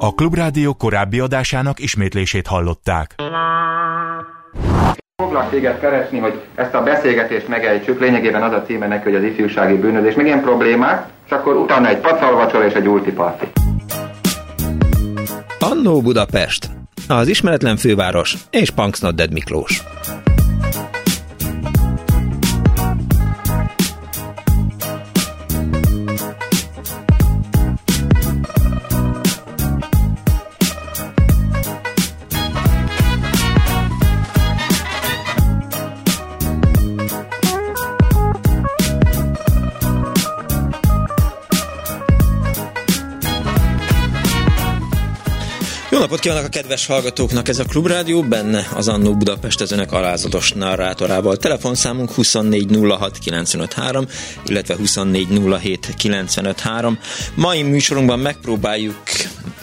A Klubrádió korábbi adásának ismétlését hallották. Foglak téged keresni, hogy ezt a beszélgetést megejtsük, lényegében az a címe neki, hogy az ifjúsági bűnözés, meg ilyen problémák, és akkor utána egy pacalvacsor és egy ultiparti. Annó Budapest, az ismeretlen főváros és Punksnodded Miklós. Napot kívánok a kedves hallgatóknak! Ez a Klubrádió, benne az Annó Budapest az önök alázatos narrátorával. Telefonszámunk 2406953, illetve 2407953. Mai műsorunkban megpróbáljuk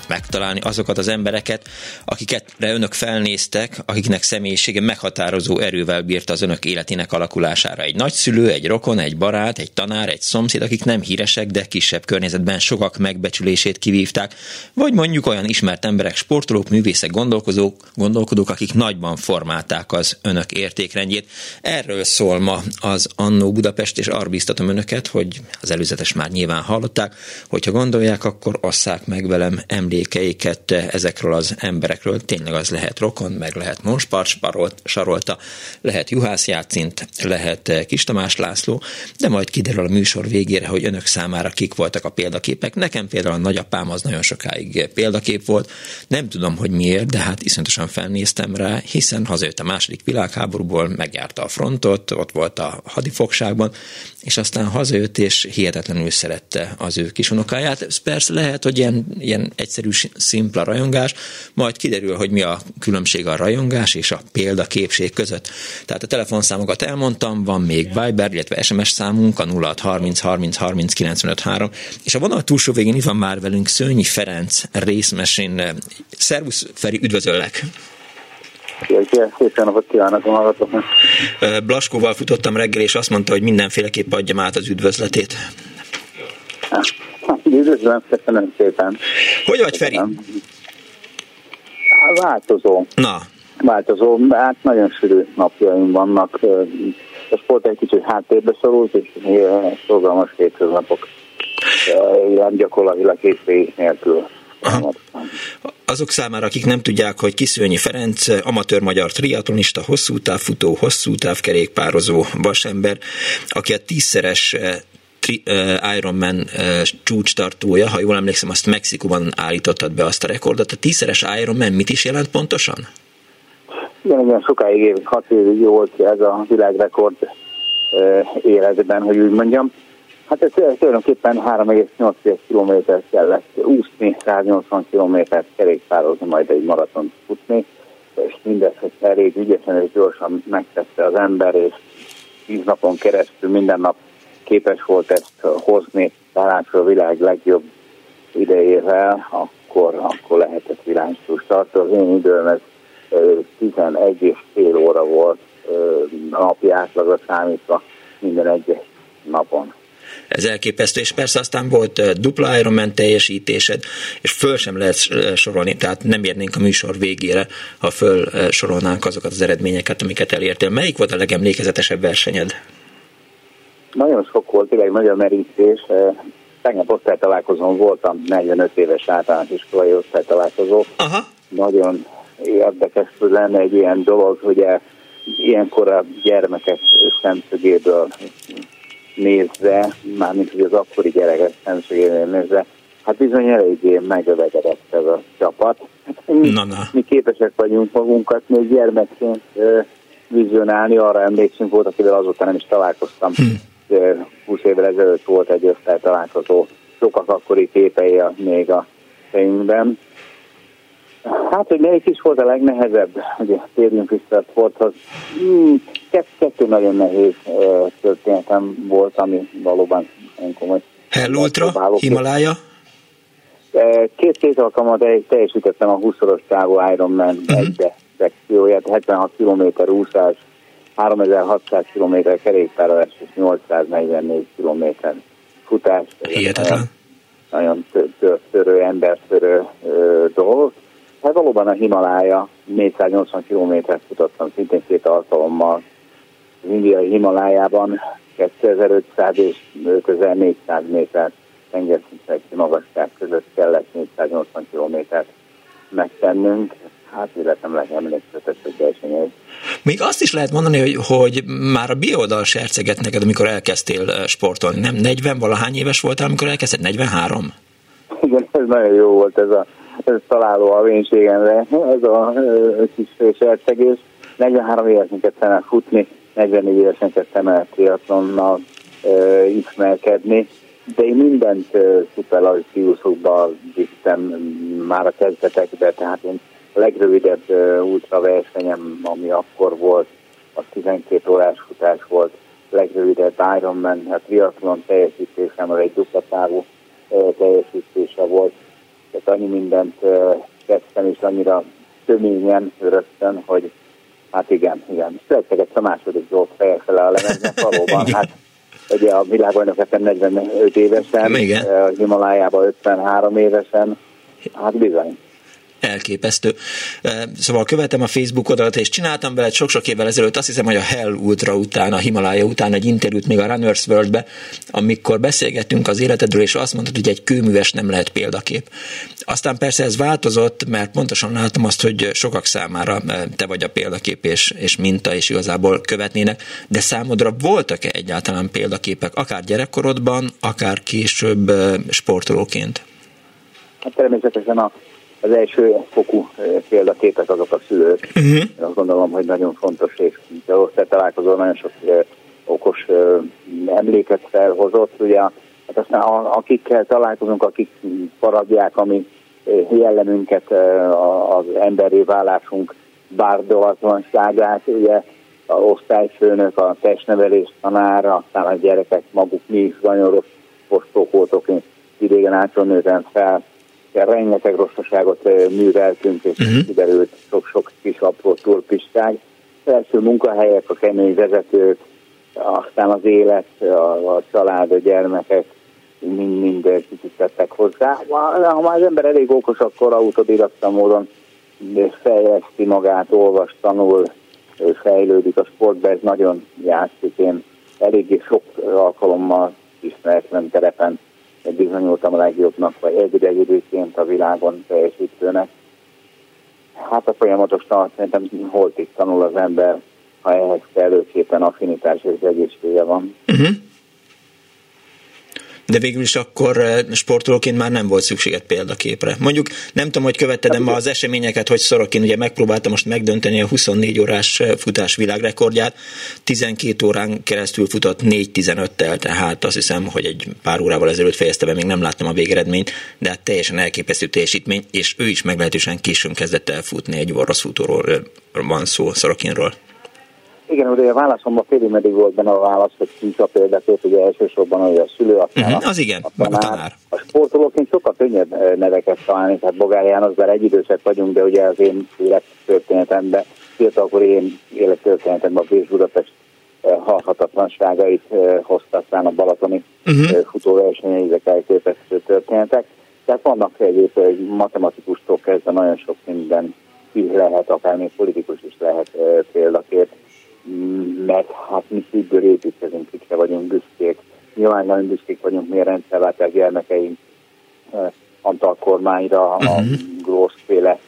megtalálni azokat az embereket, akiket önök felnéztek, akiknek személyisége meghatározó erővel bírta az önök életének alakulására. Egy nagyszülő, egy rokon, egy barát, egy tanár, egy szomszéd, akik nem híresek, de kisebb környezetben sokak megbecsülését kivívták, vagy mondjuk olyan ismert emberek, sportolók, művészek, gondolkozók, gondolkodók, akik nagyban formálták az önök értékrendjét. Erről szól ma az Annó Budapest, és arra biztatom önöket, hogy az előzetes már nyilván hallották, hogyha gondolják, akkor osszák meg velem emlékeiket ezekről az emberekről. Tényleg az lehet Rokon, meg lehet Monspart Sarolta, lehet Juhász Játszint, lehet Kis Tamás László, de majd kiderül a műsor végére, hogy önök számára kik voltak a példaképek. Nekem például a nagyapám az nagyon sokáig példakép volt, nem tudom, hogy miért, de hát iszonyatosan felnéztem rá, hiszen hazajött a második világháborúból, megjárta a frontot, ott volt a hadifogságban, és aztán hazajött, és hihetetlenül szerette az ő kisunokáját. Ez persze lehet, hogy ilyen, ilyen egyszerű, szimpla rajongás, majd kiderül, hogy mi a különbség a rajongás és a példaképség között. Tehát a telefonszámokat elmondtam, van még Viber, illetve SMS számunk, a 0630 30 30 95 3, és a vonal túlsó végén itt van már velünk Szőnyi Ferenc részmesén. Szervusz, Feri, üdvözöllek! Szép napot kívánok a hallgatóknak. Blaskóval futottam reggel, és azt mondta, hogy mindenféleképp adjam át az üdvözletét. Üdvözlöm, köszönöm szépen. Hogy vagy, Feri? Változó. Na. Változó, hát nagyon sűrű napjaim vannak. A sport egy kicsit háttérbe szorult, és szorgalmas hétköznapok. Ilyen gyakorlatilag hétvégi nélkül. Aha. Azok számára, akik nem tudják, hogy Kiszőnyi Ferenc, amatőr magyar triatlonista, hosszú távfutó, hosszú távkerékpározó vasember, aki a tízszeres Ironman csúcstartója, ha jól emlékszem, azt Mexikóban állítottad be azt a rekordot. A tízszeres Ironman mit is jelent pontosan? Igen, igen, sokáig év, hat évig volt ez a világrekord életben, hogy úgy mondjam. Hát ez tulajdonképpen 3,8 km kellett úszni, 180 kilométert kerékpározni, majd egy maraton futni, és mindezt elég ügyesen és gyorsan megtette az ember, és tíz napon keresztül minden nap képes volt ezt hozni, talán a világ legjobb idejével, akkor, akkor lehetett világcsúcs tartani. Az én időm ez 11 és fél óra volt napi átlagra számítva minden egyes napon. Ez elképesztő, és persze aztán volt dupla Ironman teljesítésed, és föl sem lehet sorolni, tehát nem érnénk a műsor végére, ha föl sorolnánk azokat az eredményeket, amiket elértél. Melyik volt a legemlékezetesebb versenyed? Nagyon sok volt, tényleg nagyon merítés. Tegnap osztálytalálkozón voltam, 45 éves általános iskolai osztálytalálkozó. Aha. Nagyon érdekes, lenne egy ilyen dolog, hogy ilyenkor a gyermekek szemszögéből nézve, mármint hogy az akkori gyerekek szemszögéből nézve, hát bizony eléggé megövedett ez a csapat. Mi, na, na. mi képesek vagyunk magunkat még gyermekként vizionálni, arra emlékszünk volt, akivel azóta nem is találkoztam. Hm 20 évvel ezelőtt volt egy osztály találkozó, sokak akkori képei még a fejünkben. Hát, hogy melyik is volt a legnehezebb, hogy térjünk vissza a sporthoz. Hmm, kettő nagyon nehéz történetem volt, ami valóban komoly. Hell Ultra, Himalaya? Két két alkalommal teljesítettem a 20-szoros távú Ironman uh-huh. egybe szekcióját, 76 km úszás, 3600 km kerékpárolás és 844 km futás. Hihetetlen. nagyon törő, embertörő dolog. Hát valóban a Himalája 480 kilométert futottam szintén két alkalommal. Az indiai Himalájában 2500 és közel 400 méter tengerszinteki magasság között kellett 480 kilométert megtennünk. Hát életem egy versenyei. Még azt is lehet mondani, hogy, hogy már a bioldal serceget neked, amikor elkezdtél eh, sportolni. Nem 40 valahány éves voltál, amikor elkezdted? 43? Igen, ez nagyon jó volt ez a ez találó a vénységemre, ez a kis sercegés. 43 évesen kezdtem el futni, 44 évesen kezdtem el triatlonnal ismerkedni, de én mindent szuper vittem már a kezdetekbe, tehát én a legrövidebb ultraversenyem, ami akkor volt, az 12 órás futás volt, a legrövidebb Ironman, a triatlon teljesítésem, egy dupla távú teljesítése volt, tehát annyi mindent kezdtem, és annyira töményen rögtön, hogy hát igen, igen. Születtek a második Zsolt fejezte le a lemezen, valóban, hát ugye a világbajnok 45 évesen, igen. a Himalájában 53 évesen, hát bizony elképesztő. Szóval követem a Facebook oldalt, és csináltam vele sok-sok évvel ezelőtt, azt hiszem, hogy a Hell Ultra után, a Himalaya után egy interjút még a Runners World-be, amikor beszélgettünk az életedről, és azt mondtad, hogy egy kőműves nem lehet példakép. Aztán persze ez változott, mert pontosan láttam azt, hogy sokak számára te vagy a példakép és, és minta, és igazából követnének, de számodra voltak-e egyáltalán példaképek, akár gyerekkorodban, akár később sportolóként? Hát természetesen a az első fokú példaképek azok a szülők. Uh-huh. Azt gondolom, hogy nagyon fontos, és te találkozol nagyon sok okos emléket felhozott. Ugye, hát aztán akikkel találkozunk, akik paradják, ami jellemünket, az emberi válásunk bárdolatlanságát, ugye a osztályfőnök, a testnevelés tanára, aztán a gyerekek maguk, mi is nagyon rossz postok voltok, én idégen átról fel, rengeteg rosszaságot műveltünk, és uh-huh. kiderült sok-sok kis apró turpisták. Első munkahelyek, a kemény vezetők, aztán az élet, a, a család, a gyermekek mind-mind kicsit hozzá. Ha már az ember elég okos, akkor autodidakta módon fejleszti magát, olvas, tanul, fejlődik a sportba, ez nagyon játszik. Én eléggé sok alkalommal ismeretlen terepen bizonyultam a legjobbnak, vagy egyidejűként a világon teljesítőnek. Hát a folyamatos tanat szerintem holtig tanul az ember, ha ehhez kellőképpen affinitás és egészsége van. Uh-huh de végül is akkor eh, sportolóként már nem volt szükséged példaképre. Mondjuk nem tudom, hogy követted ma az eseményeket, hogy Szorokin ugye megpróbálta most megdönteni a 24 órás eh, futás világrekordját, 12 órán keresztül futott 4-15-tel, tehát azt hiszem, hogy egy pár órával ezelőtt fejezte be, még nem láttam a végeredményt, de hát teljesen elképesztő teljesítmény, és ő is meglehetősen későn kezdett el futni, egy orosz futóról eh, van szó, Szorokinról. Igen, ugye a válaszomban félig meddig volt benne a válasz, hogy ki a példakép, ugye elsősorban hogy a szülő, aztán uh-huh, az igen, a tanár. A, tanár. a sportolóként sokkal könnyebb eh, neveket találni, tehát Bogár János, bár egy idősek vagyunk, de ugye az én élettörténetemben, fiatalkor én élettörténetemben a Bécs Budapest eh, halhatatlanságait eh, hozta aztán a balatoni uh-huh. futóversenyei, ezek elképesztő történetek. Tehát vannak egyéb matematikustól kezdve nagyon sok minden lehet, akár még politikus is lehet példakép mert hát mi szívből építkezünk, kikre vagyunk büszkék. Nyilván nagyon büszkék vagyunk, milyen rendszerváltás gyermekeink Antal kormányra, uh-huh. a mhm. Grószféle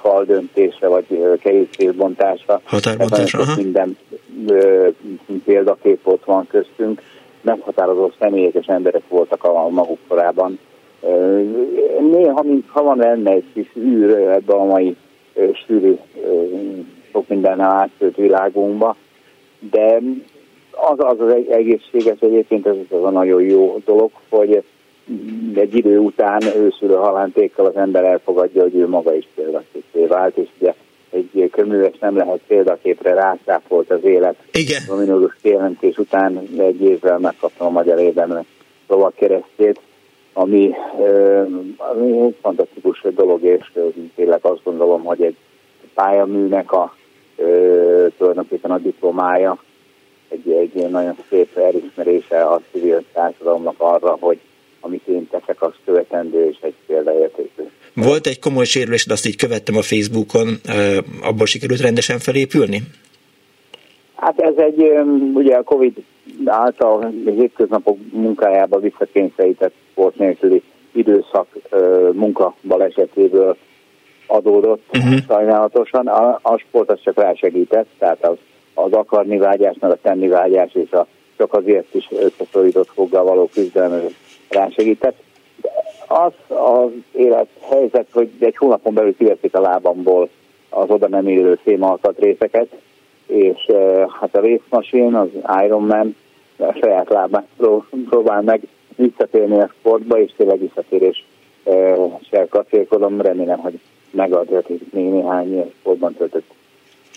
fal döntése, vagy kerítészbontásra. Határbontásra, aha. Minden példakép ott van köztünk. Meghatározó személyek és emberek voltak a maguk korában. Néha, ha van lenne egy kis űr ebbe a mai sűrű sok minden átszőtt világunkba, de az az, az egészséges egyébként, ez az a nagyon jó dolog, hogy egy idő után őszülő halántékkal az ember elfogadja, hogy ő maga is példaképé vált, és ugye egy köműves nem lehet példaképre rászápolt az élet. Igen. A minulus kijelentés után egy évvel megkaptam a magyar érdemnek lovak keresztét, ami, ami egy fantasztikus dolog, és tényleg azt gondolom, hogy egy pályaműnek a tulajdonképpen a diplomája egy, egy nagyon szép elismerése a civil társadalomnak arra, hogy amit én teszek, az követendő és egy példaértékű. Volt egy komoly sérülés, de azt így követtem a Facebookon, abból sikerült rendesen felépülni? Hát ez egy, ugye a Covid által hétköznapok munkájába visszakényszerített sport nélküli időszak munkabalesetéből adódott uh-huh. sajnálatosan. A, a sport az csak rásegített, tehát az, az akarni vágyás, meg a tenni vágyás és a csak azért is összeszorított foggal való küzdelem rásegített. Az az élethelyzet, hogy egy hónapon belül kiveszik a lábamból az oda nem élő részeket, és hát a részmasin, az Ironman a saját lábát próbál meg visszatérni a sportba, és tényleg visszatérés se kacérkodom, remélem, hogy megadatik még néhány sportban töltött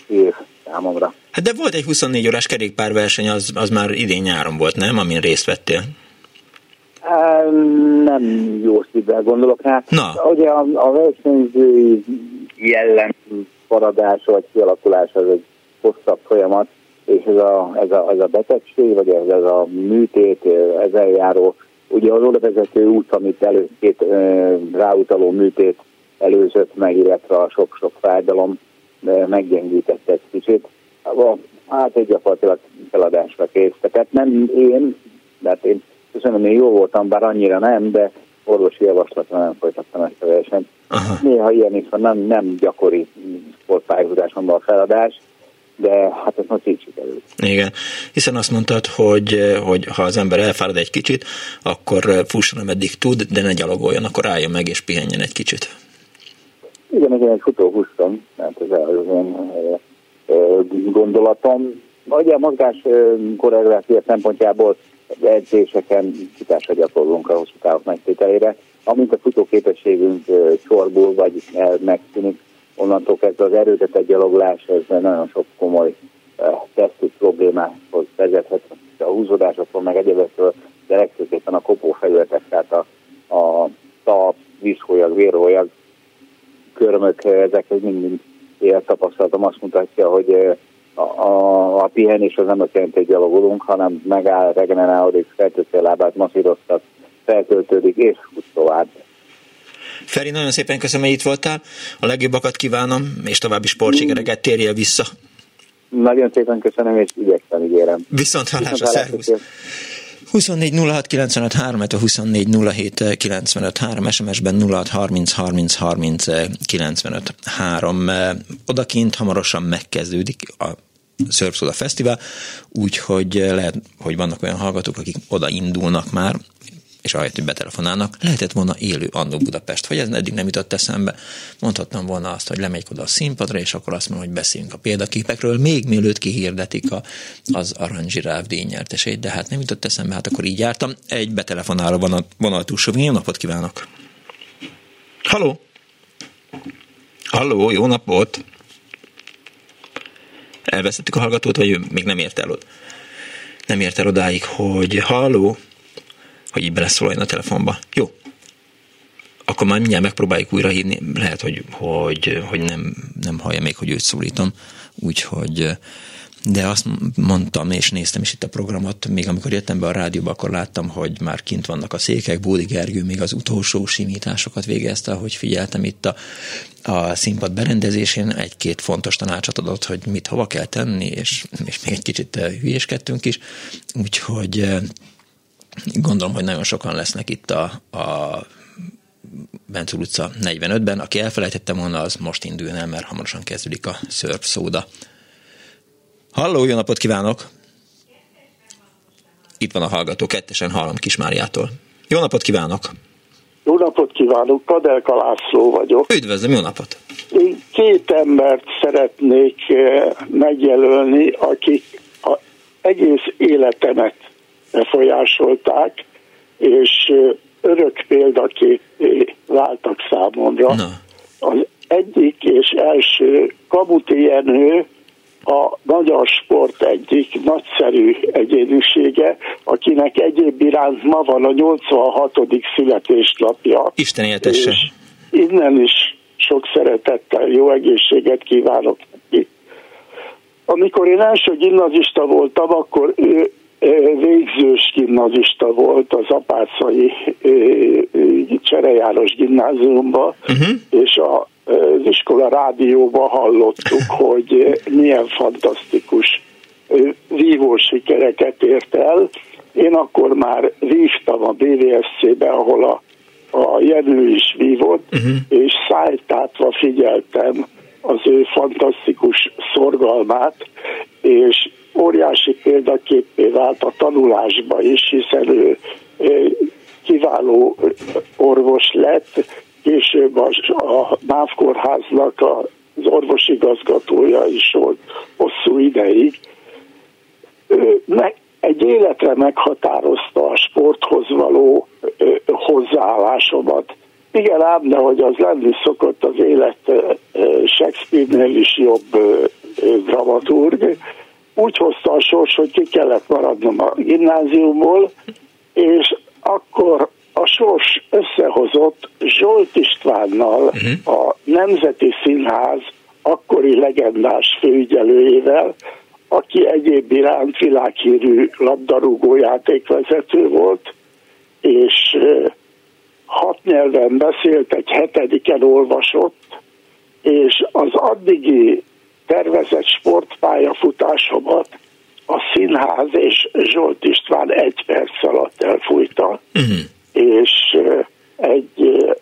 év számomra. Hát de volt egy 24 órás kerékpárverseny, az, az már idén nyáron volt, nem? Amin részt vettél. Nem jó szívvel gondolok rá. Na. Ugye a, a versenyzői jellem paradás vagy kialakulás az egy hosszabb folyamat, és ez a, ez a, ez a betegség, vagy ez, ez a műtét, ez eljáró, ugye az oda vezető út, amit elő, két ráutaló műtét előzött meg, illetve a sok-sok fájdalom meggyengített egy kicsit. Hát egy gyakorlatilag feladásra kész. Tehát nem én, de hát én köszönöm, hogy jó voltam, bár annyira nem, de orvosi javaslatra nem folytattam ezt a versenyt. Aha. Néha ilyen is van, nem, nem gyakori sportpályázásomban a feladás, de hát ez most így sikerült. Igen, hiszen azt mondtad, hogy, hogy ha az ember elfárad egy kicsit, akkor fusson, ameddig tud, de ne gyalogoljon, akkor álljon meg és pihenjen egy kicsit. Igen, igen, egy futó húztam, mert ez az én gondolatom. Ugye a mozgás koreográfia szempontjából edzéseken kitásra gyakorlunk a hosszú távok megtételére. Amint a futóképességünk csorbul, vagy megszűnik, onnantól kezdve az erőtetett gyaloglás, ez nagyon sok komoly tesztű problémához vezethet. A húzódásokról, meg egyébekről, de legfőképpen a kopó felületek, tehát a, a tap, vízhólyag, vérhólyag, körmök, ezek mind-mind élet tapasztalatom azt mutatja, hogy a, a, a pihenés az nem azt jelenti, hogy gyalogolunk, hanem megáll, regenerálódik, feltölti a lábát, masszíroztat, feltöltődik, és úgy tovább. Feri, nagyon szépen köszönöm, hogy itt voltál. A legjobbakat kívánom, és további sportsikereket térjél vissza. Nagyon szépen köszönöm, és igyekszem, ígérem. Viszont hallásra, szervusz! 24 06 95 3, 24 07 95 3, SMS-ben 06 30 30 30 95 3. Odakint hamarosan megkezdődik a Surf Fesztivál, úgyhogy lehet, hogy vannak olyan hallgatók, akik oda indulnak már, és ahelyett, hogy betelefonálnak, lehetett volna élő Annó Budapest, vagy ez eddig nem jutott eszembe. Mondhattam volna azt, hogy lemegy oda a színpadra, és akkor azt mondom, hogy beszéljünk a példaképekről, még mielőtt kihirdetik a, az aranzsiráv díjnyertesét, de hát nem jutott eszembe, hát akkor így jártam. Egy betelefonáló van a vonal túlsó Jó napot kívánok! Halló! Halló, jó napot! Elvesztettük a hallgatót, vagy még nem ért el? Nem ért el odáig, hogy halló, hogy így beleszóljon a telefonba. Jó. Akkor már mindjárt megpróbáljuk újra hívni. Lehet, hogy, hogy, hogy nem, nem hallja még, hogy őt szólítom. Úgyhogy de azt mondtam, és néztem is itt a programot, még amikor jöttem be a rádióba, akkor láttam, hogy már kint vannak a székek, Bódi Gergő még az utolsó simításokat végezte, ahogy figyeltem itt a, a színpad berendezésén, egy-két fontos tanácsot adott, hogy mit hova kell tenni, és, és még egy kicsit hülyéskedtünk is, úgyhogy Gondolom, hogy nagyon sokan lesznek itt a, a Bencúr utca 45-ben. Aki elfelejtettem volna, az most induljon el, mert hamarosan kezdődik a Surf Szóda. Halló, jó napot kívánok! Itt van a hallgató, kettesen hallom Kismáriától. Jó napot kívánok! Jó napot kívánok, Padelka László vagyok. Üdvözlöm, jó napot! Én két embert szeretnék eh, megjelölni, akik a egész életemet befolyásolták, és örök példaképé váltak számomra. Na. Az egyik és első Kabuti Jenő a magyar sport egyik nagyszerű egyénisége, akinek egyéb iránt ma van a 86. születésnapja. Isten éltesse. És innen is sok szeretettel, jó egészséget kívánok neki. Amikor én első gimnazista voltam, akkor ő végzős gimnazista volt az apácai Cserejáros gimnáziumban, uh-huh. és a, az iskola rádióban hallottuk, hogy milyen fantasztikus vívó sikereket ért el. Én akkor már vívtam a BVSC-be, ahol a, a Jenő is vívott, uh-huh. és szájtátva figyeltem az ő fantasztikus szorgalmát, és óriási példaképé vált a tanulásba is, hiszen ő kiváló orvos lett, később a, a MÁV kórháznak az orvosigazgatója is volt hosszú ideig. Ő meg, egy életre meghatározta a sporthoz való hozzáállásomat. Igen ám, de hogy az lenni szokott az élet Shakespeare-nél is jobb dramaturg, úgy hozta a sors, hogy ki kellett maradnom a gimnáziumból, és akkor a sors összehozott Zsolt Istvánnal uh-huh. a Nemzeti Színház akkori legendás főügyelőjével, aki egyéb iránt világhírű labdarúgó játékvezető volt, és hat nyelven beszélt, egy hetediken olvasott, és az addigi tervezett sportpályafutásomat a színház és Zsolt István egy perc alatt elfújta, uh-huh. és egy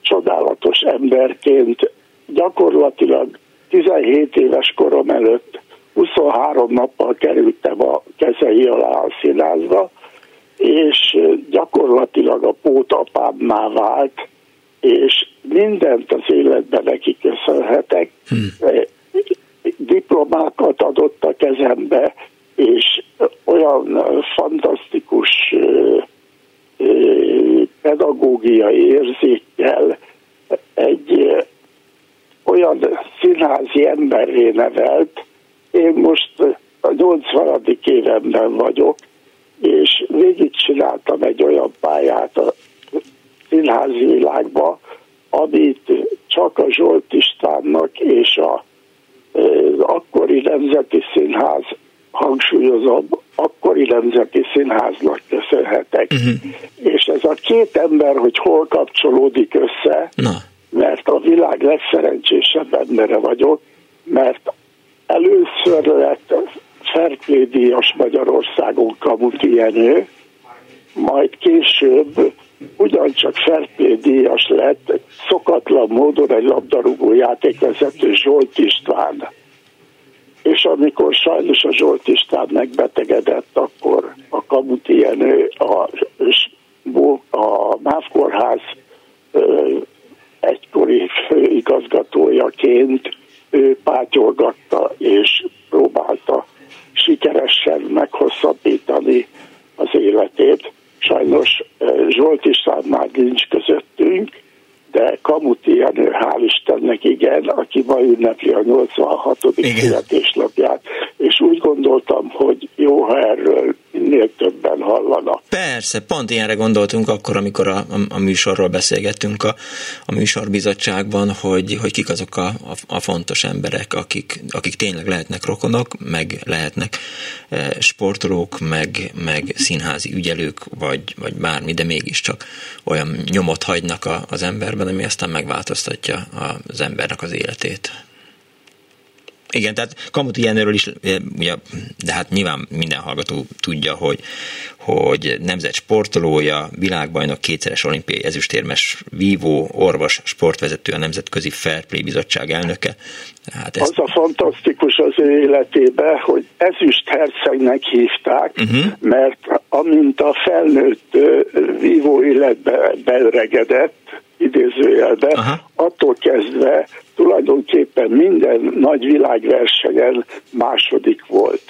csodálatos emberként gyakorlatilag 17 éves korom előtt 23 nappal kerültem a kezei alá a színházba, és gyakorlatilag a pótapámmá vált, és mindent az életben neki köszönhetek. Hmm diplomákat adott a kezembe, és olyan fantasztikus pedagógiai érzékkel egy olyan színházi emberré nevelt. Én most a 80. évemben vagyok, és végigcsináltam egy olyan pályát a színházi világba, amit csak a Zsolt Istvánnak és a akkori Nemzeti Színház, hangsúlyozom, akkori Nemzeti Színháznak köszönhetek. Uh-huh. És ez a két ember, hogy hol kapcsolódik össze, Na. mert a világ legszerencsésebb embere vagyok, mert először lett Ferklé díjas Magyarországon Kamuti Jenő, majd később ugyancsak Ferplé díjas lett, szokatlan módon egy labdarúgó játékvezető Zsolt István. És amikor sajnos a Zsolt István megbetegedett, akkor a Kamuti Jenő a, a MÁV kórház egykori főigazgatójaként ő pátyolgatta és próbálta sikeresen meghosszabbítani az életét Sajnos Zsolt István már nincs közöttünk, de Kamuti Jenő, hál' Istennek igen, aki ma ünnepli a 86. születésnapját, és úgy gondoltam, hogy jó, ha erről minél többen hallanak. Persze, pont ilyenre gondoltunk akkor, amikor a, a, a műsorról beszélgettünk a, a műsorbizottságban, hogy, hogy kik azok a, a, a fontos emberek, akik, akik tényleg lehetnek rokonok, meg lehetnek e, sportolók, meg, meg színházi ügyelők, vagy, vagy bármi, de mégiscsak olyan nyomot hagynak a, az emberben, ami aztán megváltoztatja az embernek az életét. Igen, tehát Kamuti Jenőről is, ugye, de hát nyilván minden hallgató tudja, hogy, hogy nemzet sportolója, világbajnok, kétszeres olimpiai ezüstérmes, vívó, orvos, sportvezető, a Nemzetközi Fair Play Bizottság elnöke. Hát ez... Az a fantasztikus az ő életében, hogy ezüst hercegnek hívták, uh-huh. mert amint a felnőtt vívó életbe beöregedett, idézőjelbe, Aha. attól kezdve tulajdonképpen minden nagy világversenyen második volt.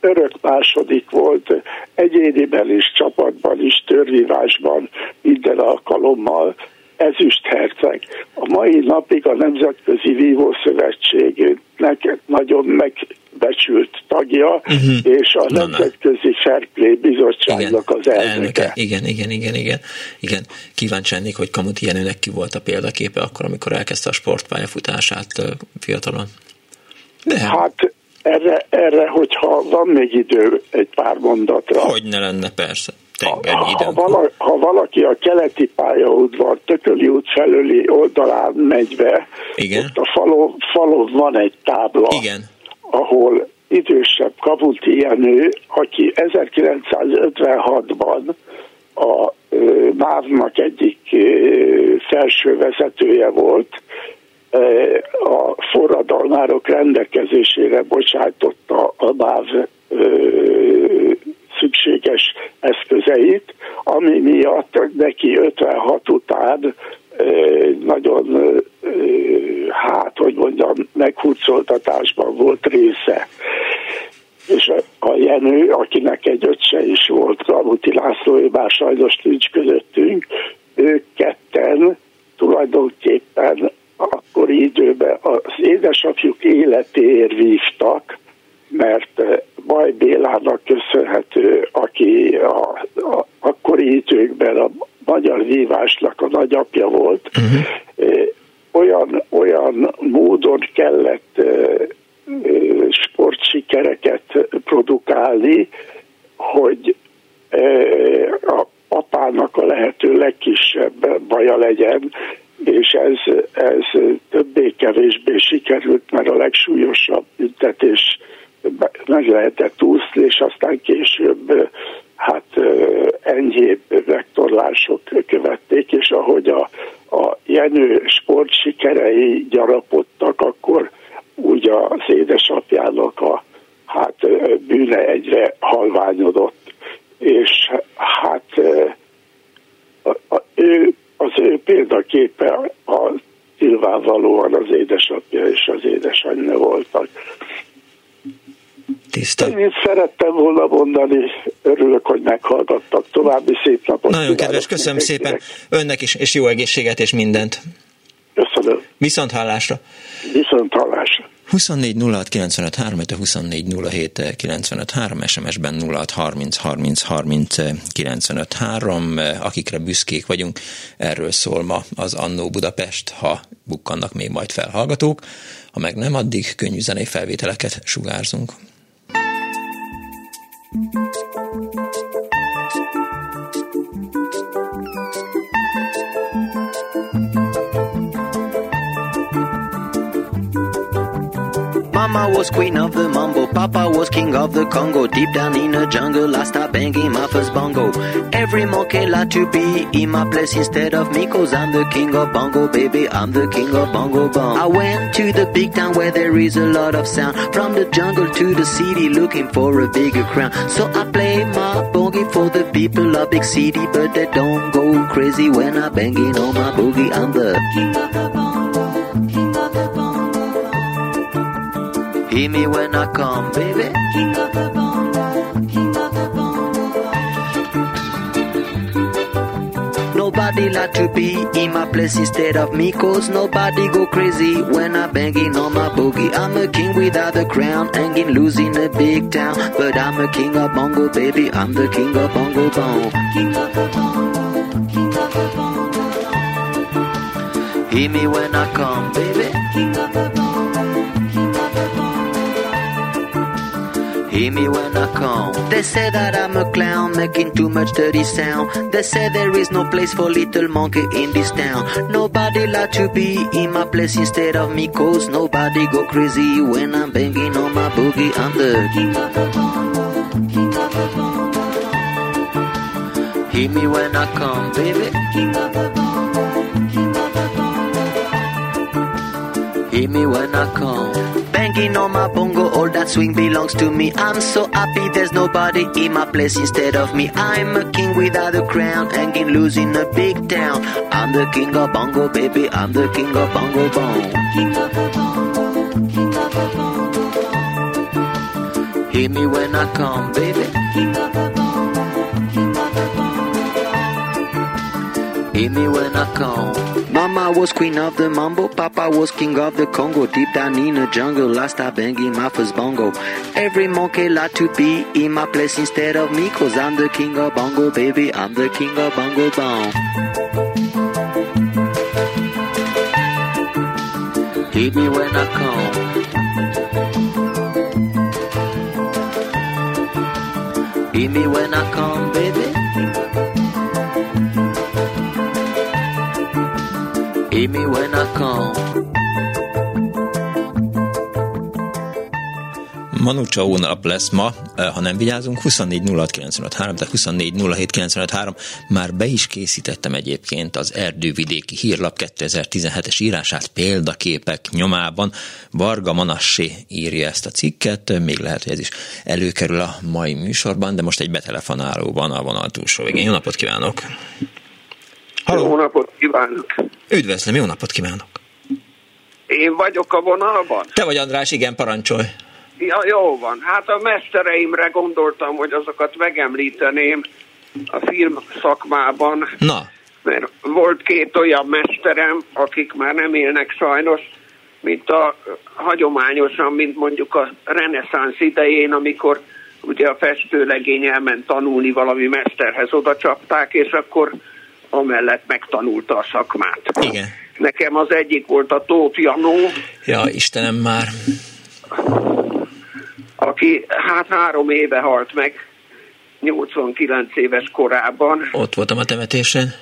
Örök második volt, egyéniben is, csapatban is, törvívásban, minden alkalommal ezüst herceg. A mai napig a Nemzetközi Vívószövetségnek nagyon megbecsült tagja, uh-huh. és a Nemzetközi Fair Play Bizottságnak igen, az elnöke. elnöke. Igen, igen, igen, igen. igen. Kíváncsi lennék, hogy Kamuti Jenőnek ki volt a példaképe akkor, amikor elkezdte a sportpályafutását fiatalon. De... Hát erre, erre, hogyha van még idő egy pár mondatra. Hogy ne lenne, persze. Ha, ha, vala, ha valaki a keleti pályaudvar Tököli út felőli oldalán megy be, Igen. ott a falon, falon van egy tábla, Igen. ahol idősebb Kavuti Jenő, aki 1956-ban a MÁV-nak egyik felső vezetője volt, a forradalmárok rendelkezésére bocsájtotta a MÁV szükséges eszközeit, ami miatt neki 56 után nagyon, hát, hogy mondjam, meghurcoltatásban volt része. És a Jenő, akinek egy öccse is volt, Kamuti László, ő bár sajnos nincs közöttünk, ők ketten tulajdonképpen akkori időben az édesapjuk életéért vívtak, mert Baj Bélának köszönhető, aki a, a akkori időkben a magyar vívásnak a nagyapja volt, uh-huh. olyan, olyan módon kellett sportsikereket produkálni, hogy a apának a lehető legkisebb baja legyen, és ez, ez többé-kevésbé sikerült, mert a legsúlyosabb büntetés meg lehetett úszni, és aztán később hát enyhébb vektorlások követték, és ahogy a, a Jenő sportsikerei gyarapodtak, akkor úgy az édesapjának a hát bűne egyre halványodott, és hát a, a, ő, az ő példaképe a nyilvánvalóan az édesapja és az édesanyja voltak. Tiszta. Én szerettem volna mondani, örülök, hogy meghallgattak. További szép napot. Nagyon kedves, köszönöm szépen önnek is, és jó egészséget és mindent. Köszönöm. Viszont hallásra. Viszont hallásra. 24 06 95 3, 24 07 95 3, SMS-ben 06 30 30 30 95 3, akikre büszkék vagyunk, erről szól ma az Annó Budapest, ha bukkannak még majd felhallgatók, ha meg nem, addig könnyű zenei felvételeket sugárzunk. Was queen of the mambo, Papa was king of the Congo. Deep down in the jungle, I start banging my first bongo. Every monkey like to be in my place instead of me, cause I'm the king of bongo, baby. I'm the king of bongo bong. I went to the big town where there is a lot of sound. From the jungle to the city, looking for a bigger crown. So I play my boogie for the people of big city, but they don't go crazy when I banging on my boogie. I'm the king of the Hear me when I come, baby. King of the bongo, king of the bongo. Nobody like to be in my place instead of me, cause nobody go crazy when I banging on my boogie. I'm a king without a crown, hanging loose in a big town. But I'm a king of bongo, baby. I'm the king of bongo bong. King of the bongo, king of the. Hear me when I come, baby. King of the bongo. Hear me when I come. They say that I'm a clown, making too much dirty sound. They say there is no place for little monkey in this town. Nobody like to be in my place instead of me, cause nobody go crazy when I'm banging on my boogie. I'm the king of the bongo, king of the bongo. Hear me when I come, baby. King of the bongo, king of the bongo. Hear me when I come banging on my bongo, all that swing belongs to me. I'm so happy there's nobody in my place instead of me. I'm a king without a crown, hanging loose in a big town. I'm the king of bongo, baby. I'm the king of bongo bong. King of the bongo, king of the bongo. Hear me when I come, baby. King of the bongo, king of the bongo. Hear me when I come. Mama was queen of the mambo, Papa was king of the Congo. Deep down in the jungle, last I banging my first bongo. Every monkey like to be in my place instead of me, cause I'm the king of bongo, baby. I'm the king of bongo bong. Hit me when I come. Hit me when I come. Hear me when I come. Manu Chao nap lesz ma, ha nem vigyázunk, 24 de 24 Már be is készítettem egyébként az Erdővidéki Hírlap 2017-es írását példaképek nyomában. Varga Manassé írja ezt a cikket, még lehet, hogy ez is előkerül a mai műsorban, de most egy betelefonáló van a vonal túlsó végén. Jó napot kívánok! Halló. Jó napot kívánok! Üdvözlöm, jó napot kívánok! Én vagyok a vonalban? Te vagy András, igen, parancsolj! Ja, jó van. Hát a mestereimre gondoltam, hogy azokat megemlíteném a film szakmában. Na. Mert volt két olyan mesterem, akik már nem élnek sajnos, mint a hagyományosan, mint mondjuk a reneszánsz idején, amikor ugye a festőlegény elment tanulni valami mesterhez, oda csapták, és akkor amellett megtanulta a szakmát. Igen. Nekem az egyik volt a Tóth Janó. Ja, Istenem már aki hát három éve halt meg, 89 éves korában. Ott voltam a temetésen.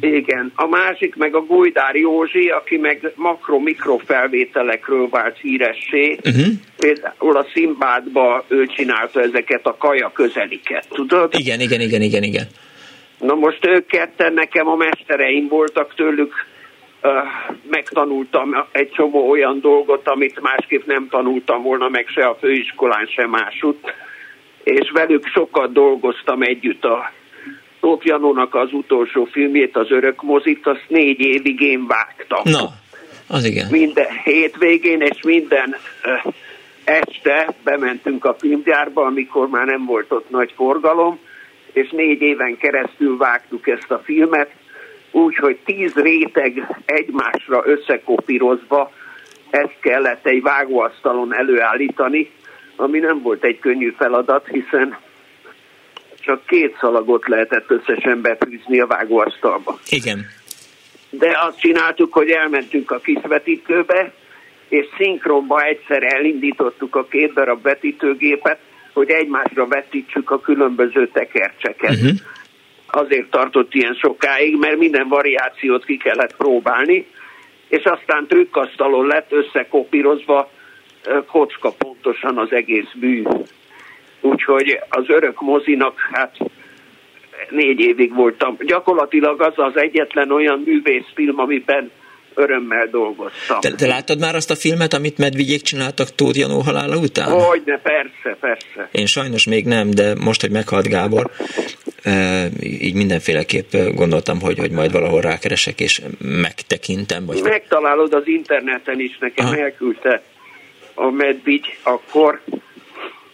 Igen. A másik meg a Gujdár Józsi, aki meg makro-mikro felvételekről vált híressé. Uh-huh. Például a Szimbádba ő csinálta ezeket a kaja közeliket, tudod? Igen, igen, igen, igen, igen. Na most ők ketten nekem a mestereim voltak tőlük megtanultam egy csomó olyan dolgot, amit másképp nem tanultam volna meg se a főiskolán, se másút, és velük sokat dolgoztam együtt a Tóth Janónak az utolsó filmjét, az Örök mozit, azt négy évig én vágtam. Na, az igen. Minden hétvégén és minden este bementünk a filmgyárba, amikor már nem volt ott nagy forgalom, és négy éven keresztül vágtuk ezt a filmet, úgy, hogy tíz réteg egymásra összekopírozva ezt kellett egy vágóasztalon előállítani, ami nem volt egy könnyű feladat, hiszen csak két szalagot lehetett összesen befűzni a vágóasztalba. Igen. De azt csináltuk, hogy elmentünk a kisvetítőbe, és szinkronba egyszer elindítottuk a két darab vetítőgépet, hogy egymásra vetítsük a különböző tekercseket. Uh-huh azért tartott ilyen sokáig, mert minden variációt ki kellett próbálni, és aztán trükkasztalon lett összekopírozva kocka pontosan az egész bű. Úgyhogy az örök mozinak hát négy évig voltam. Gyakorlatilag az az egyetlen olyan művészfilm, amiben örömmel dolgoztam. Te, te láttad már azt a filmet, amit Medvigyék csináltak Tóth Janó halála után? Hogyne, persze, persze. Én sajnos még nem, de most, hogy meghalt Gábor, így mindenféleképp gondoltam, hogy, hogy majd valahol rákeresek és megtekintem. Vagy... Megtalálod az interneten is, nekem Aha. elküldte a Medvigy akkor,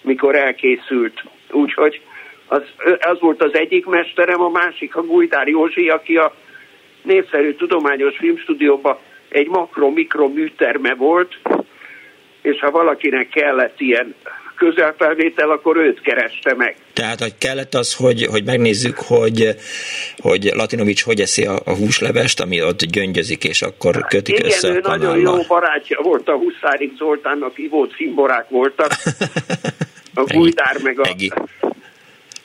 mikor elkészült. Úgyhogy az, az volt az egyik mesterem, a másik a Gujdár Józsi, aki a népszerű tudományos filmstúdióban egy makro-mikro műterme volt, és ha valakinek kellett ilyen közelfelvétel, akkor őt kereste meg. Tehát, hogy kellett az, hogy, hogy megnézzük, hogy, hogy Latinovics hogy eszi a, a húslevest, ami ott gyöngyözik, és akkor kötik Igen, össze ő a nagyon jó barátja volt a Huszárik Zoltánnak, Ivó cimborák voltak. A Gujdár meg a,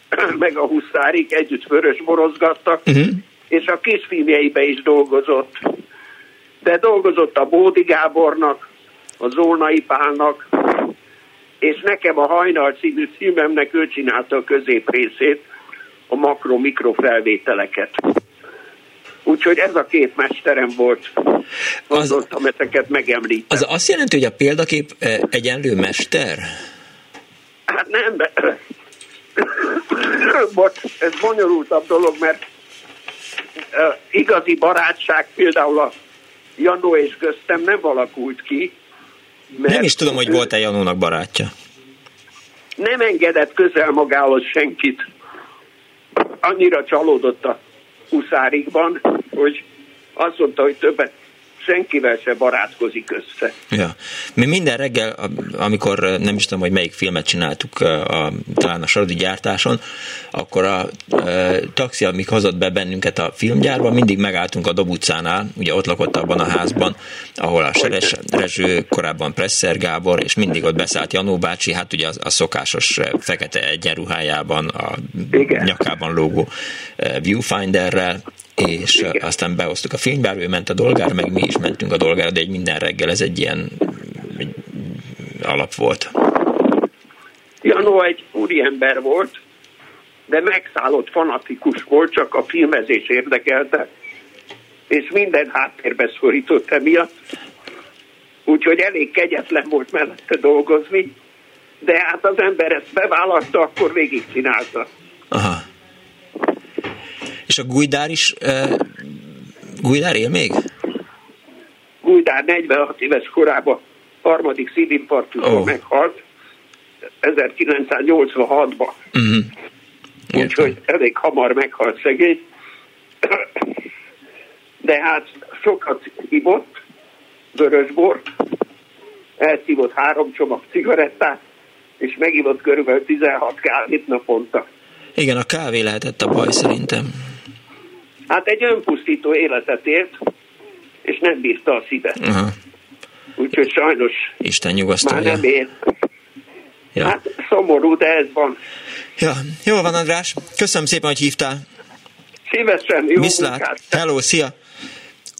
meg a Huszárik együtt vörös borozgattak. Uh-huh és a kisfilmjeibe is dolgozott. De dolgozott a Bódi Gábornak, a Zolnai Pálnak, és nekem a Hajnal című címemnek ő csinálta a középrészét, a makro-mikro felvételeket. Úgyhogy ez a két mesterem volt. Gondoltam az, ezeket megemlíteni. Az azt jelenti, hogy a példakép eh, egyenlő mester? Hát nem, de... Bocs, ez bonyolultabb dolog, mert igazi barátság például a Janó és köztem nem alakult ki. Mert nem is tudom, hogy volt-e Janónak barátja. Nem engedett közel magához senkit. Annyira csalódott a huszárikban, hogy azt mondta, hogy többet senkivel se barátkozik össze. Ja. Mi minden reggel, amikor nem is tudom, hogy melyik filmet csináltuk a, talán a sarodi gyártáson, akkor a, a taxi, amik hozott be bennünket a filmgyárba, mindig megálltunk a Dob utcánál, ugye ott lakott abban a házban, ahol a Seres Rezső, korábban Presser Gábor, és mindig ott beszállt Janó bácsi, hát ugye a, a szokásos fekete egyenruhájában, a Igen. nyakában lógó viewfinderrel, és Igen. aztán behoztuk a filmgyárba, ő ment a dolgára, meg mi is mentünk a dolgára, de egy minden reggel ez egy ilyen egy alap volt. Janó egy úriember volt, de megszállott fanatikus volt, csak a filmezés érdekelte, és minden háttérbe szorított emiatt. Úgyhogy elég kegyetlen volt mellette dolgozni, de hát az ember ezt bevállalta, akkor végigcsinálta. Aha. És a Gujdár is, uh, Gujdár él még? Gujdár 46 éves korában harmadik szívinfarktusban oh. meghalt 1986-ban. Uh-huh. Mhm. Úgyhogy elég hamar meghalt szegény. De hát sokat ivott, vörösbort, elszívott három csomag cigarettát, és megivott körülbelül 16 kávét naponta. Igen, a kávé lehetett a baj szerintem. Hát egy önpusztító életet élt, és nem bírta a szíve. Uh-huh. Úgyhogy sajnos Isten nyugasztalja. már nem él. Ja. Hát szomorú, de ez van. Ja, jó van András. Köszönöm szépen, hogy hívtál. Szívesen, jó Viszlát. Hello, szia!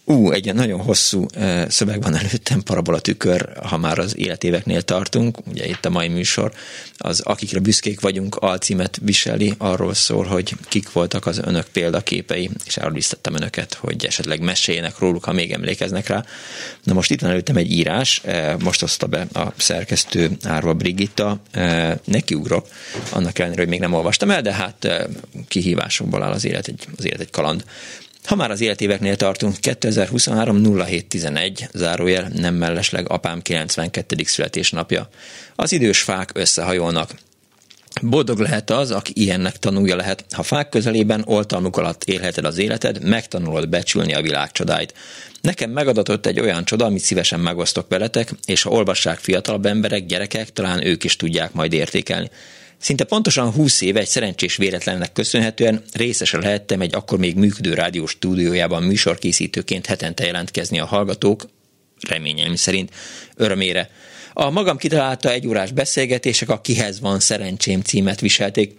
Ú, egy nagyon hosszú szöveg van előttem, parabola tükör, ha már az életéveknél tartunk, ugye itt a mai műsor, az Akikre büszkék vagyunk alcímet viseli, arról szól, hogy kik voltak az önök példaképei, és arról biztattam önöket, hogy esetleg meséljenek róluk, ha még emlékeznek rá. Na most itt van előttem egy írás, most oszta be a szerkesztő Árva Brigitta, nekiugrok, annak ellenére, hogy még nem olvastam el, de hát kihívásokból áll az élet, egy, az élet egy kaland. Ha már az életéveknél tartunk, 2023 0711, zárójel nem mellesleg apám 92. születésnapja. Az idős fák összehajolnak. Boldog lehet az, aki ilyennek tanulja lehet. Ha fák közelében oltalmuk alatt élheted az életed, megtanulod becsülni a világ csodáit. Nekem megadatott egy olyan csoda, amit szívesen megosztok veletek, és ha olvassák fiatalabb emberek, gyerekek, talán ők is tudják majd értékelni. Szinte pontosan 20 éve egy szerencsés véletlennek köszönhetően részesen lehettem egy akkor még működő rádiós stúdiójában műsorkészítőként hetente jelentkezni a hallgatók, reményeim szerint, örömére. A magam kitalálta egy órás beszélgetések a Kihez van szerencsém címet viselték.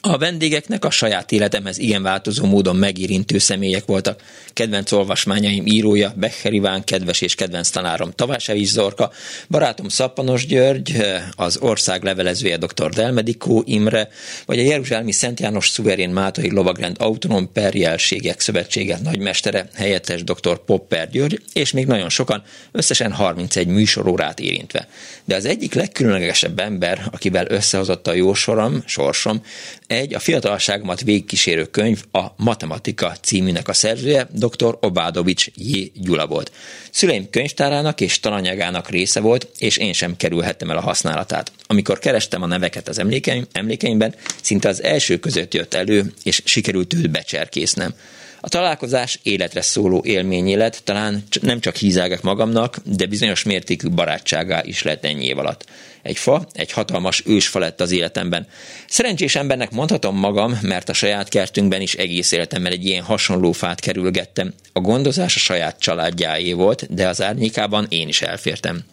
A vendégeknek a saját életemhez ilyen változó módon megérintő személyek voltak. Kedvenc olvasmányaim írója Becher Iván, kedves és kedvenc tanárom Tavásevics Zorka, barátom Szappanos György, az ország levelezője dr. Delmedikó Imre, vagy a Jeruzsálemi Szent János Szuverén Mátai Lovagrend Autonóm Perjelségek Szövetsége nagymestere, helyettes dr. Popper György, és még nagyon sokan, összesen 31 műsorórát érintve. De az egyik legkülönlegesebb ember, akivel összehozott a jó sorom, sorsom, egy a fiatalságomat végigkísérő könyv a Matematika címűnek a szerzője, dr. Obádovics J. Gyula volt. Szüleim könyvtárának és tananyagának része volt, és én sem kerülhettem el a használatát. Amikor kerestem a neveket az emlékeim, emlékeimben, szinte az első között jött elő, és sikerült őt becserkésznem. A találkozás életre szóló élmény lett, talán nem csak hízágak magamnak, de bizonyos mértékű barátságá is lett ennyi év alatt. Egy fa, egy hatalmas ősfa lett az életemben. Szerencsés embernek mondhatom magam, mert a saját kertünkben is egész életemben egy ilyen hasonló fát kerülgettem. A gondozás a saját családjáé volt, de az árnyékában én is elfértem.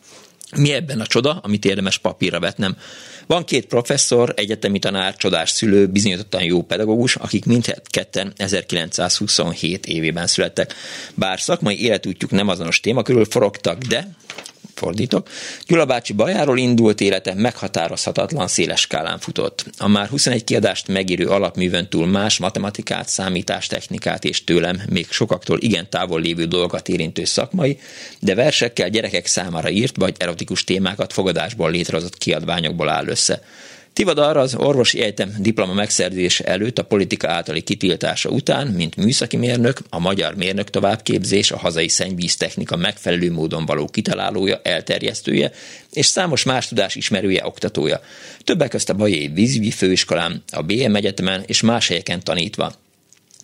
Mi ebben a csoda, amit érdemes papírra vetnem? Van két professzor, egyetemi tanár, csodás szülő, bizonyítottan jó pedagógus, akik mindketten 1927 évében születtek. Bár szakmai életútjuk nem azonos téma körül forogtak, de fordítok. Gyula bácsi bajáról indult élete meghatározhatatlan széles skálán futott. A már 21 kiadást megírő alapművön túl más matematikát, számítástechnikát és tőlem még sokaktól igen távol lévő dolgokat érintő szakmai, de versekkel gyerekek számára írt vagy erotikus témákat fogadásból létrehozott kiadványokból áll össze. Tivadar az orvosi egyetem diploma megszerzése előtt a politika általi kitiltása után, mint műszaki mérnök, a magyar mérnök továbbképzés, a hazai szennyvíztechnika megfelelő módon való kitalálója, elterjesztője, és számos más tudás ismerője, oktatója. Többek közt a Bajai Vízügyi Főiskolán, a BM Egyetemen és más helyeken tanítva.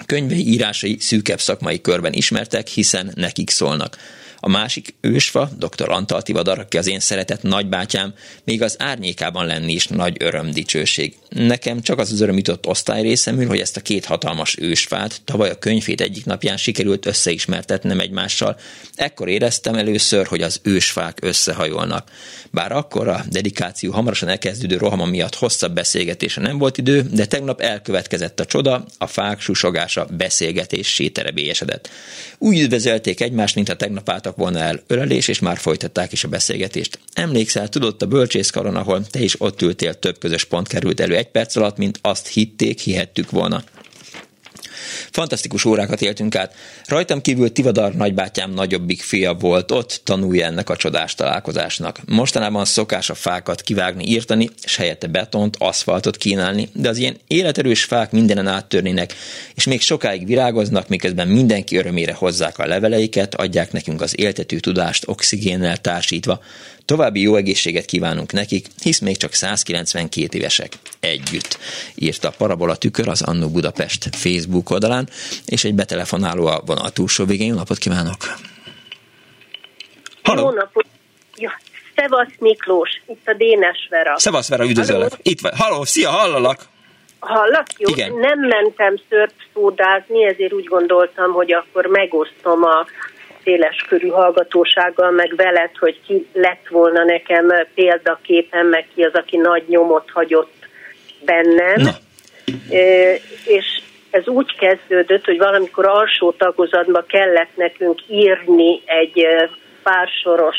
Könyvei írásai szűkebb szakmai körben ismertek, hiszen nekik szólnak. A másik ősfa, dr. Antal Tivadar, aki az én szeretett nagybátyám, még az árnyékában lenni is nagy öröm, dicsőség. Nekem csak az az öröm jutott osztályrészemül, hogy ezt a két hatalmas ősfát tavaly a könyvét egyik napján sikerült összeismertetnem egymással. Ekkor éreztem először, hogy az ősfák összehajolnak. Bár akkor a dedikáció hamarosan elkezdődő rohama miatt hosszabb beszélgetése nem volt idő, de tegnap elkövetkezett a csoda, a fák susogása beszélgetés terebélyesedett. Úgy üdvözölték egymást, mint a tegnap álltak volna el ölelés, és már folytatták is a beszélgetést. Emlékszel, tudott a bölcsészkaron, ahol te is ott ültél, több közös pont került elő egy perc alatt, mint azt hitték, hihettük volna. Fantasztikus órákat éltünk át. Rajtam kívül Tivadar nagybátyám nagyobbik fia volt ott, tanulja ennek a csodás találkozásnak. Mostanában szokás a fákat kivágni, írtani, és helyette betont, aszfaltot kínálni, de az ilyen életerős fák mindenen áttörnének, és még sokáig virágoznak, miközben mindenki örömére hozzák a leveleiket, adják nekünk az éltető tudást oxigénnel társítva. További jó egészséget kívánunk nekik, hisz még csak 192 évesek együtt, írta a Parabola Tükör az Annó Budapest Facebook oldalán, és egy betelefonáló a vonal túlsó végén. Jó napot kívánok! Halló! Jó napot! Ja, Szevasz Miklós, itt a Dénes Vera. Szevasz Vera, üdvözöllek! Itt vagy. Halló, szia, hallalak! Hallak? Jó, Igen. nem mentem szörpszódázni, ezért úgy gondoltam, hogy akkor megosztom a széles körű hallgatósággal, meg veled, hogy ki lett volna nekem példaképen, meg ki az, aki nagy nyomot hagyott bennem. Na. És ez úgy kezdődött, hogy valamikor alsó tagozatba kellett nekünk írni egy pársoros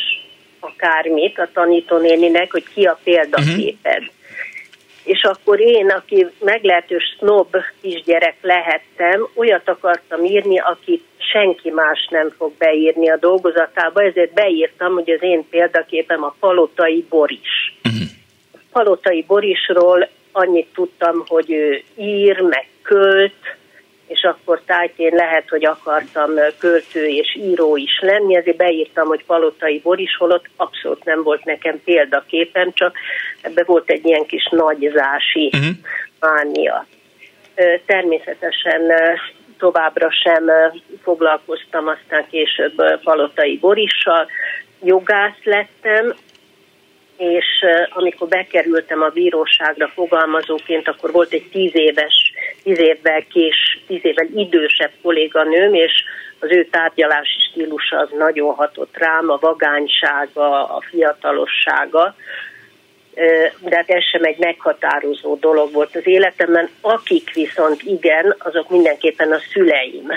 akármit a tanítónéninek, hogy ki a példaképed. Uh-huh. És akkor én, aki meglehetős snob kisgyerek lehettem, olyat akartam írni, akit senki más nem fog beírni a dolgozatába, ezért beírtam, hogy az én példaképem a Palotai Boris. Uh-huh. Palotai Borisról annyit tudtam, hogy ő ír, meg költ, és akkor tájtén lehet, hogy akartam költő és író is lenni, ezért beírtam, hogy Palotai Boris, holott abszolút nem volt nekem példaképem, csak ebbe volt egy ilyen kis nagyzási uh-huh. mánia. Természetesen továbbra sem foglalkoztam, aztán később Palotai Borissal, jogász lettem, és amikor bekerültem a bíróságra fogalmazóként, akkor volt egy tíz éves, tíz évvel kés, tíz évvel idősebb kolléganőm, és az ő tárgyalási stílusa az nagyon hatott rám, a vagánysága, a fiatalossága, de hát ez sem egy meghatározó dolog volt az életemben. Akik viszont igen, azok mindenképpen a szüleim.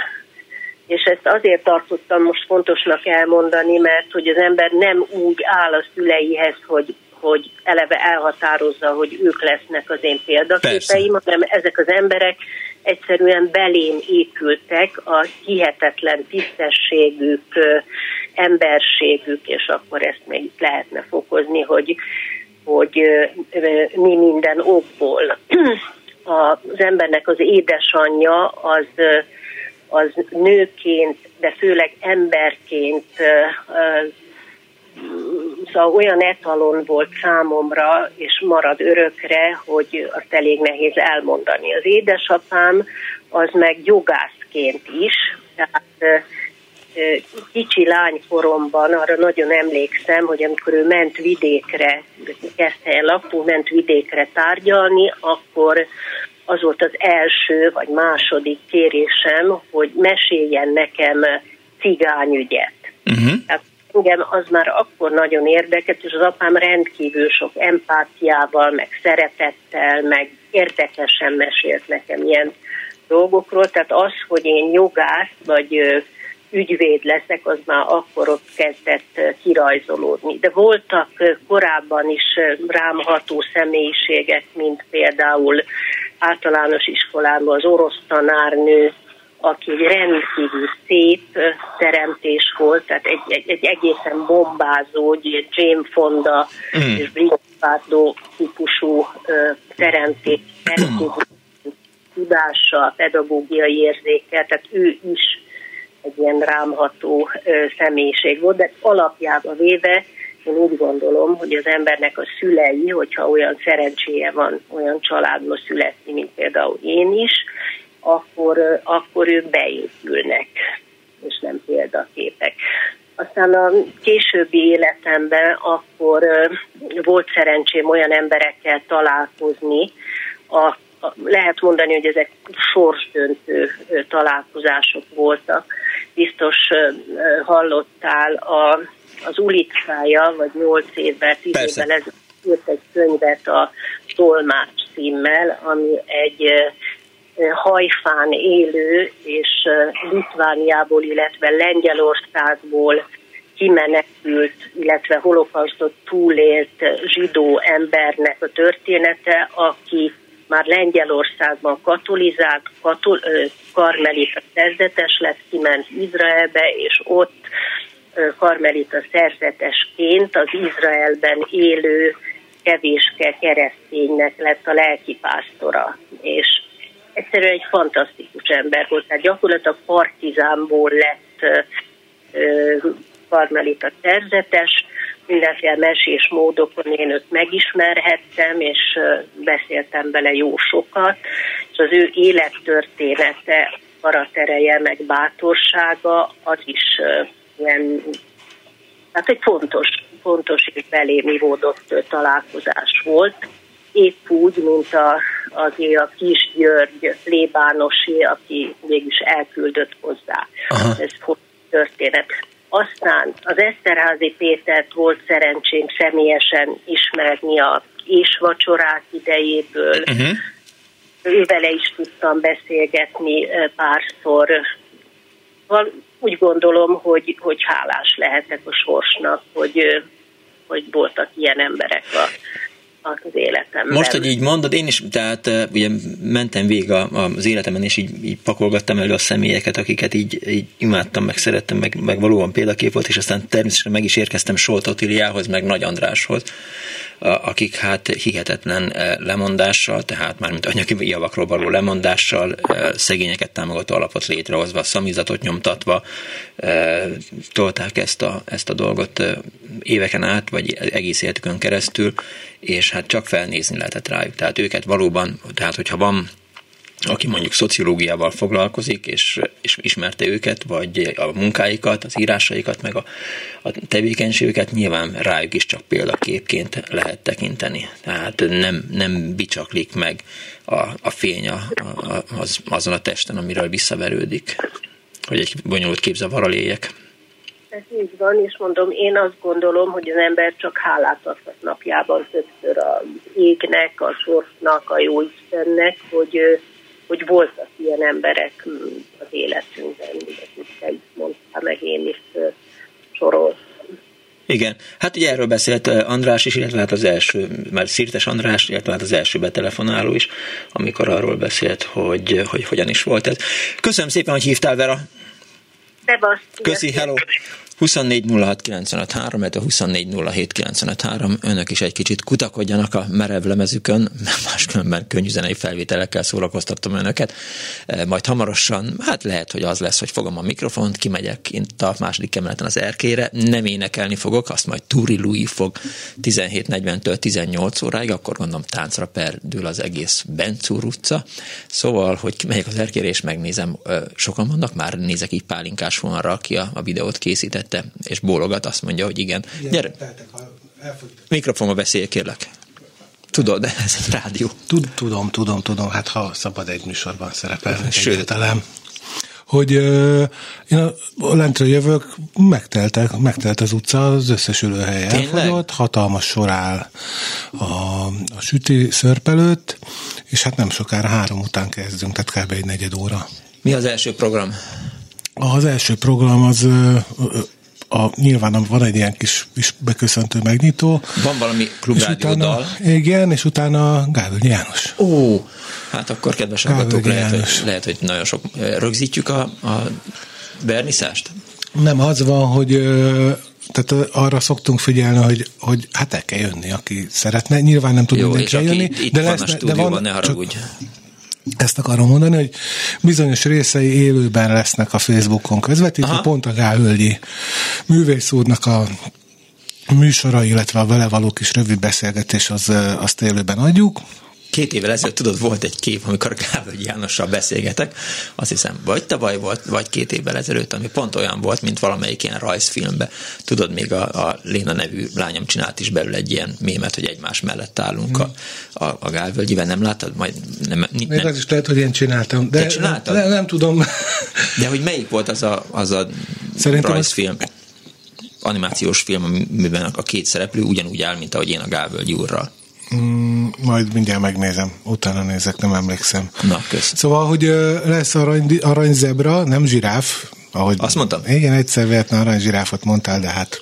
És ezt azért tartottam most fontosnak elmondani, mert hogy az ember nem úgy áll a szüleihez, hogy hogy eleve elhatározza, hogy ők lesznek az én példaképeim, hanem ezek az emberek egyszerűen belém épültek a hihetetlen tisztességük, emberségük, és akkor ezt még lehetne fokozni, hogy hogy mi minden okból. Az embernek az édesanyja az, az nőként, de főleg emberként szóval olyan etalon volt számomra, és marad örökre, hogy azt elég nehéz elmondani. Az édesapám az meg jogászként is, tehát kicsi lánykoromban arra nagyon emlékszem, hogy amikor ő ment vidékre, kezdte el lakó, ment vidékre tárgyalni, akkor az volt az első vagy második kérésem, hogy meséljen nekem cigányügyet. Uh-huh. Tehát engem az már akkor nagyon érdekelt, és az apám rendkívül sok empátiával, meg szeretettel, meg érdekesen mesélt nekem ilyen dolgokról. Tehát az, hogy én jogász vagy ügyvéd leszek, az már akkor ott kezdett kirajzolódni. De voltak korábban is rám ható személyiségek, mint például általános iskolában az orosz tanárnő, aki egy rendkívül szép teremtés volt, tehát egy, egy, egy egészen bombázó, egy Jane Fonda mm. és Brinkhardó típusú teremtés, tudással, pedagógiai érzékkel, tehát ő is egy ilyen rámható személyiség volt, de alapjában véve én úgy gondolom, hogy az embernek a szülei, hogyha olyan szerencséje van olyan családba születni, mint például én is, akkor, akkor ők beépülnek, és nem példaképek. Aztán a későbbi életemben akkor volt szerencsém olyan emberekkel találkozni, a, a, lehet mondani, hogy ezek sorsdöntő találkozások voltak. Biztos hallottál a, az ulicája, vagy nyolc évvel, tíz évvel ez írt egy könyvet a Tolmács címmel, ami egy hajfán élő és Litvániából, illetve Lengyelországból kimenekült, illetve holokausztot túlélt zsidó embernek a története, aki már Lengyelországban katolizált, katol, karmelita szerzetes lett, kiment Izraelbe, és ott karmelita szerzetesként az Izraelben élő kevéske kereszténynek lett a lelkipásztora. És egyszerűen egy fantasztikus ember volt, tehát gyakorlatilag partizánból lett karmelita szerzetes, mindenféle mesés módokon én őt megismerhettem, és beszéltem vele jó sokat, és az ő élettörténete, karatereje, meg bátorsága, az is ilyen, hát egy fontos, fontos és belémi ivódott találkozás volt, épp úgy, mint a, az a kis György plébánosi, aki mégis elküldött hozzá. Aha. Ez történet. Aztán az Eszterházi Pétert volt szerencsém személyesen ismerni a és vacsorák idejéből. Uh-huh. Ővele is tudtam beszélgetni párszor. Úgy gondolom, hogy, hogy hálás lehetek a sorsnak, hogy, hogy voltak ilyen emberek a az életemben. Most, hogy így mondod, én is, tehát ugye mentem végig az életemben, és így, így pakolgattam elő a személyeket, akiket így, így imádtam, meg szerettem, meg, meg valóban példakép volt, és aztán természetesen meg is érkeztem Solt Otiliához, meg Nagy Andráshoz, akik hát hihetetlen lemondással, tehát már mint anyagi javakról való lemondással, szegényeket támogató alapot létrehozva, szamizatot nyomtatva tolták ezt a, ezt a dolgot éveken át, vagy egész életükön keresztül, és hát csak felnézni lehetett rájuk. Tehát őket valóban, tehát hogyha van aki mondjuk szociológiával foglalkozik, és, és ismerte őket, vagy a munkáikat, az írásaikat, meg a, a tevékenységüket, nyilván rájuk is csak példaképként lehet tekinteni. Tehát nem, nem bicsaklik meg a, a fény a, a, az, azon a testen, amiről visszaverődik, hogy egy bonyolult képzavarral éljek. Ez így van, és mondom, én azt gondolom, hogy az ember csak hálát adhat napjában többször a égnek, a sorsnak, a jó Istennek, hogy hogy voltak ilyen emberek az életünkben, amit te is mondtál, meg én is soroltam. Igen, hát ugye erről beszélt András is, illetve hát az első, már Szirtes András, illetve hát az első betelefonáló is, amikor arról beszélt, hogy, hogy hogyan is volt ez. Köszönöm szépen, hogy hívtál, Vera. Köszi, hello. 24 06 953, a 24 Önök is egy kicsit kutakodjanak a merev lemezükön, mert máskülönben könnyű zenei felvételekkel szórakoztattam önöket. E, majd hamarosan, hát lehet, hogy az lesz, hogy fogom a mikrofont, kimegyek itt a második emeleten az erkére, nem énekelni fogok, azt majd Turi Louis fog 17.40-től 18 óráig, akkor gondolom táncra perdül az egész Bencúr utca. Szóval, hogy megyek az erkére és megnézem, sokan vannak, már nézek így pálinkás vonalra, aki a, a videót készített, mellette, és bólogat, azt mondja, hogy igen. igen Gyere. Mikrofonba beszélj, kérlek. Tudod, de ez egy rádió. Tud, tudom, tudom, tudom. Hát ha szabad egy műsorban szerepelni egyáltalán hogy uh, én a, a lentről jövök, megteltek, megtelt az utca, az összes ülőhely elfogyott, hatalmas sor áll a, a süti szörp előtt, és hát nem sokára három után kezdünk, tehát kb. egy negyed óra. Mi az első program? Az első program az a, nyilván van egy ilyen kis, kis beköszöntő megnyitó. Van valami klubrádiódal. Igen, és utána Gávöl János. Ó, hát akkor kedves hallgatók, lehet, hogy, lehet, hogy nagyon sok rögzítjük a, a verniszást? Nem, az van, hogy tehát arra szoktunk figyelni, hogy, hogy hát el kell jönni, aki szeretne. Nyilván nem tud mindenki jönni. De van lesz, a de van, ne haragudj. Csak, ezt akarom mondani, hogy bizonyos részei élőben lesznek a Facebookon közvetítve, Aha. pont a Gálhölgyi művész úrnak a műsora, illetve a vele való kis rövid beszélgetés, az, azt élőben adjuk. Két évvel ezelőtt tudod, volt egy kép, amikor Gábor Jánossal beszélgetek, azt hiszem, vagy tavaly volt, vagy két évvel ezelőtt, ami pont olyan volt, mint valamelyik ilyen rajzfilmbe. Tudod, még a, a Léna nevű lányom csinált is belőle egy ilyen mémet, hogy egymás mellett állunk a, a, a Gálvölgyiben, nem láttad? Majd nem, nem, még az is lehet, hogy én csináltam. De csináltad? Nem, nem, tudom. De hogy melyik volt az a, az a Szerintem rajzfilm? Az animációs film, amiben a két szereplő ugyanúgy áll, mint ahogy én a Gávölgy úrral. Mm, majd mindjárt megnézem, utána nézek, nem emlékszem. Na, kösz. Szóval, hogy lesz arany, aranyzebra, nem zsiráf. Ahogy, Azt mondtam? Igen, egyszer véletlen aranyzsiráfot mondtál, de hát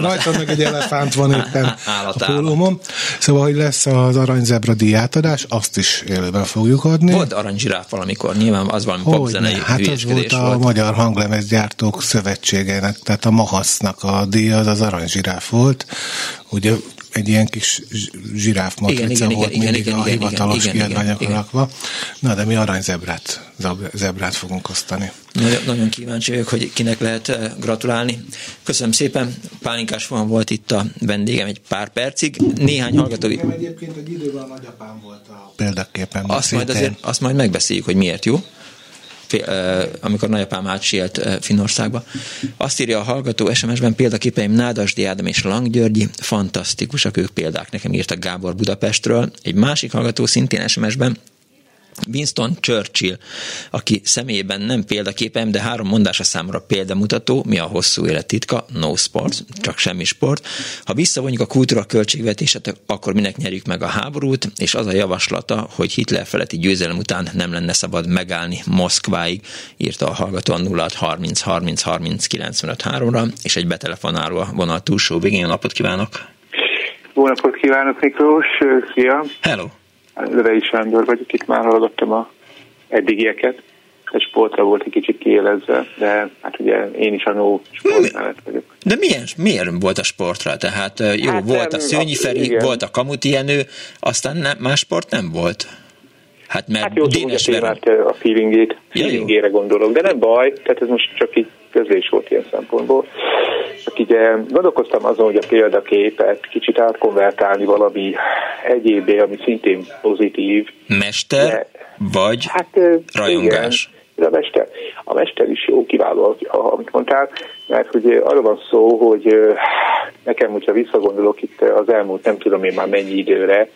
Rajtad meg egy elefánt van éppen állat, a pólómon. Szóval, hogy lesz az aranyzebra díjátadás, azt is élőben fogjuk adni. Volt aranyzsiráf valamikor, nyilván az valami popzenei Hát az volt a volt. Magyar Hanglemezgyártók Szövetségének, tehát a Mahasznak a díja, az az aranyzsiráf volt. Ugye egy ilyen kis zsiráf matrica igen, volt igen, mindig igen, a igen, hivatalos igen, kiadványokra rakva. Na, de mi aranyzebrát, zebrát fogunk osztani. Nagyon, nagyon kíváncsi vagyok, hogy kinek lehet eh, gratulálni. Köszönöm szépen, Pálinkás van volt itt a vendégem egy pár percig. Néhány hallgató... Igen, egyébként egy időben a nagyapám volt a példaképen. Azt majd, azért, azt majd megbeszéljük, hogy miért jó amikor nagyapám átsielt Finnországba. Azt írja a hallgató SMS-ben példaképeim Nádasdi Ádám és Lang Györgyi, fantasztikusak ők példák, nekem írtak Gábor Budapestről. Egy másik hallgató szintén SMS-ben Winston Churchill, aki személyében nem példaképem, de három mondása számra példamutató, mi a hosszú élet titka, no sport, csak semmi sport. Ha visszavonjuk a kultúra költségvetését, akkor minek nyerjük meg a háborút, és az a javaslata, hogy Hitler feletti győzelem után nem lenne szabad megállni Moszkváig, írta a hallgató a 0 30 30 30 95 3-ra, és egy betelefonáló a vonal túlsó végén. Napot kívánok! Jó napot kívánok, Miklós! Szia! Hello! Levei Sándor vagyok, itt már hallgattam a eddigieket. Egy sportra volt egy kicsit kiélezve, de hát ugye én is a no sport mellett vagyok. De milyen, miért volt a sportra? Tehát jó, hát volt a Szőnyi Feri, igen. volt a Kamuti Jenő, aztán nem, más sport nem volt. Hát mert hát jó, Dénes a feelingét, feelingére gondolok, de nem baj, tehát ez most csak így közlés volt ilyen szempontból. Csak így gondolkoztam azon, hogy a példaképet kicsit átkonvertálni valami egyébé, ami szintén pozitív. Mester de, vagy hát, rajongás? Igen, a mester, a mester is jó, kiváló, amit mondtál, mert ugye arról van szó, hogy nekem, hogyha visszagondolok itt az elmúlt nem tudom én már mennyi időre,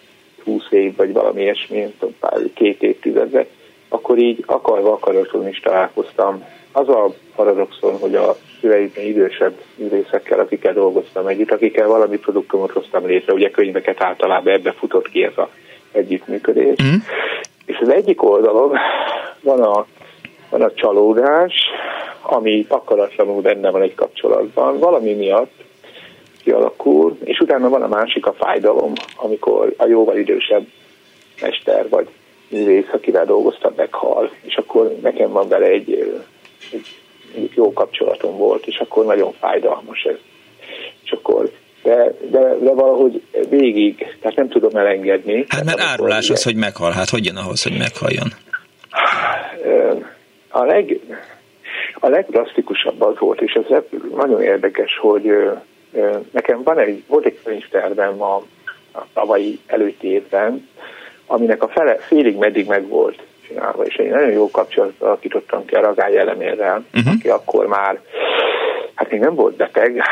20 év vagy valami ilyesmi, nem tudom, pár, két évtizedre, akkor így akarva akaratlanul is találkoztam. Az a paradoxon, hogy a szüleimnél idősebb művészekkel, akikkel dolgoztam együtt, akikkel valami produktumot hoztam létre, ugye könyveket általában ebbe futott ki ez a együttműködés. Mm. És az egyik oldalon van a, van a csalódás, ami akaratlanul benne van egy kapcsolatban, valami miatt kialakul, és utána van a másik a fájdalom, amikor a jóval idősebb mester vagy művész, akivel dolgoztam, meghal, és akkor nekem van vele egy, jó kapcsolatom volt, és akkor nagyon fájdalmas ez. És akkor de, de, de valahogy végig, tehát nem tudom elengedni. Hát mert árulás az, hogy meghal, hát hogy jön ahhoz, hogy meghaljon? A, leg, a legdrasztikusabb az volt, és ez nagyon érdekes, hogy nekem van egy, volt egy könyvtervem a, a tavalyi előtti évben, aminek a fele, félig meddig meg volt csinálva, és egy nagyon jó kapcsolatot alakítottam ki a Ragály elemérrel, uh-huh. aki akkor már, hát még nem volt beteg,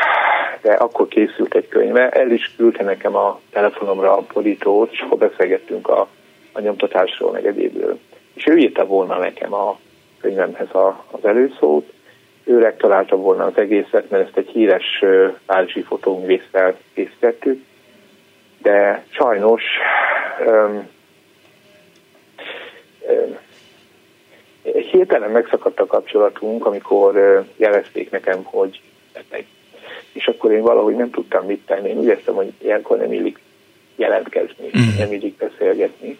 de akkor készült egy könyve, el is küldte nekem a telefonomra a borítót, és akkor beszélgettünk a, a nyomtatásról, meg egyébről. És ő írta volna nekem a könyvemhez a, az előszót, ő rektalálta volna az egészet, mert ezt egy híres párizsi fotóművésztel készítettük, de sajnos um, hirtelen megszakadt a kapcsolatunk, amikor jelezték nekem, hogy beteg. És akkor én valahogy nem tudtam mit tenni. Én úgy értem, hogy ilyenkor nem illik jelentkezni, mm. nem illik beszélgetni.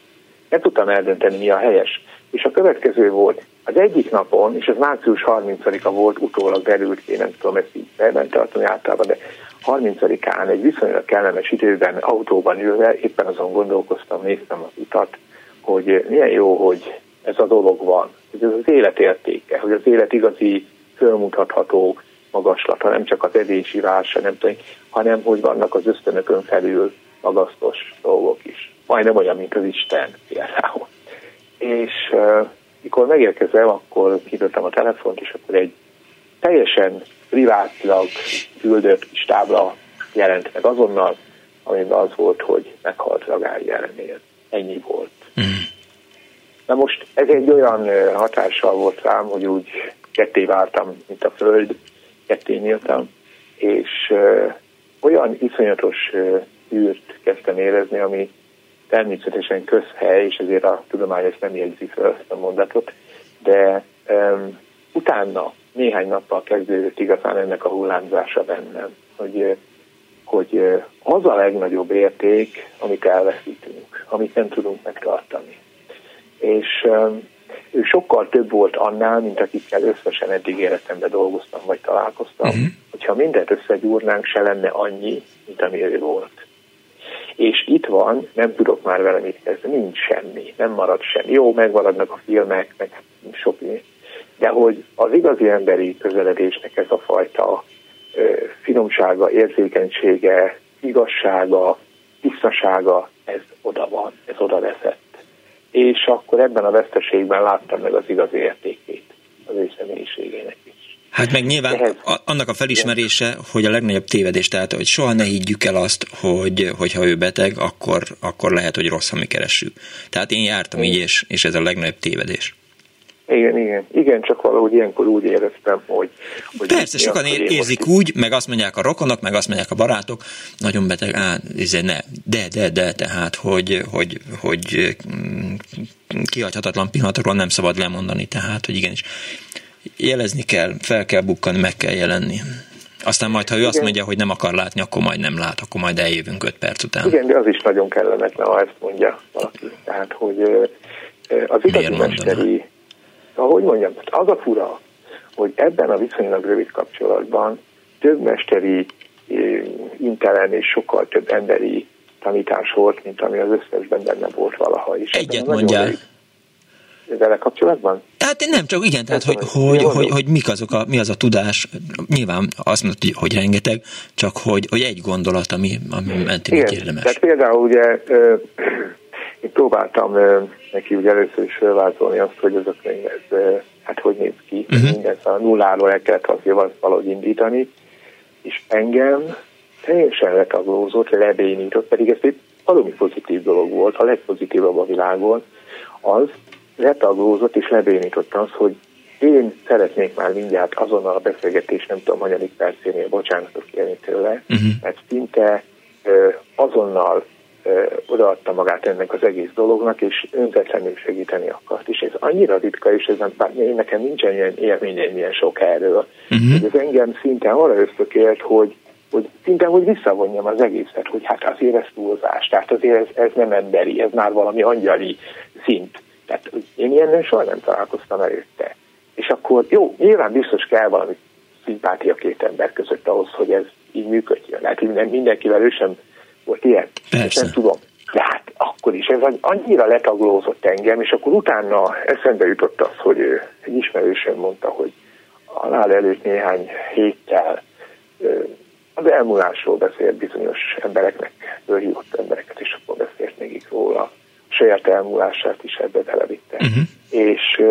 Nem tudtam eldönteni, mi a helyes. És a következő volt, az egyik napon, és ez március 30-a volt, utólag derült ki, nem tudom ezt így nem tartani általában, de 30-án egy viszonylag kellemes időben, autóban ülve, éppen azon gondolkoztam, néztem az utat, hogy milyen jó, hogy ez a dolog van, hogy ez az élet értéke, hogy az élet igazi fölmutatható magaslata, nem csak az edési vása, nem tudom, hanem hogy vannak az ösztönökön felül magasztos dolgok is. majdnem olyan, mint az Isten például. És uh, mikor megérkezem, akkor kidottam a telefont, és akkor egy teljesen privátilag küldött kis tábla jelent meg azonnal, amiben az volt, hogy meghalt Ragály jelenél. Ennyi volt. Mm. Na most ez egy olyan hatással volt rám, hogy úgy ketté vártam, mint a föld, ketté nyíltam, és olyan iszonyatos űrt kezdtem érezni, ami természetesen közhely, és ezért a tudomány ezt nem jegyzi fel ezt a mondatot, de um, utána néhány nappal kezdődött igazán ennek a hullámzása bennem, hogy, hogy az a legnagyobb érték, amit elveszítünk, amit nem tudunk megtartani. És ő sokkal több volt annál, mint akikkel összesen eddig életemben dolgoztam, vagy találkoztam, uh-huh. hogyha mindent összegyúrnánk, se lenne annyi, mint ami ő volt. És itt van, nem tudok már vele mit kezdeni, nincs semmi, nem marad semmi. Jó, megmaradnak a filmek, meg sok de hogy az igazi emberi közeledésnek ez a fajta finomsága, érzékenysége, igazsága, tisztasága, ez oda van, ez oda veszett és akkor ebben a veszteségben láttam meg az igazi értékét az ő személyiségének is. Hát meg nyilván Ehhez, annak a felismerése, hogy a legnagyobb tévedés, tehát hogy soha ne higgyük el azt, hogy, hogy ha ő beteg, akkor, akkor lehet, hogy rossz, mi keressük. Tehát én jártam igen. így, és, és ez a legnagyobb tévedés. Igen, igen. Igen, csak valahogy ilyenkor úgy éreztem, hogy... hogy Persze, sokan ér, érzik úgy, meg azt mondják a rokonok, meg azt mondják a barátok, nagyon beteg, á, ez ne, de, de, de, tehát, hogy, hogy, hogy mm, kihagyhatatlan pillanatokról nem szabad lemondani, tehát, hogy igenis jelezni kell, fel kell bukkani, meg kell jelenni. Aztán majd, ha ő Igen. azt mondja, hogy nem akar látni, akkor majd nem lát, akkor majd eljövünk öt perc után. Igen, de az is nagyon kellemetlen, ha ezt mondja valaki. Tehát, hogy az igazi mesteri ahogy mondjam, az a fura, hogy ebben a viszonylag rövid kapcsolatban több mesteri intelen és sokkal több emberi tanítás volt, mint ami az összesben benne volt valaha is. Egyet mondjál. Vele kapcsolatban? Tehát nem, csak igen, tehát hogy, hogy, hogy, hogy, hogy mik azok a, mi az a tudás, nyilván azt mondod, hogy, hogy rengeteg, csak hogy, hogy egy gondolat, ami, ami mentén érdemes. Tehát például ugye én próbáltam neki ugye először is felvázolni azt, hogy ez a könyv, ez, hát hogy néz ki, uh-huh. minden szóval nulláról el kellett valahogy indítani, és engem teljesen letaglózott, lebénított, pedig ez egy valami pozitív dolog volt, a legpozitívabb a világon, az letaglózott és lebénított az, hogy én szeretnék már mindjárt azonnal a beszélgetés, nem tudom, hanyadik percénél bocsánatot kérni tőle, uh-huh. mert szinte azonnal odaadta magát ennek az egész dolognak, és önzetlenül segíteni akart. És ez annyira ritka, és ez nem, nekem nincsen ilyen élményem ilyen sok erről, uh-huh. ez engem szinte arra ösztökélt, hogy, hogy szinte, hogy visszavonjam az egészet, hogy hát azért ez túlzás, tehát azért ez, ez nem emberi, ez már valami angyali szint. Tehát én ilyennel soha nem találkoztam előtte. És akkor jó, nyilván biztos kell valami szimpátia két ember között ahhoz, hogy ez így működjön. Lehet, hogy mindenkivel ő sem volt ilyen. Persze. Nem tudom. De hát akkor is ez annyira letaglózott engem, és akkor utána eszembe jutott az, hogy egy ismerősöm mondta, hogy halál előtt néhány héttel az elmúlásról beszélt bizonyos embereknek, fölhívott embereket, és akkor beszélt még róla. A saját elmúlását is ebbe belevitte. Uh-huh. És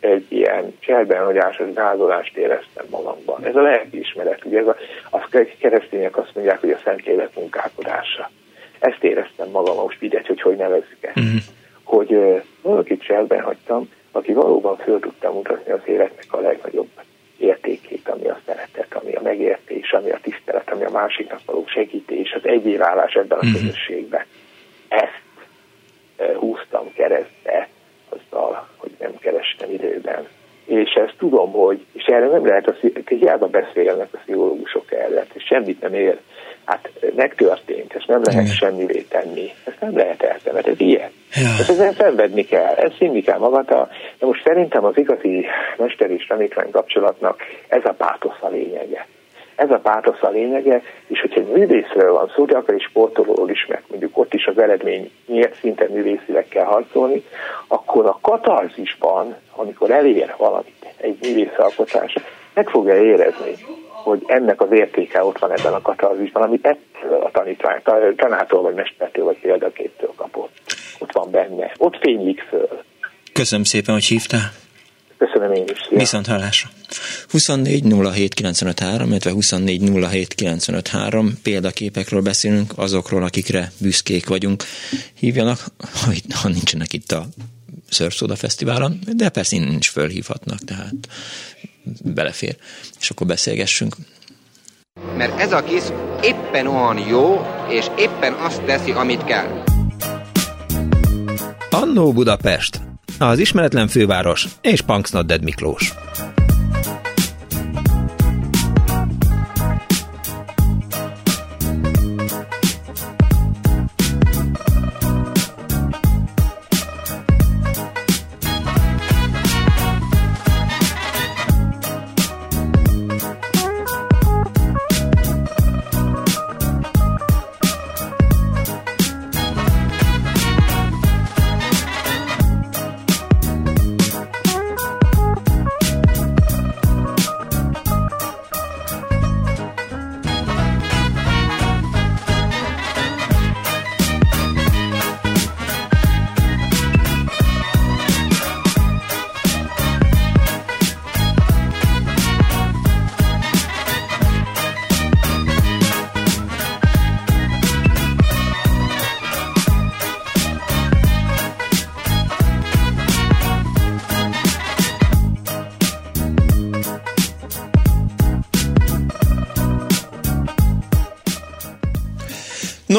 egy ilyen cselbenhagyásos gázolást éreztem magamban. Ez a lelki ismeret, ugye ez a, a keresztények azt mondják, hogy a szent élet munkálkodása. Ezt éreztem magam, most mindegy, hogy hogy nevezzük ezt. Uh-huh. Hogy uh, valakit cselben hagytam, aki valóban föl tudta mutatni az életnek a legnagyobb értékét, ami a szeretet, ami a megértés, ami a tisztelet, ami a másiknak való segítés, az egyévállás ebben a uh-huh. közösségben. Ezt uh, húztam keresztbe azzal, hogy nem kerestem időben. És ezt tudom, hogy, és erre nem lehet, a, hiába beszélnek a pszichológusok erre, és semmit nem ér. Hát megtörtént, ezt nem lehet Igen. semmivé tenni. Ezt nem lehet eltenni, mert ez ilyen. Ja. Ezt ezen szenvedni kell, ezt hinni kell magata. De most szerintem az igazi mester és tanítvány kapcsolatnak ez a pátosz a lényege. Ez a pátosz a lényege, és hogyha egy művészről van szó, de akár is sportolóról is, mert mondjuk ott is az eredmény miért szinte művészileg kell harcolni, akkor a katarzisban, amikor elér valamit, egy művészalkotás, meg fogja érezni, hogy ennek az értéke ott van ebben a katarzisban, amit ettől a tanítvány, tanától, vagy mestertől, vagy példaképtől kapott. Ott van benne. Ott fénylik föl. Köszönöm szépen, hogy hívtál. Köszönöm én is. Szia. Viszont hallásra. 24 07 953, illetve 24 07 953 példaképekről beszélünk, azokról, akikre büszkék vagyunk. Hívjanak, ha nincsenek itt a Szörszóda Fesztiválon, de persze innen is fölhívhatnak, tehát belefér, és akkor beszélgessünk. Mert ez a kis éppen olyan jó, és éppen azt teszi, amit kell. Annó Budapest, az ismeretlen főváros és Punksnodded Miklós.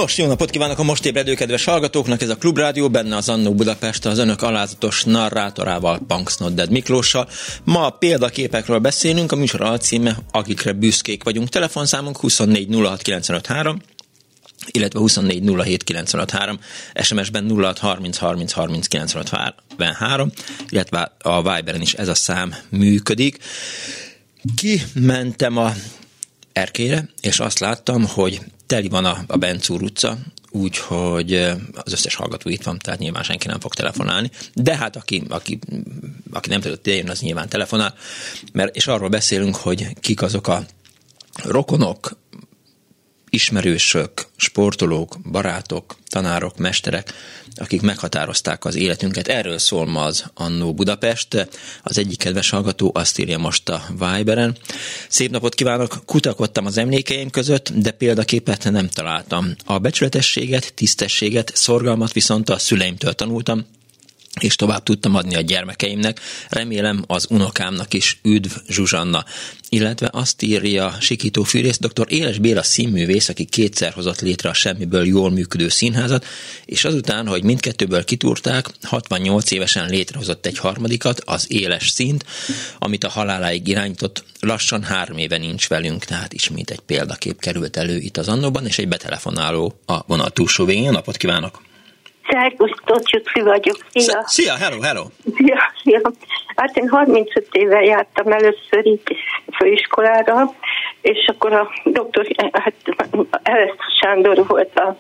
Nos, jó napot kívánok a most ébredő kedves hallgatóknak, ez a Klubrádió, benne az Annó Budapest az önök alázatos narrátorával, Punks Not Dead Miklóssal. Ma a példaképekről beszélünk, a műsor alcíme, akikre büszkék vagyunk. Telefonszámunk 24 illetve 24 SMS-ben 06 30 30 30 illetve a Viberen is ez a szám működik. Kimentem a erkére, és azt láttam, hogy teli van a, a Bencúr utca, úgyhogy az összes hallgató itt van, tehát nyilván senki nem fog telefonálni. De hát aki, aki, aki nem tudott eljönni, az nyilván telefonál, mert, és arról beszélünk, hogy kik azok a rokonok, ismerősök, sportolók, barátok, tanárok, mesterek, akik meghatározták az életünket. Erről szól ma az Annó Budapest. Az egyik kedves hallgató azt írja most a Viberen. Szép napot kívánok, kutakodtam az emlékeim között, de példaképet nem találtam. A becsületességet, tisztességet, szorgalmat viszont a szüleimtől tanultam, és tovább tudtam adni a gyermekeimnek. Remélem az unokámnak is üdv Zsuzsanna. Illetve azt írja Sikító Fűrész, dr. Éles Béla színművész, aki kétszer hozott létre a semmiből jól működő színházat, és azután, hogy mindkettőből kitúrták, 68 évesen létrehozott egy harmadikat, az Éles színt, amit a haláláig irányított, lassan három éve nincs velünk, tehát ismét egy példakép került elő itt az annóban, és egy betelefonáló a vonal túlsó végén. Napot kívánok! Szerkusztot, Jutri vagyok. Szia! Szia, hello, hello! Szia, szia! Hát én 35 éve jártam először itt főiskolára, és akkor a doktor, hát Ereszt Sándor volt a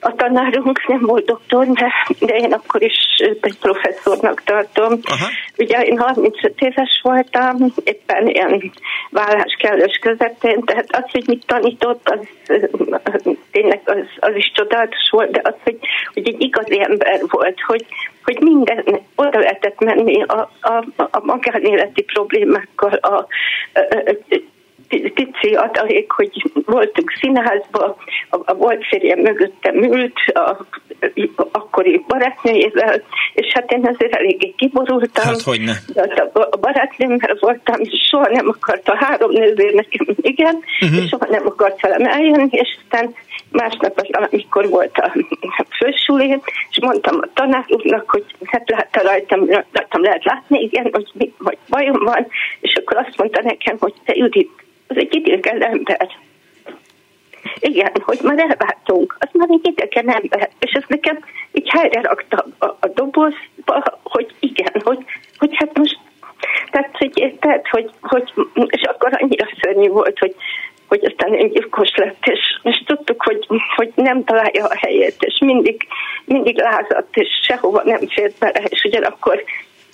a tanárunk nem volt doktor, de, de én akkor is egy professzornak tartom. Aha. Ugye én 35 éves voltam, éppen ilyen vállás kellős közepén, tehát az, hogy mit tanított, az tényleg az, az is csodálatos volt, de az, hogy, hogy egy igazi ember volt, hogy, hogy minden oda lehetett menni a, a, a magánéleti problémákkal, a, a, a pici adalék, hogy voltunk színházba, a, a volt férjem mögöttem ült, a, akkori barátnőjével, és hát én azért eléggé kiborultam. Hát hogy ne. A, a barátnőmmel voltam, és soha nem akart a három nővér nekem, igen, uh-huh. és soha nem akart velem eljönni, és aztán másnap, amikor volt a fősulé, és mondtam a tanár úrnak, hogy hát látta rajtam, rajtam lehet látni, igen, hogy mi, vagy bajom van, és akkor azt mondta nekem, hogy te Judit, az egy idegen ember. Igen, hogy már elváltunk, az már egy idegen ember, és ez nekem így helyre rakta a, a dobozba, hogy igen, hogy, hogy hát most tehát, hogy, tehát, hogy, hogy, és akkor annyira szörnyű volt, hogy, hogy aztán egy gyilkos lett, és, és tudtuk, hogy, hogy nem találja a helyét, és mindig, mindig lázadt, és sehova nem fért bele, és ugyanakkor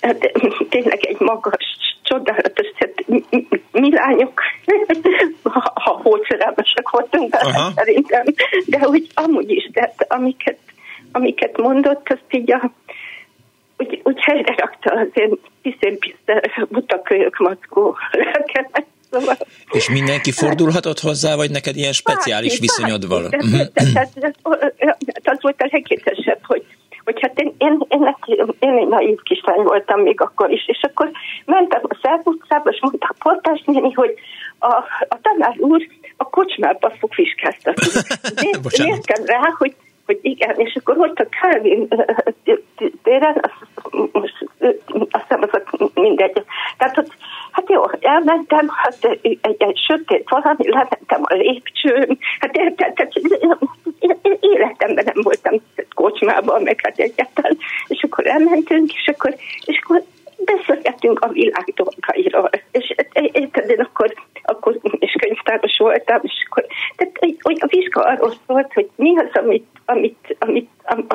hát, tényleg egy magas, csodálatos, tehát mi lányok, ha, ha voltunk, de szerintem, de hogy amúgy is, de amiket, amiket mondott, azt így a, úgy, úgy helyre rakta az én piszén-piszte butakölyök mackó lelkemet. Szóval. És mindenki fordulhatott hozzá, vagy neked ilyen speciális Bármi, viszonyod van? Az volt a legkétesebb, hogy hogy hát én, én, én, én, én egy naív kislány voltam még akkor is, és akkor mentem a szervutcába, és mondta a portás néni, hogy a, a tanár úr a kocsmába fog fiskáztatni. Néztem rá, hogy hogy igen, és akkor volt a Calvin téren, most azt hiszem, az mindegy. Tehát ott, hát jó, elmentem, hát egy, egy sötét valami, lementem a lépcsőn, hát érted, tehát életemben nem voltam kocsmában, meg hát egyáltalán, és akkor elmentünk, és akkor, és akkor beszélgettünk a világ dolgairól. És érted, én akkor, akkor és könyvtáros voltam, és akkor, tehát hogy a vizsga arról szólt, hogy mi az, amit, amit, amit,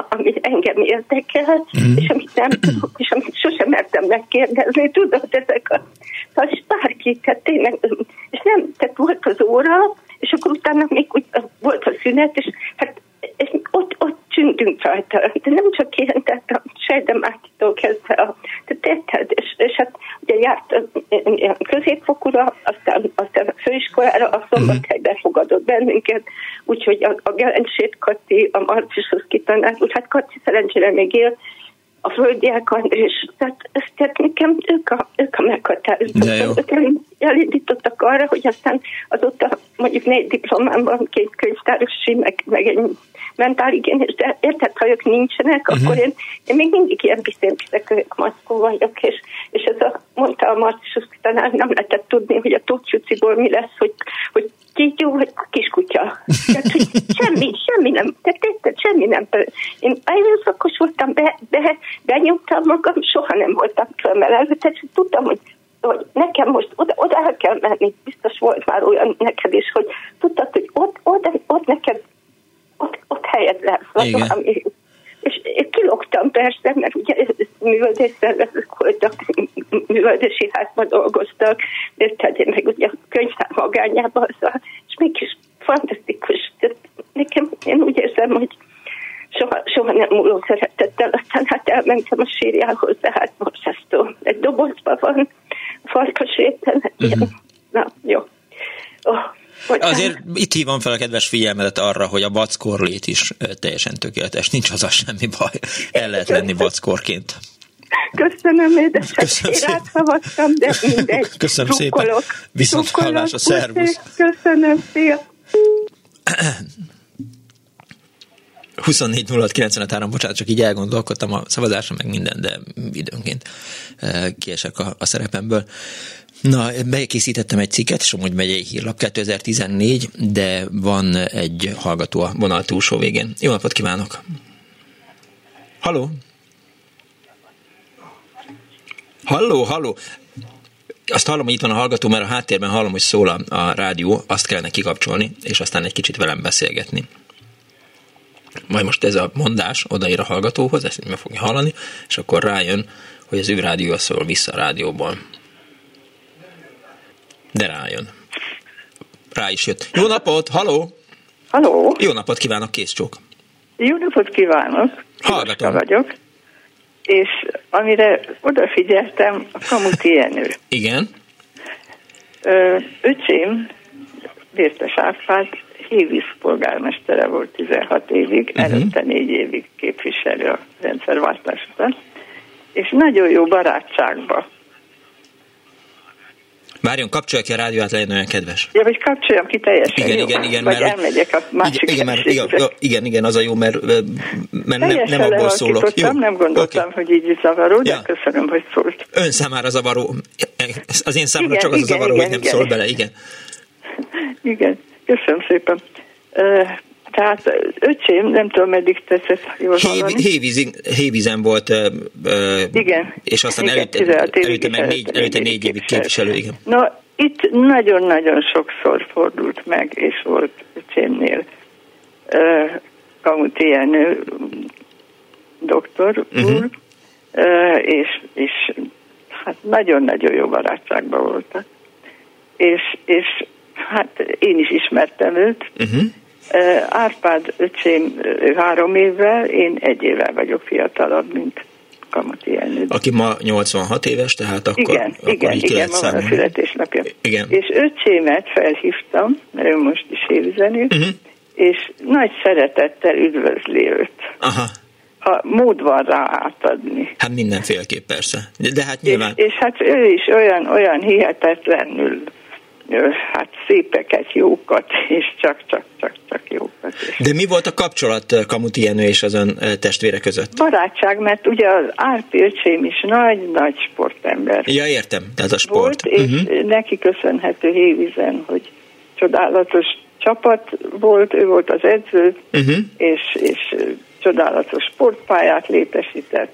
amit engem érdekel, mm. és amit nem tudok, és amit sosem mertem megkérdezni, tudod, ezek a, szóval bárki, tehát tényleg, és nem, tehát volt az óra, és akkor utána még úgy volt a szünet, és hát és csündünk rajta, de nem csak ilyen, tehát a sejdemáktól kezdve, a, tehát érted, és, és hát ugye járt középfokúra, aztán, aztán a főiskolára, a szombathelyben fogadott bennünket, úgyhogy a, a Gelencsét Kati, a Marcisus kitanár, úgy hát Kati szerencsére még él, a földiák Andrés, tehát, tehát nekem ők a, ők a meghatározók. Elindítottak arra, hogy aztán azóta mondjuk négy diplomámban két könyvtárosi, meg, meg egy mentálhigiénés, de érted, ha ők nincsenek, uh-huh. akkor én, én még mindig ilyen piszénpiszekők maszkó vagyok, és, és ez a, mondta a Marcius tanár, nem lehetett tudni, hogy a tócsuciból mi lesz, hogy, hogy kígyó vagy kiskutya. Tehát, hogy semmi, semmi nem, tehát érted, semmi nem. Én erőszakos voltam, be, be, benyomtam magam, soha nem voltam fölmelelve, tehát tudtam, hogy hogy nekem most oda, oda el kell menni, biztos volt már olyan neked is, hogy tudtad, hogy ott, ott, ott neked lesz. Igen. Ami, és én kilogtam persze, mert ugye műveldés szervezők voltak, műveldési házban dolgoztak, érted, én meg ugye a könyvtár magányában, szóval, és mégis fantasztikus. Tehát nekem, én úgy érzem, hogy soha, soha nem múló szeretettel, aztán hát elmentem a sírjához, de hát borzasztó. Egy dobozban van, farkas étel, uh-huh. Oh, Bocsánat. Azért itt hívom fel a kedves figyelmedet arra, hogy a backorlét is teljesen tökéletes, nincs az a semmi baj, el lehet lenni backorként. Köszönöm, édesem. Köszönöm Én átszavaztam, de mindegy. Köszönöm Trukkolok. szépen. Viszont hallás a szervusz. Köszönöm, szia. 24 bocsánat, csak így elgondolkodtam a szavazásra, meg minden, de időnként kiesek a, a szerepemből. Na, bekészítettem egy cikket, Somogy megyei hírlap 2014, de van egy hallgató a vonal túlsó végén. Jó napot kívánok! Halló? Halló, halló! Azt hallom, hogy itt van a hallgató, mert a háttérben hallom, hogy szól a, a rádió, azt kellene kikapcsolni, és aztán egy kicsit velem beszélgetni. Majd most ez a mondás odaír a hallgatóhoz, ezt meg fogja hallani, és akkor rájön, hogy az ő rádió szól vissza a rádióból de rájön. Rá is jött. Jó napot, haló! Haló! Jó napot kívánok, kész csók. Jó napot kívánok! Hallgatom. vagyok. És amire odafigyeltem, a Kamuti Jenő. Igen. Ö, öcsém, Vértes Árpád, Hévíz polgármestere volt 16 évig, uh-huh. előtte négy évig képviselő a rendszerváltás után, és nagyon jó barátságban Várjon, kapcsolja ki a rádiót, legyen olyan kedves. Ja, vagy kapcsoljam ki teljesen. Igen, jó? igen, igen. Vagy mert, elmegyek a másik igen, mert, igen, igen, igen, az a jó, mert, mert nem, nem abból szólok. Jó? Nem gondoltam, okay. hogy így zavaró, de ja. köszönöm, hogy szólt. Ön számára zavaró. Az én számomra igen, csak az igen, a zavaró, igen, hogy nem igen. szól bele, igen. Igen, köszönöm szépen. Tehát öcsém, nem tudom, meddig tetszett jól hallani. Hévízen, hévízen volt, igen, és aztán igen, előtte, előtte, meg négy, előtte négy évig képviselő, igen. Na, itt nagyon-nagyon sokszor fordult meg, és volt öcsémnél uh, Kamuti Jenő doktor uh-huh. úr, uh, és, és hát nagyon-nagyon jó barátságban voltak. és, és hát én is ismertem őt. Uh-huh. Árpád öcsém három évvel, én egy évvel vagyok fiatalabb, mint Kamati Ernő. Aki ma 86 éves, tehát akkor, igen, akkor igen, így igen, ma a születésnapja. Igen. És öcsémet felhívtam, mert ő most is évzenő, uh-huh. és nagy szeretettel üdvözli őt. Aha. Ha mód van rá átadni. Hát mindenféleképp persze. De, de hát nyilván... És, és hát ő is olyan, olyan hihetetlenül hát szépeket, jókat, és csak-csak-csak-csak jókat. De mi volt a kapcsolat Kamuti Jenő és az ön testvére között? Barátság, mert ugye az Árpi öcsém is nagy-nagy sportember. Ja, értem, tehát a sport. Volt, és uh-huh. neki köszönhető Hévizen, hogy csodálatos csapat volt, ő volt az edző, uh-huh. és, és csodálatos sportpályát létesített,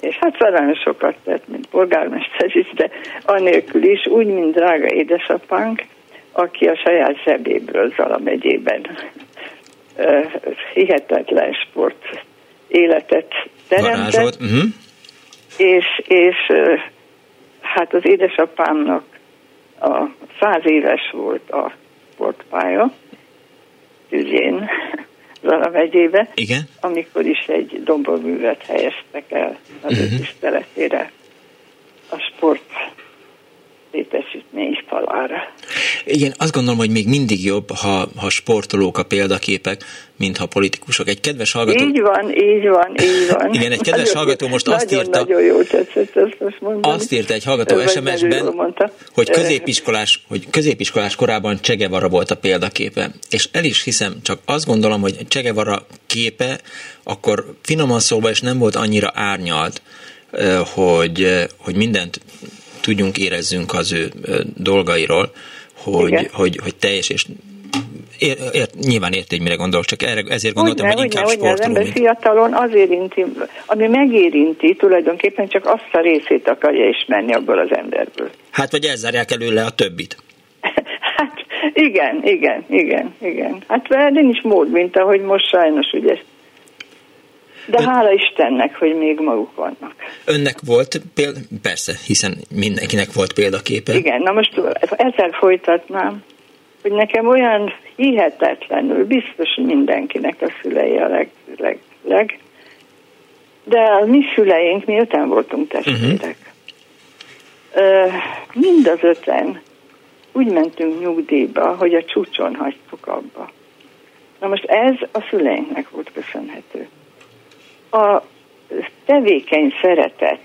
és hát nagyon sokat tett, mint polgármester is, de anélkül is, úgy, mint drága édesapánk, aki a saját zsebéből Zala megyében hihetetlen sport életet teremtett, uh-huh. és, és hát az édesapámnak a száz éves volt a sportpálya, ügyén, Zala megyébe, Igen? amikor is egy domboművet helyeztek el az uh-huh. ő tiszteletére a sport létesítmény falára. Igen, azt gondolom, hogy még mindig jobb, ha, ha sportolók a példaképek, mint ha politikusok. Egy kedves hallgató... Így van, így van, így van. Igen, egy kedves nagyon hallgató most nagyon, azt írta... Nagyon jó tetszett ezt most mondani. Azt írta egy hallgató SMS-ben, hogy középiskolás, hogy középiskolás korában Csegevara volt a példaképe. És el is hiszem, csak azt gondolom, hogy Csegevara képe akkor finoman szóval és nem volt annyira árnyalt, hogy, hogy mindent tudjunk, érezzünk az ő dolgairól, hogy, hogy, hogy teljes és ér, ér, nyilván érti, hogy mire gondolok, csak erre, ezért gondoltam, hogy, hogy inkább hogy sportoló. Az ember mint... fiatalon az érinti, ami megérinti, tulajdonképpen csak azt a részét akarja ismerni abból az emberből. Hát, vagy elzárják előle a többit. hát, igen, igen, igen, igen. Hát nincs mód, mint ahogy most sajnos ugye de Ön... hála Istennek, hogy még maguk vannak. Önnek volt példa? Persze, hiszen mindenkinek volt példaképe. Igen, na most ezzel folytatnám, hogy nekem olyan hihetetlenül, biztos mindenkinek a szülei a leg, leg, leg de a mi szüleink, mi öten voltunk testvérek. Uh-huh. Mind az öten úgy mentünk nyugdíjba, hogy a csúcson hagytuk abba. Na most ez a szüleinknek volt köszönhető a tevékeny szeretet,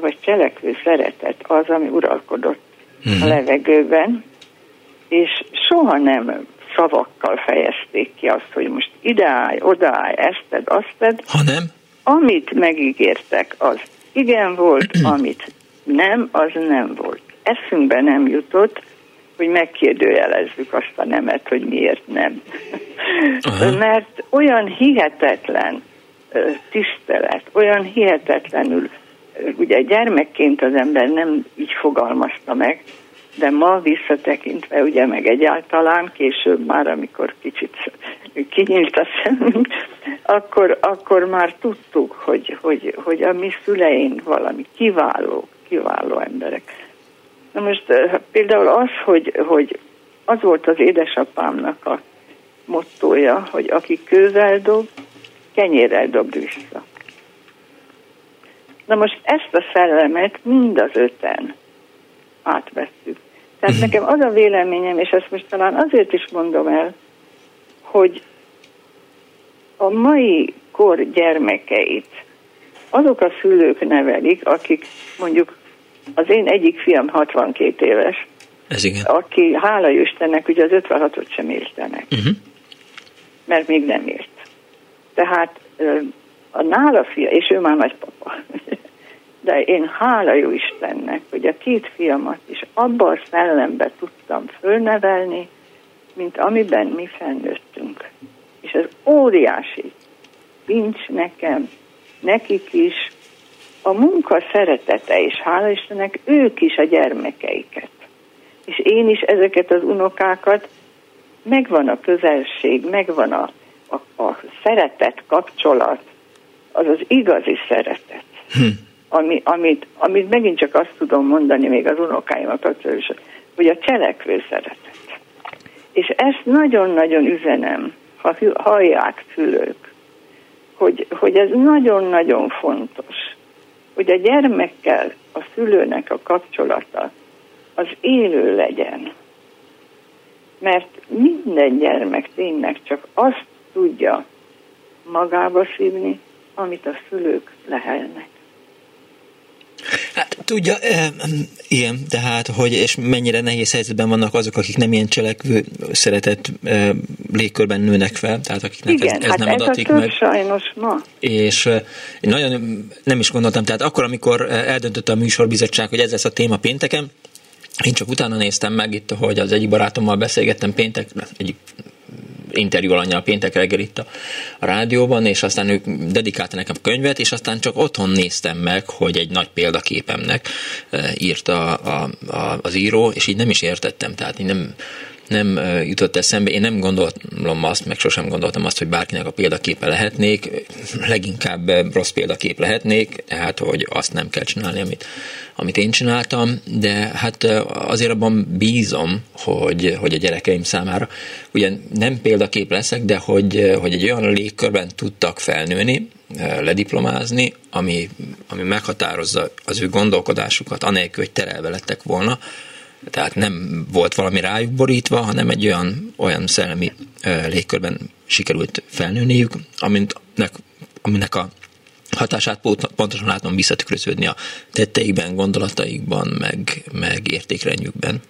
vagy cselekvő szeretet az, ami uralkodott hmm. a mhm. levegőben, és soha nem szavakkal fejezték ki azt, hogy most ideállj, odaállj, ezt tedd, azt tedd. Hanem? Amit megígértek, az igen volt, amit nem, az nem volt. Eszünkbe nem jutott, hogy megkérdőjelezzük azt a nemet, hogy miért nem. Aha. Mert olyan hihetetlen tisztelet, olyan hihetetlenül, ugye gyermekként az ember nem így fogalmazta meg, de ma visszatekintve, ugye meg egyáltalán később már, amikor kicsit kinyílt a szemünk, akkor, akkor már tudtuk, hogy, hogy, hogy a mi szüleink valami kiváló, kiváló emberek. Na most például az, hogy, hogy az volt az édesapámnak a mottója, hogy aki kővel dob, kenyérrel dobd vissza. Na most ezt a szellemet mind az öten átvettük. Tehát uh-huh. nekem az a véleményem, és ezt most talán azért is mondom el, hogy a mai kor gyermekeit azok a szülők nevelik, akik mondjuk az én egyik fiam 62 éves, Ez igen. aki hála Istennek ugye az 56-ot sem élte meg. Uh-huh. Mert még nem ért. Tehát a nála fia, és ő már nagypapa, de én hála jó Istennek, hogy a két fiamat is abban a szellembe tudtam fölnevelni, mint amiben mi felnőttünk. És ez óriási. Nincs nekem, nekik is, a munka szeretete, és hála Istennek ők is a gyermekeiket. És én is ezeket az unokákat, megvan a közelség, megvan a a, a szeretet kapcsolat az az igazi szeretet. Hm. Ami, amit, amit megint csak azt tudom mondani még az unokáimat, hogy hogy a cselekvő szeretet. És ezt nagyon-nagyon üzenem, ha hallják szülők, hogy, hogy ez nagyon-nagyon fontos, hogy a gyermekkel a szülőnek a kapcsolata az élő legyen. Mert minden gyermek tényleg csak azt tudja magába szívni, amit a szülők lehelnek. Hát tudja, ilyen, tehát, hogy és mennyire nehéz helyzetben vannak azok, akik nem ilyen cselekvő szeretett légkörben nőnek fel, tehát akiknek Igen, ez, ez hát nem ez adatik meg. sajnos ma. És én nagyon nem is gondoltam, tehát akkor, amikor eldöntötte a műsorbizottság, hogy ez lesz a téma pénteken, én csak utána néztem meg itt, hogy az egyik barátommal beszélgettem péntek, egyik interjú alanyjal péntek reggel itt a, a rádióban, és aztán ők dedikálta nekem könyvet, és aztán csak otthon néztem meg, hogy egy nagy példaképemnek írta a, a, az író, és így nem is értettem, tehát így nem, nem jutott eszembe. Én nem gondolom azt, meg sosem gondoltam azt, hogy bárkinek a példaképe lehetnék, leginkább rossz példakép lehetnék, tehát, hogy azt nem kell csinálni, amit, amit én csináltam, de hát azért abban bízom, hogy, hogy a gyerekeim számára. Ugyan nem példakép leszek, de hogy, hogy egy olyan légkörben tudtak felnőni, lediplomázni, ami, ami meghatározza az ő gondolkodásukat, anélkül, hogy terelve lettek volna, tehát nem volt valami rájuk borítva, hanem egy olyan, olyan szellemi légkörben sikerült felnőniük, aminek, aminek a hatását pontosan látom visszatükröződni a tetteikben, gondolataikban, meg, meg értékrendjükben.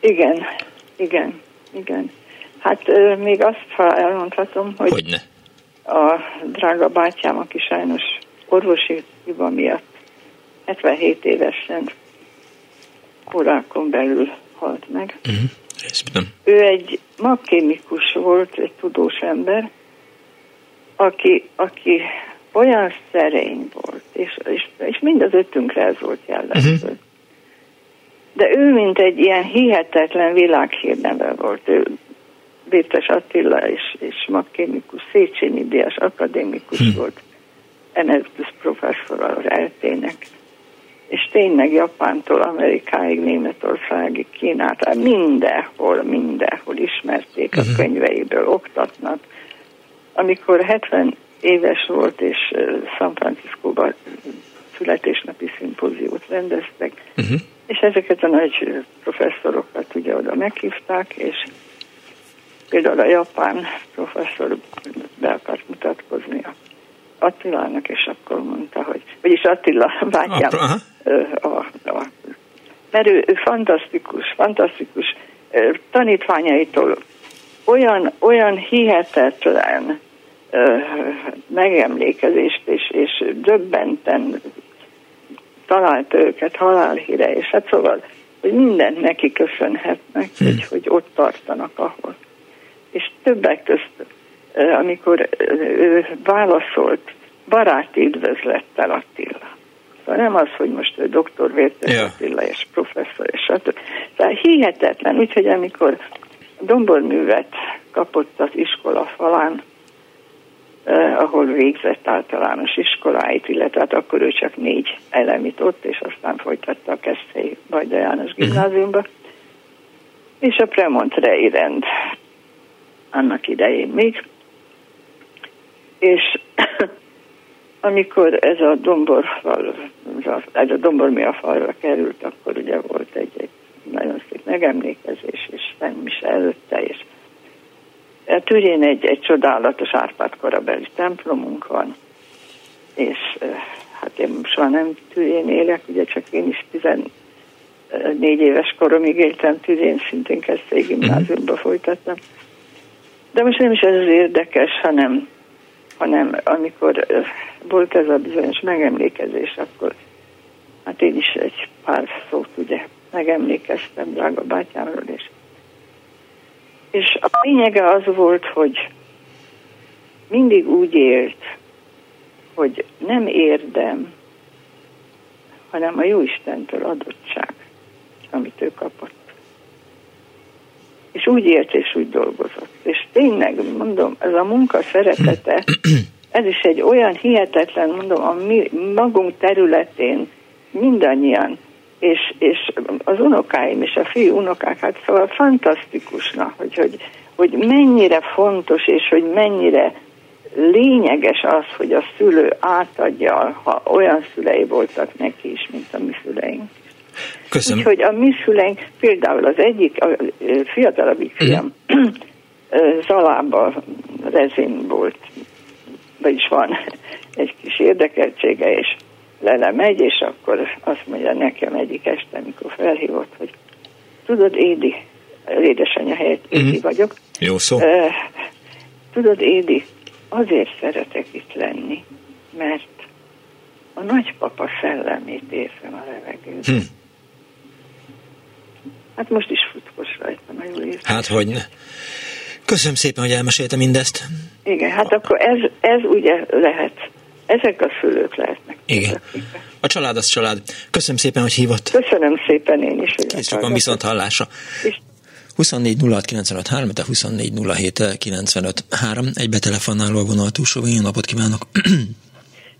Igen, igen, igen. Hát még azt, ha elmondhatom, hogy Hogyne. a drága bátyám, aki sajnos orvosi hiba miatt 77 évesen órákon belül halt meg. Uh-huh. Ő egy magkémikus volt, egy tudós ember, aki, aki olyan szerény volt, és, és, és mind az ötünkre ez volt jellemző. Uh-huh. De ő, mint egy ilyen hihetetlen világhírneve volt, ő Bétes Attila és, és magkémikus, Széchenyi Díjas akadémikus uh-huh. volt, emeritus professzor az eltének és tényleg Japántól Amerikáig, Németországig, Kínát, mindenhol, mindenhol ismerték a mhm. könyveiből, oktatnak. Amikor 70 éves volt, és San Franciscóban születésnapi szimpóziót rendeztek, uh-huh. és ezeket a nagy professzorokat ugye oda meghívták, és például a japán professzor be akart mutatkozni a Attilának, és akkor mondta, hogy, vagyis Attila bátyám, a, a, a, mert ő, ő fantasztikus, fantasztikus tanítványaitól olyan, olyan hihetetlen megemlékezést és, és döbbenten talált őket halálhíre, és hát szóval, hogy mindent neki köszönhetnek, hmm. hogy, hogy ott tartanak ahol. És többek között amikor ő válaszolt baráti üdvözlettel Attila. Szóval nem az, hogy most ő doktor Vértes yeah. Attila és professzor és stb. Tehát hihetetlen, úgyhogy amikor domborművet kapott az iskola falán, eh, ahol végzett általános iskoláit, illetve hát akkor ő csak négy elemit ott, és aztán folytatta a Keszthely Bajda János mhm. gimnáziumba. Uh-huh. És a Premontrei rend annak idején még és amikor ez a domborfal, ez a dombor falra került, akkor ugye volt egy, egy nagyon szép megemlékezés, és nem is előtte, és a Türén egy, egy csodálatos Árpád korabeli templomunk van, és hát én soha nem Türén élek, ugye csak én is 14 éves koromig éltem Türén, szintén kezdte gimnáziumba folytattam. De most nem is ez az érdekes, hanem hanem amikor volt ez a bizonyos megemlékezés, akkor hát én is egy pár szót ugye megemlékeztem drága bátyámról, és, és a lényege az volt, hogy mindig úgy élt, hogy nem érdem, hanem a Jóistentől adottság, amit ő kapott. És úgy élt és úgy dolgozott. És tényleg, mondom, ez a munka szeretete, ez is egy olyan hihetetlen, mondom, a mi magunk területén mindannyian és, és az unokáim és a fiú unokák, hát szóval fantasztikusnak, hogy, hogy, hogy mennyire fontos, és hogy mennyire lényeges az, hogy a szülő átadja, ha olyan szülei voltak neki is, mint a mi szüleink. Köszönöm. Úgyhogy a mi szüleink, például az egyik, a fiatalabbik fiam, mm. Zalában rezin volt, vagyis van egy kis érdekeltsége, és lele megy, és akkor azt mondja nekem egyik este, amikor felhívott, hogy tudod, Édi, édesanyja helyett Édi mm-hmm. vagyok. Jó szó. Uh, tudod, Édi, azért szeretek itt lenni, mert a nagypapa szellemét érzem a levegőben. Hm. Hát most is futkos rajta, nagyon érzem. Hát hogy ne. Köszönöm szépen, hogy elmesélte mindezt. Igen, hát akkor ez, ez ugye lehet. Ezek a szülők lehetnek. Igen. A család az család. Köszönöm szépen, hogy hívott. Köszönöm szépen én is. Kész csak a viszont hallásra. És 24 06 95 3, de 24 07 95 3. Egy betelefonáló a vonal túlsó. Jó napot kívánok!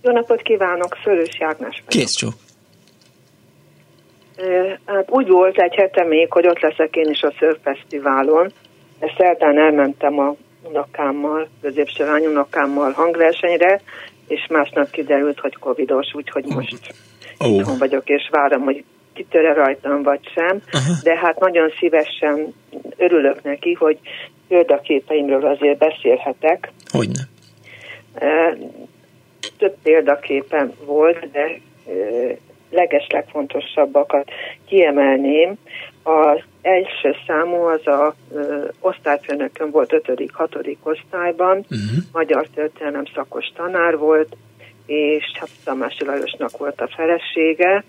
Jó napot kívánok, Fölös Jágnás vagyok. Kész csó. Hát úgy volt egy hete még, hogy ott leszek én is a Szörfesztiválon. Ezt szerdán elmentem a unokámmal, középső lány unokámmal hangversenyre, és másnap kiderült, hogy covidos, úgyhogy most oh. itthon vagyok, és várom, hogy kitöre rajtam, vagy sem. Uh-huh. De hát nagyon szívesen örülök neki, hogy példaképeimről azért beszélhetek. Hogyne. Több példaképen volt, de leges legfontosabbakat kiemelném. Az első számú az a ö, osztályfőnökön volt 5.-6. osztályban, uh-huh. magyar történelem szakos tanár volt, és hát Tamási Lajosnak volt a felesége,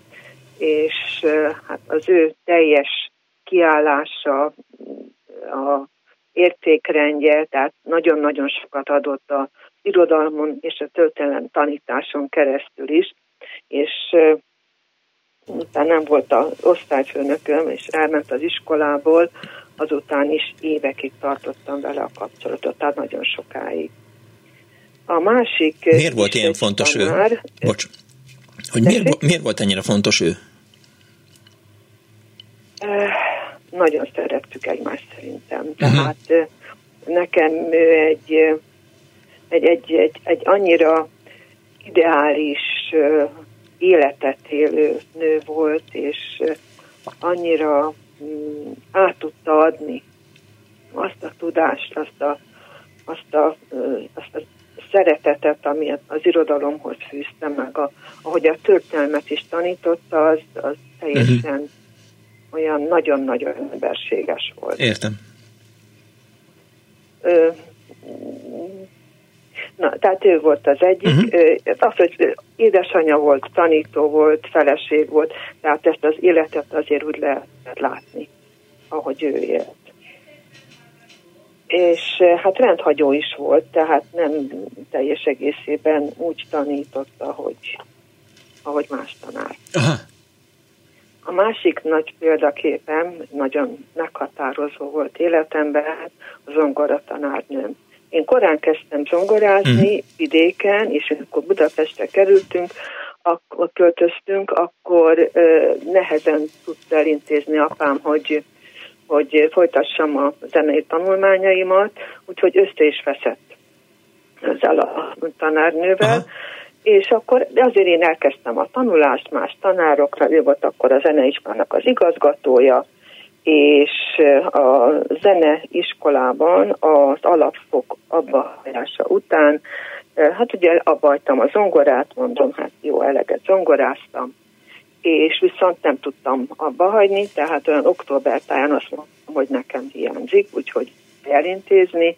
és ö, hát az ő teljes kiállása, a értékrendje, tehát nagyon-nagyon sokat adott a irodalmon és a történelem tanításon keresztül is, és utána nem volt az osztályfőnököm, és elment az iskolából, azután is évekig tartottam vele a kapcsolatot, tehát nagyon sokáig. A másik... Miért volt ilyen fontos tanár, ő? Bocs. Hogy miért, miért volt ennyire fontos ő? Nagyon szerettük egymást szerintem. Uh-huh. Tehát nekem ő egy, egy, egy, egy, egy annyira ideális életet élő nő volt, és annyira mm, át tudta adni azt a tudást, azt a, azt a, azt a szeretetet, ami az irodalomhoz fűzte meg, a, ahogy a történelmet is tanította, az, az teljesen uh-huh. olyan nagyon-nagyon emberséges volt. Értem. Ö, Na, tehát ő volt az egyik. Uh-huh. Az, hogy édesanyja volt, tanító volt, feleség volt, tehát ezt az életet azért úgy lehet látni, ahogy ő élt. És hát rendhagyó is volt, tehát nem teljes egészében úgy tanította, hogy, ahogy más tanár. Uh-huh. A másik nagy példaképem, nagyon meghatározó volt életemben, az zongora tanárnőm én korán kezdtem zongorázni uh-huh. vidéken, és akkor Budapestre kerültünk, akkor költöztünk, akkor ö, nehezen tudta elintézni apám, hogy, hogy folytassam a zenei tanulmányaimat, úgyhogy össze is veszett ezzel a tanárnővel, uh-huh. és akkor de azért én elkezdtem a tanulást más tanárokra, ő volt akkor a zeneiskolának az igazgatója, és a zeneiskolában az alapfok abba után, hát ugye abba hagytam a zongorát, mondom, hát jó, eleget zongoráztam, és viszont nem tudtam abba hagyni, tehát olyan október táján azt mondtam, hogy nekem hiányzik, úgyhogy elintézni,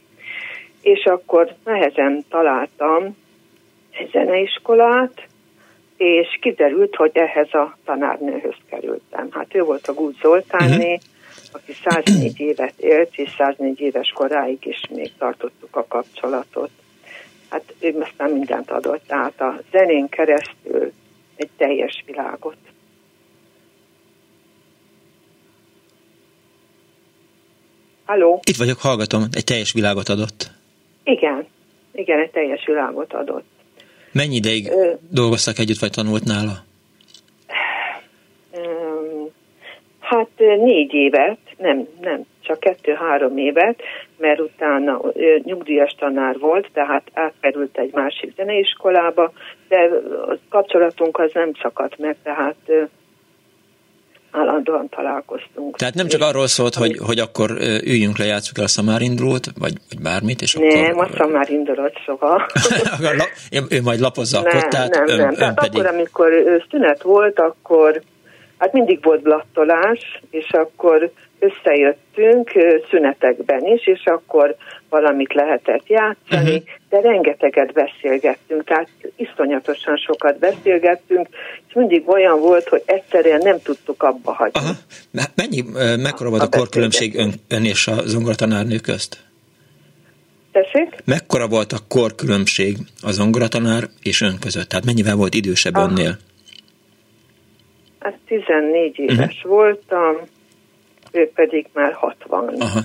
és akkor nehezen találtam egy zeneiskolát, és kiderült, hogy ehhez a tanárnőhöz kerültem. Hát ő volt a Gúd Zoltánné, uh-huh aki 104 évet élt, és 104 éves koráig is még tartottuk a kapcsolatot. Hát ő aztán mindent adott, tehát a zenén keresztül egy teljes világot. Halló? Itt vagyok, hallgatom. Egy teljes világot adott. Igen, igen, egy teljes világot adott. Mennyi ideig Ö... dolgoztak együtt, vagy tanult nála? Hát négy évet, nem, nem, csak kettő-három évet, mert utána nyugdíjas tanár volt, tehát átkerült egy másik zeneiskolába, de a kapcsolatunk az nem szakadt meg, tehát állandóan találkoztunk. Tehát nem csak arról szólt, hogy, hogy akkor üljünk le, játsszuk el a szamárindulót, vagy, vagy bármit, és akkor... Nem, a szamárindulót soha. ő majd lapozza nem, akkor, tehát nem, ön, nem. ön tehát pedig... akkor, amikor szünet volt, akkor hát mindig volt blattolás, és akkor összejöttünk szünetekben is, és akkor valamit lehetett játszani, uh-huh. de rengeteget beszélgettünk, tehát iszonyatosan sokat beszélgettünk, és mindig olyan volt, hogy egyszerűen nem tudtuk abba hagyni. Aha. Mennyi, mekkora volt a, a korkülönbség ön, ön és a zongoratanárnő közt? Tessék? Mekkora volt a korkülönbség a zongoratanár és ön között? Tehát mennyivel volt idősebb Aha. önnél? Hát 14 éves uh-huh. voltam, ő pedig már 62 Aha.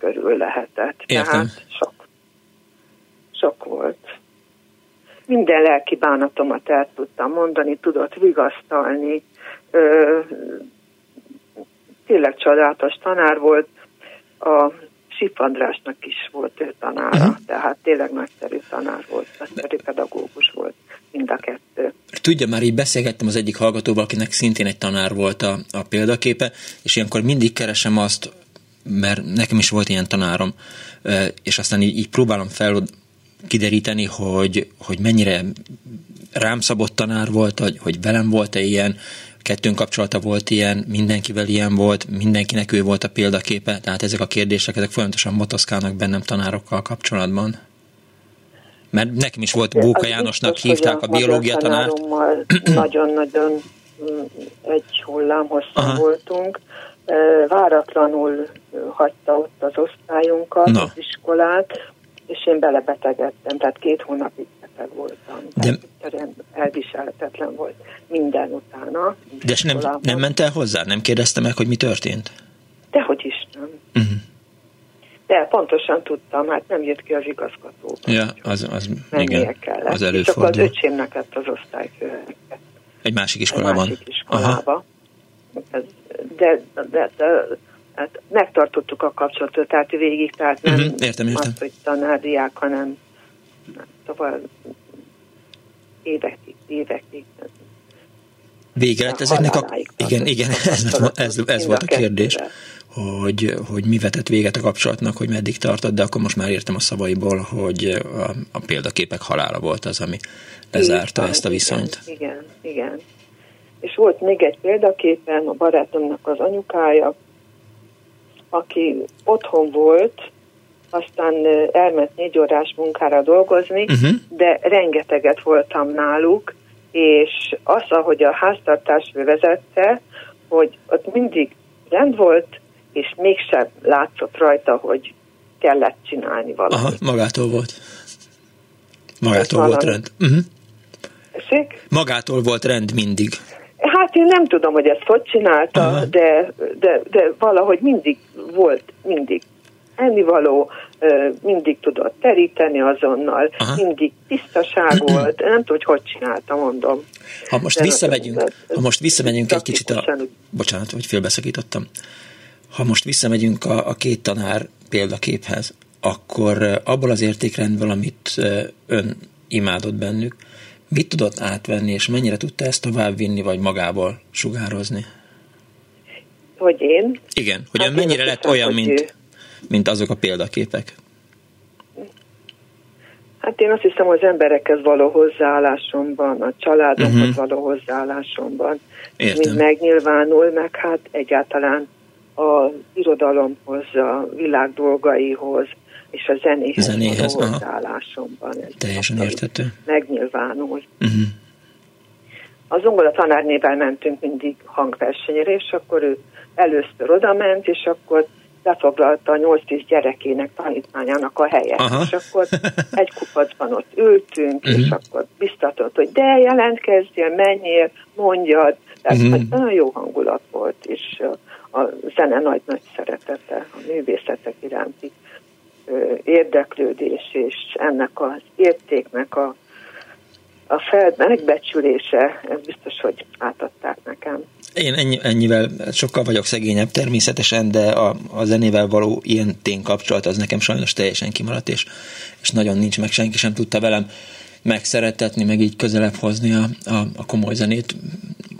körül lehetett. Értem. Tehát sok, sok volt. Minden lelki bánatomat el tudtam mondani, tudott vigasztalni. Ö, tényleg csodálatos tanár volt. A Sip Andrásnak is volt ő tanára, uh-huh. tehát tényleg nagyszerű tanár volt, nagyszerű pedagógus volt mind a kettő. Tudja, már így beszélgettem az egyik hallgatóval, akinek szintén egy tanár volt a, a példaképe, és ilyenkor mindig keresem azt, mert nekem is volt ilyen tanárom, és aztán így, így próbálom fel kideríteni, hogy, hogy mennyire rám szabott tanár volt, hogy, hogy velem volt-e ilyen, kettőnk kapcsolata volt ilyen, mindenkivel ilyen volt, mindenkinek ő volt a példaképe, tehát ezek a kérdések, ezek folyamatosan motoszkálnak bennem tanárokkal kapcsolatban. Mert nekem is volt Bóka Jánosnak hívták a, biológia tanárt. nagyon-nagyon mm, egy hullám hosszú voltunk. Váratlanul hagyta ott az osztályunkat, Na. az iskolát, és én belebetegedtem, tehát két hónapig beteg voltam. De... elviselhetetlen volt minden utána. De nem, nem ment el hozzá? Nem kérdezte meg, hogy mi történt? Dehogy is nem. Uh-huh. De pontosan tudtam, hát nem jött ki az igazgató. Ja, az, az igen, kellett. az előfordul. Akkor az öcsémnek lett az osztályfőnök. Egy másik iskolában? Egy másik iskolába. Ez, de, de, de, hát megtartottuk a kapcsolatot, tehát végig, tehát nem uh-huh, értem, értem. azt, hogy tanárdiák, hanem tovább évekig, évekig. Vége lett ezeknek a... Igen, igen, ez, ez, ez volt a kérdés. Kettőre hogy, hogy mi vetett véget a kapcsolatnak, hogy meddig tartott, de akkor most már értem a szavaiból, hogy a, a példaképek halála volt az, ami lezárta igen, ezt a viszonyt. Igen, igen. És volt még egy példaképen a barátomnak az anyukája, aki otthon volt, aztán elment négy órás munkára dolgozni, uh-huh. de rengeteget voltam náluk, és az, ahogy a háztartás vezette, hogy ott mindig rend volt, és mégsem látszott rajta, hogy kellett csinálni valamit. Aha, magától volt. Magától Ez volt valami. rend. Uh-huh. Magától volt rend mindig. Hát én nem tudom, hogy ezt hogy csinálta, de, de, de valahogy mindig volt, mindig ennivaló, mindig tudott teríteni azonnal, Aha. mindig tisztaság volt, nem tudom, hogy hogy csinálta, mondom. Ha most de visszamegyünk, ha most visszamegyünk egy kicsit a... Bocsánat, hogy félbeszakítottam. Ha most visszamegyünk a, a két tanár példaképhez, akkor abból az értékrendből, amit ön imádott bennük, mit tudott átvenni, és mennyire tudta ezt továbbvinni, vagy magából sugározni? Hogy én? Igen, hogy hát ön mennyire lett olyan, mint, mint azok a példaképek? Hát én azt hiszem, az emberekhez való hozzáállásomban, a családomhoz uh-huh. való hozzáállásomban mind megnyilvánul, meg hát egyáltalán az irodalomhoz, a világ dolgaihoz és a zenéhez, zenéhez való hozzáállásomban. Ez Teljesen érthető. Megnyilvánul. Uh-huh. A zongola tanárnével mentünk mindig hangversenyre, és akkor ő először oda ment, és akkor lefoglalta a 8-10 gyerekének, tanítványának a helyet. Aha. És akkor egy kupacban ott ültünk, uh-huh. és akkor biztatott, hogy de jelentkezzél, menjél, mondjad. Tehát uh-huh. nagyon jó hangulat volt, és a zene nagy-nagy szeretete, a művészetek iránti érdeklődés és ennek az értéknek a, a fel, megbecsülése, ez biztos, hogy átadták nekem. Én ennyi, ennyivel sokkal vagyok szegényebb természetesen, de a, a zenével való ilyen tény kapcsolat az nekem sajnos teljesen kimaradt, és, és nagyon nincs meg, senki sem tudta velem megszeretetni, meg így közelebb hozni a, a, a komoly zenét.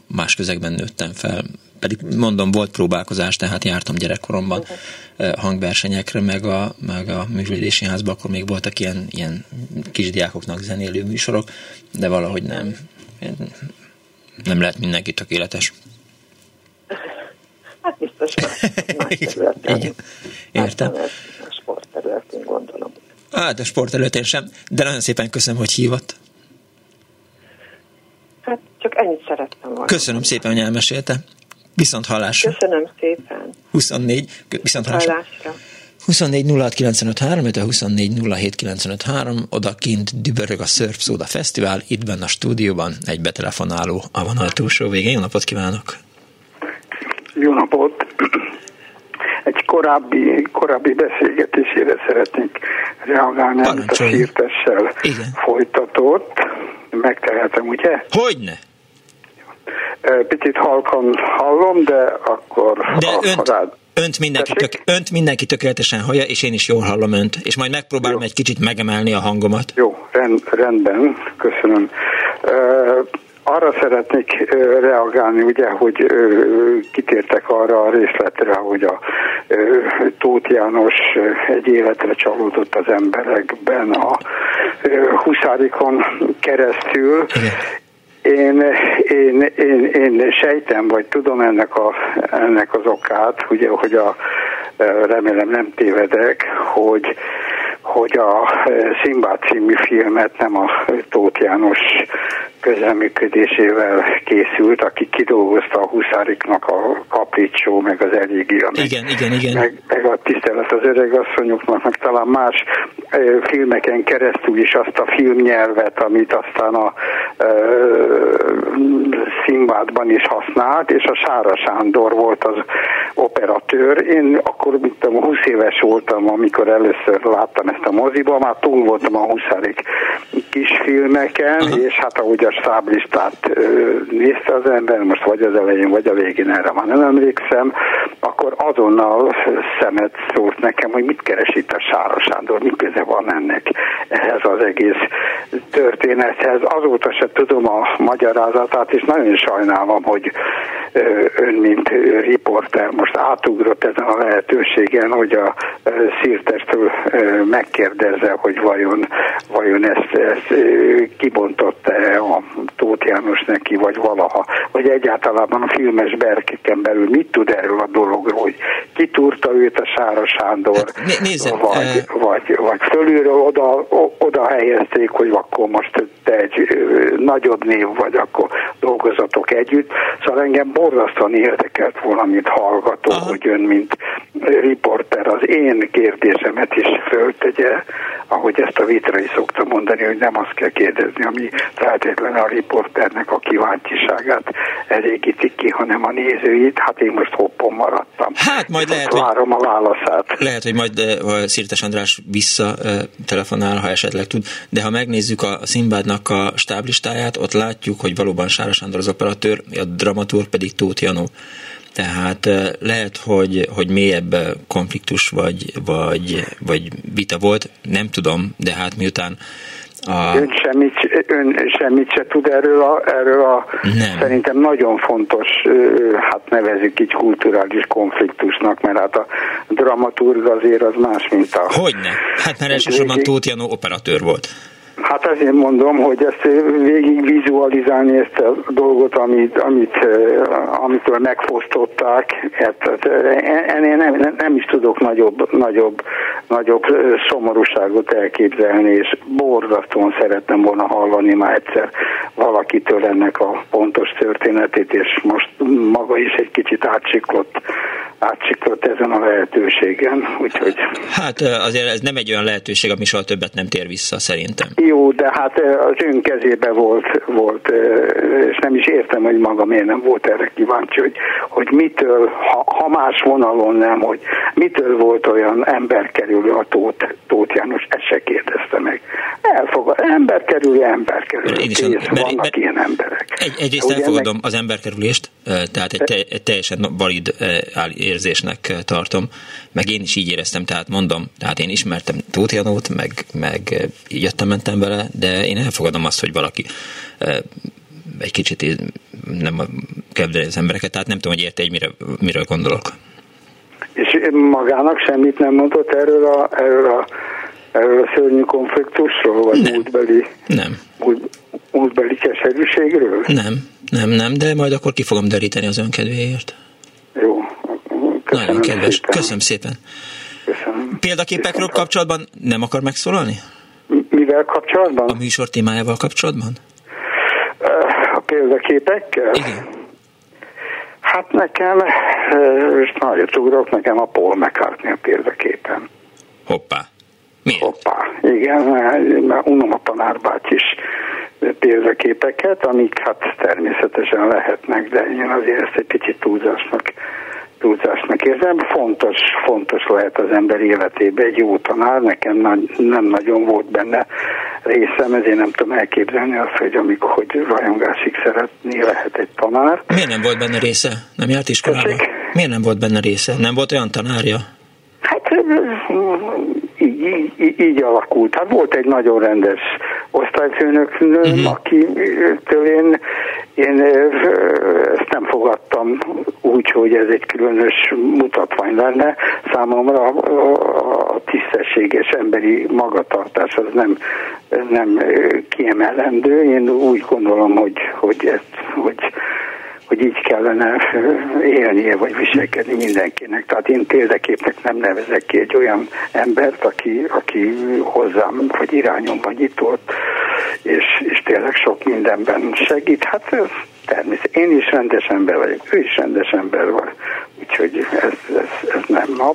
Más közegben nőttem fel, pedig mondom, volt próbálkozás, tehát jártam gyerekkoromban uh-huh. hangversenyekre, meg a, meg a művelődési házban, akkor még voltak ilyen, ilyen kisdiákoknak zenélő műsorok, de valahogy nem. Nem lehet mindenki tökéletes. Hát biztos Igen. Értem. A sportterületén gondolom. Hát a sportterületén sem, de nagyon szépen köszönöm, hogy hívott. Hát csak ennyit szerettem volna. Köszönöm szépen, hogy elmesélte. Viszont hallásra. Köszönöm szépen. 24, viszont hallásra. hallásra. 24 06 24 oda kint dübörög a Surf Soda Fesztivál, itt benne a stúdióban egy betelefonáló a vonal túlsó végén. Jó napot kívánok! Jó napot! Egy korábbi, korábbi beszélgetésére szeretnék reagálni, amit a sírtessel folytatott. Megtehetem, ugye? Hogyne! Picit halkan hallom, de akkor... De ha, önt, rád... önt, mindenki tök, önt mindenki tökéletesen hallja, és én is jól hallom önt, és majd megpróbálom Jó. egy kicsit megemelni a hangomat. Jó, rend, rendben, köszönöm. Uh, arra szeretnék reagálni, ugye, hogy kitértek arra a részletre, hogy a Tóth János egy életre csalódott az emberekben a Huszárikon keresztül, én, én, én, én sejtem, vagy tudom ennek, a, ennek az okát, ugye, hogy a, remélem nem tévedek, hogy hogy a Szimbát című filmet nem a Tóth János közeműködésével készült, aki kidolgozta a Huszáriknak a Kapricsó, meg az Elégi, meg, igen, igen, igen. Meg, meg a Tisztelet az öreg asszonyoknak, meg talán más e, filmeken keresztül is azt a filmnyelvet, amit aztán a Szimbádban is használt, és a Sára Sándor volt az operatőr. Én akkor, mint tudom, 20 éves voltam, amikor először láttam ezt a moziba, már túl voltam a Huszárik kisfilmeken, uh-huh. és hát ahogy a stáblistát nézte az ember, most vagy az elején, vagy a végén, erre már nem emlékszem, akkor azonnal szemet szólt nekem, hogy mit keres itt a Sára Sándor, mi köze van ennek ehhez az egész történethez. Azóta se tudom a magyarázatát, és nagyon sajnálom, hogy ön, mint riporter most átugrott ezen a lehetőségen, hogy a szírtestől megkérdezze, hogy vajon, vajon ezt, ezt kibontotta-e a Tóth János neki, vagy valaha, vagy egyáltalán a filmes berkeken belül mit tud erről a dologról, hogy kitúrta őt a Sára Sándor, hát, nézze, vagy, uh... vagy, vagy fölülről oda, oda helyezték, hogy akkor most te egy nagyobb név vagy, akkor dolgozatok együtt. Szóval engem borzasztóan érdekelt valamit hallgató, Aha. hogy ön, mint riporter, az én kérdésemet is föltegye, ahogy ezt a vitrai szokta mondani, hogy nem azt kell kérdezni, ami feltétlenül a riporternek a kíváncsiságát elégítik ki, hanem a nézőit. Hát én most hoppon maradtam. Hát majd lehet, várom hogy, a válaszát. Lehet, hogy majd Szirtes András vissza telefonál, ha esetleg tud, de ha megnézzük a Szimbádnak a stáblistáját, ott látjuk, hogy valóban Sára Sándor az operatőr, a dramaturg pedig Tóth Janó. Tehát lehet, hogy, hogy mélyebb konfliktus vagy, vagy, vagy vita volt, nem tudom, de hát miután a... Ön, semmit, ön semmit se tud erről a, erről a Nem. szerintem nagyon fontos, hát nevezük így kulturális konfliktusnak, mert hát a dramaturg azért az más, mint a... Hogyne? Hát mert elsősorban Tóth Janó operatőr volt. Hát azért mondom, hogy ezt végig vizualizálni ezt a dolgot, amit, amit, amitől megfosztották, hát, ennél nem, nem, is tudok nagyobb, nagyobb, nagyobb szomorúságot elképzelni, és borzasztóan szerettem volna hallani már egyszer valakitől ennek a pontos történetét, és most maga is egy kicsit átsiklott, átsiklott ezen a lehetőségen, úgyhogy... Hát azért ez nem egy olyan lehetőség, ami soha többet nem tér vissza szerintem. Jó, de hát az ön kezébe volt, volt, és nem is értem, hogy maga miért nem volt erre kíváncsi, hogy, hogy mitől, ha, ha más vonalon nem, hogy mitől volt olyan ember kerülő a Tóth, Tóth János, ezt se kérdezte meg. elfogad, ember kerül, ember kerül. Én is Kész, mert, vannak mert, ilyen emberek. Egy, egyrészt Ugye elfogadom ennek... az emberkerülést, tehát egy, te, egy teljesen valid érzésnek tartom, meg én is így éreztem, tehát mondom, tehát én ismertem Tóth Janót, meg, meg jöttem, mentem vele, de én elfogadom azt, hogy valaki egy kicsit nem kedveli az embereket, tehát nem tudom, hogy érte, hogy mire, miről gondolok. És magának semmit nem mondott erről a, erről a, erről a szörnyű konfliktusról, vagy nem. múltbeli, nem. Múlt, múltbeli keserűségről? Nem, nem, nem, de majd akkor ki fogom deríteni az önkedvéért. Jó. Köszönöm Nagyon kedves. Szépen. Köszönöm szépen. Köszönöm. Példaképekről kapcsolatban nem akar megszólalni? Mivel kapcsolatban? A műsor témájával kapcsolatban? A példaképekkel? Igen. Hát nekem, és nagyot ugrok, nekem a Paul McCartney a példaképen. Hoppá. Miért? Hoppá, igen, mert unom a tanárbács is példaképeket, amik hát természetesen lehetnek, de én azért ezt egy picit túlzásnak túlzásnak érzem. Fontos, fontos lehet az ember életében egy jó tanár, nekem nem nagyon volt benne részem, ezért nem tudom elképzelni azt, hogy amikor hogy rajongásig szeretné lehet egy tanár. Miért nem volt benne része? Nem járt iskolába? Miért nem volt benne része? Nem volt olyan tanárja? Hát így, így, így alakult. Hát volt egy nagyon rendes osztályfőnöknőm, uh-huh. akitől én, én ezt nem fogadtam úgy, hogy ez egy különös mutatvány lenne. Számomra a, a tisztességes emberi magatartás az nem, nem kiemelendő. Én úgy gondolom, hogy, hogy, ezt, hogy hogy így kellene élnie vagy viselkedni mindenkinek. Tehát én példaképnek nem nevezek ki egy olyan embert, aki, aki hozzám vagy irányomban nyitott, és, és tényleg sok mindenben segít. Hát természetesen én is rendes ember vagyok, ő is rendes ember van. Úgyhogy ez, ez, ez nem. A,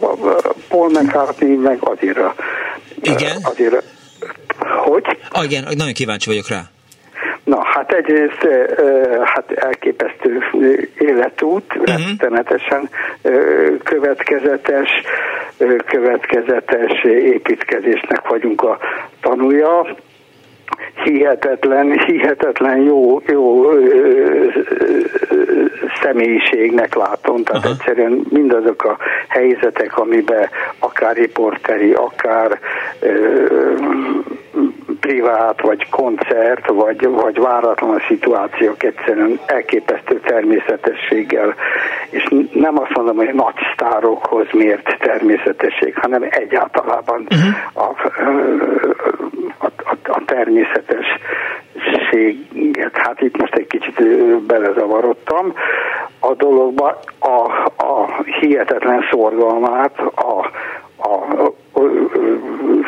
Paul McCartney meg azért a, Igen? Azért a, hogy? Ah, igen, nagyon kíváncsi vagyok rá. Na, hát egyrészt hát elképesztő életút, uh-huh. rettenetesen következetes, következetes építkezésnek vagyunk a tanúja hihetetlen, hihetetlen jó, jó ö, ö, személyiségnek látom, tehát Aha. egyszerűen mindazok a helyzetek, amiben akár riporteri, akár ö, privát, vagy koncert, vagy, vagy váratlan szituációk egyszerűen elképesztő természetességgel, és nem azt mondom, hogy nagy sztárokhoz miért természetesség, hanem egyáltalában uh-huh. a, a, a, a természetességet, hát itt most egy kicsit belezavarodtam, a dologba a, a hihetetlen szorgalmát, a, a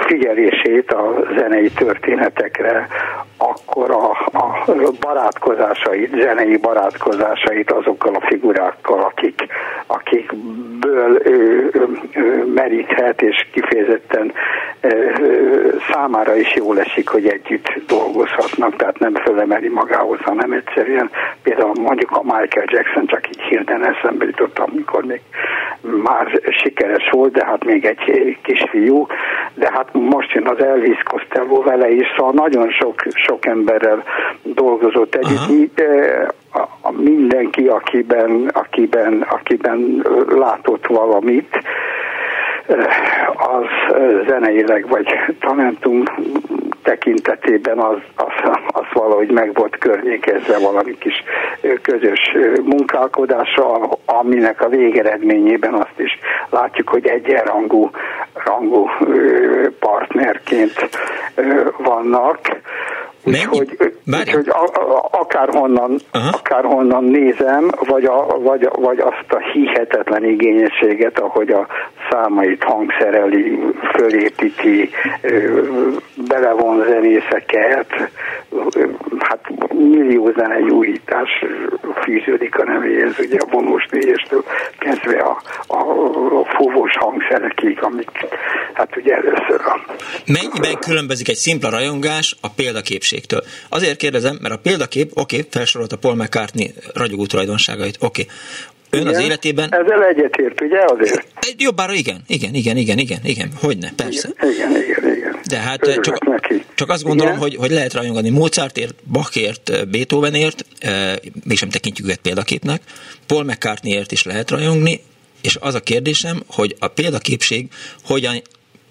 figyelését a zenei történetekre, akkor a, a barátkozásait, zenei barátkozásait azokkal a figurákkal, akik, akikből ő, ő meríthet, és kifejezetten számára is jól esik, hogy együtt dolgozhatnak, tehát nem fölemeli magához, hanem egyszerűen például mondjuk a Michael Jackson csak így hirtelen eszembe jutott, amikor még már sikeres volt, de hát még egy kisfiú, de hát most jön az Elvis Costello vele is, szóval nagyon sok, sok emberrel dolgozott együtt. A, a mindenki, akiben, akiben, akiben látott valamit, az zeneileg vagy talentum tekintetében az, az, az valahogy meg volt környékezve valami kis közös munkálkodása, aminek a végeredményében azt is látjuk, hogy egyenrangú rangú partnerként vannak. Úgyhogy, úgyhogy akárhonnan, akárhonnan nézem, vagy, a, vagy, vagy azt a hihetetlen igényességet, ahogy a számait hangszereli, fölépíti, belevon zenészeket, hát millió zenei újítás fűződik a nevéhez, ugye a vonós négyestől kezdve a, a, a fúvós hangszerekig, amik hát ugye először a... Mennyiben különbözik egy szimpla rajongás a példaképségtől? Azért kérdezem, mert a példakép, oké, okay, felsorolt a Paul McCartney ragyogó tulajdonságait, oké. Okay. Ön igen, az életében... Ezzel egyetért, ugye azért? Jobbára igen, igen, igen, igen, igen, igen, hogyne, persze. Igen, igen, igen. igen. De hát csak, neki. csak azt gondolom, hogy, hogy lehet rajongani Mozartért, Bachért, Beethovenért, mégsem tekintjük őket példaképnek, Paul McCartneyért is lehet rajongni, és az a kérdésem, hogy a példaképség hogyan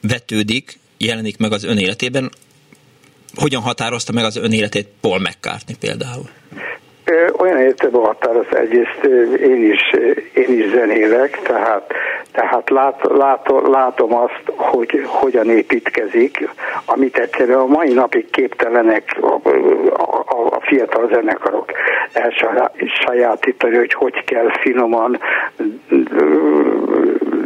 vetődik, jelenik meg az ön életében, hogyan határozta meg az ön életét Paul McCartney például? Olyan értelemben határoz egyrészt én is, én is zenélek, tehát, tehát lát, lát, látom azt, hogy hogyan építkezik, amit egyszerűen a mai napig képtelenek a, a, a fiatal zenekarok elsajátítani, hogy hogy kell finoman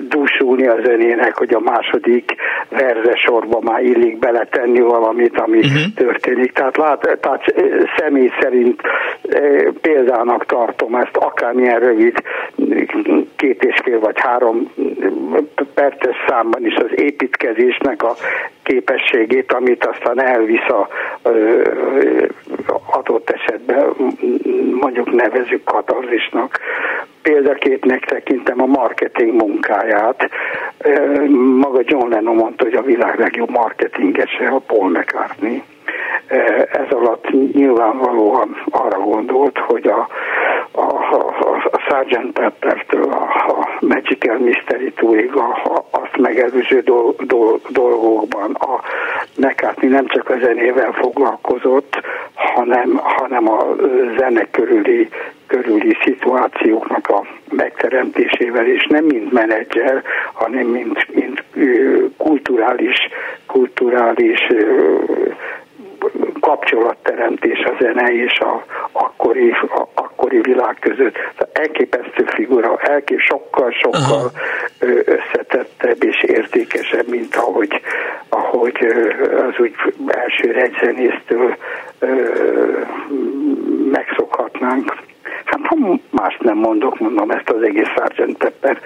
dúsulni a zenének, hogy a második verze sorba már illik beletenni valamit, ami uh-huh. történik. Tehát, lát, tehát személy szerint példának tartom ezt, akármilyen rövid, két és fél vagy három perces számban is az építkezésnek a képességét, amit aztán elvisz a adott esetben mondjuk nevezük katarzisnak. Példaképnek tekintem a marketing munkáját. Maga John Lennon mondta, hogy a világ legjobb marketingese a Paul McCartney ez alatt nyilvánvalóan arra gondolt, hogy a, a, a, a Sgt. Pepper-től a, a Magical Mystery Tourig a, a, azt megelőző dol, dol, dolgokban a McCartney nem csak a zenével foglalkozott, hanem, hanem a zene körüli körüli szituációknak a megteremtésével, és nem mint menedzser, hanem mint, mint kulturális, kulturális kapcsolatteremtés a zene és a akkori, a, akkori világ között. Elképesztő figura, elkép sokkal-sokkal összetettebb és értékesebb, mint ahogy, ahogy az úgy első egyzenésztől megszokhatnánk. Hát ha mást nem mondok, mondom ezt az egész Sgt. Pepper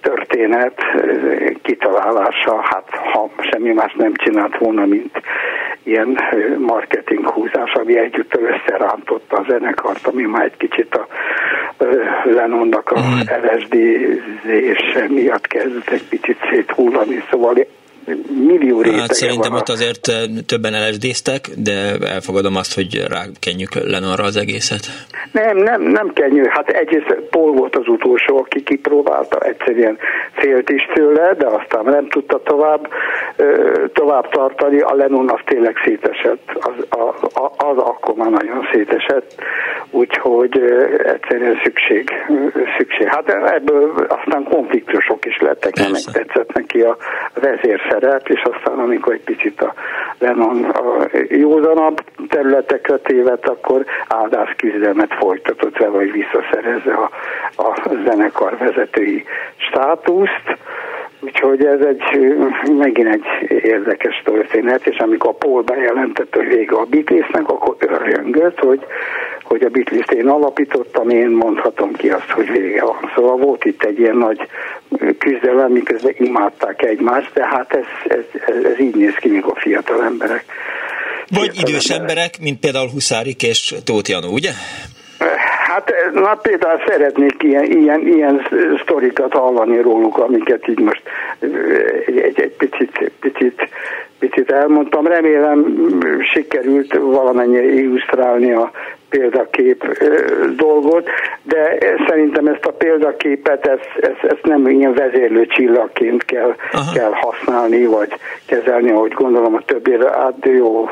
történet kitalálása, hát ha semmi más nem csinált volna, mint ilyen marketing húzás, ami együtt összerántotta a zenekart, ami már egy kicsit a Lennonnak a mm. LSD-zése miatt kezdett egy picit széthullani, szóval millió rétege hát szerintem van. ott azért többen lsd de elfogadom azt, hogy rákenjük Lenonra az egészet. Nem, nem, nem kenyő. Hát egyrészt Paul volt az utolsó, aki kipróbálta, egyszerűen félt is tőle, de aztán nem tudta tovább, tovább tartani. A Lennon az tényleg szétesett, az, az, az akkor már nagyon szétesett, úgyhogy egyszerűen szükség, szükség. Hát ebből aztán konfliktusok is lettek, nem tetszett neki a vezérszerep szerep, és aztán amikor egy picit a Lennon a józanabb területekre tévedt, akkor áldás küzdelmet folytatott vele, hogy visszaszerezze a, a zenekar vezetői státuszt. Úgyhogy ez egy megint egy érdekes történet, és amikor Paul bejelentette, hogy vége a Beatlesnek, akkor örjöngött, hogy, hogy a Beatles-t én alapítottam, én mondhatom ki azt, hogy vége van. Szóval volt itt egy ilyen nagy küzdelem, miközben imádták egymást, de hát ez, ez, ez, ez így néz ki, mikor fiatal emberek. Vagy idős emberek, mint például Huszárik és Tóth Janó, ugye? Hát na, például szeretnék ilyen, ilyen, ilyen sztorikat hallani róluk, amiket így most egy, egy, egy picit, picit, picit elmondtam. Remélem sikerült valamennyire illusztrálni a példakép dolgot, de szerintem ezt a példaképet, ezt, ezt, ezt nem ilyen vezérlő csillagként kell, kell használni, vagy kezelni, ahogy gondolom a többére, hát jó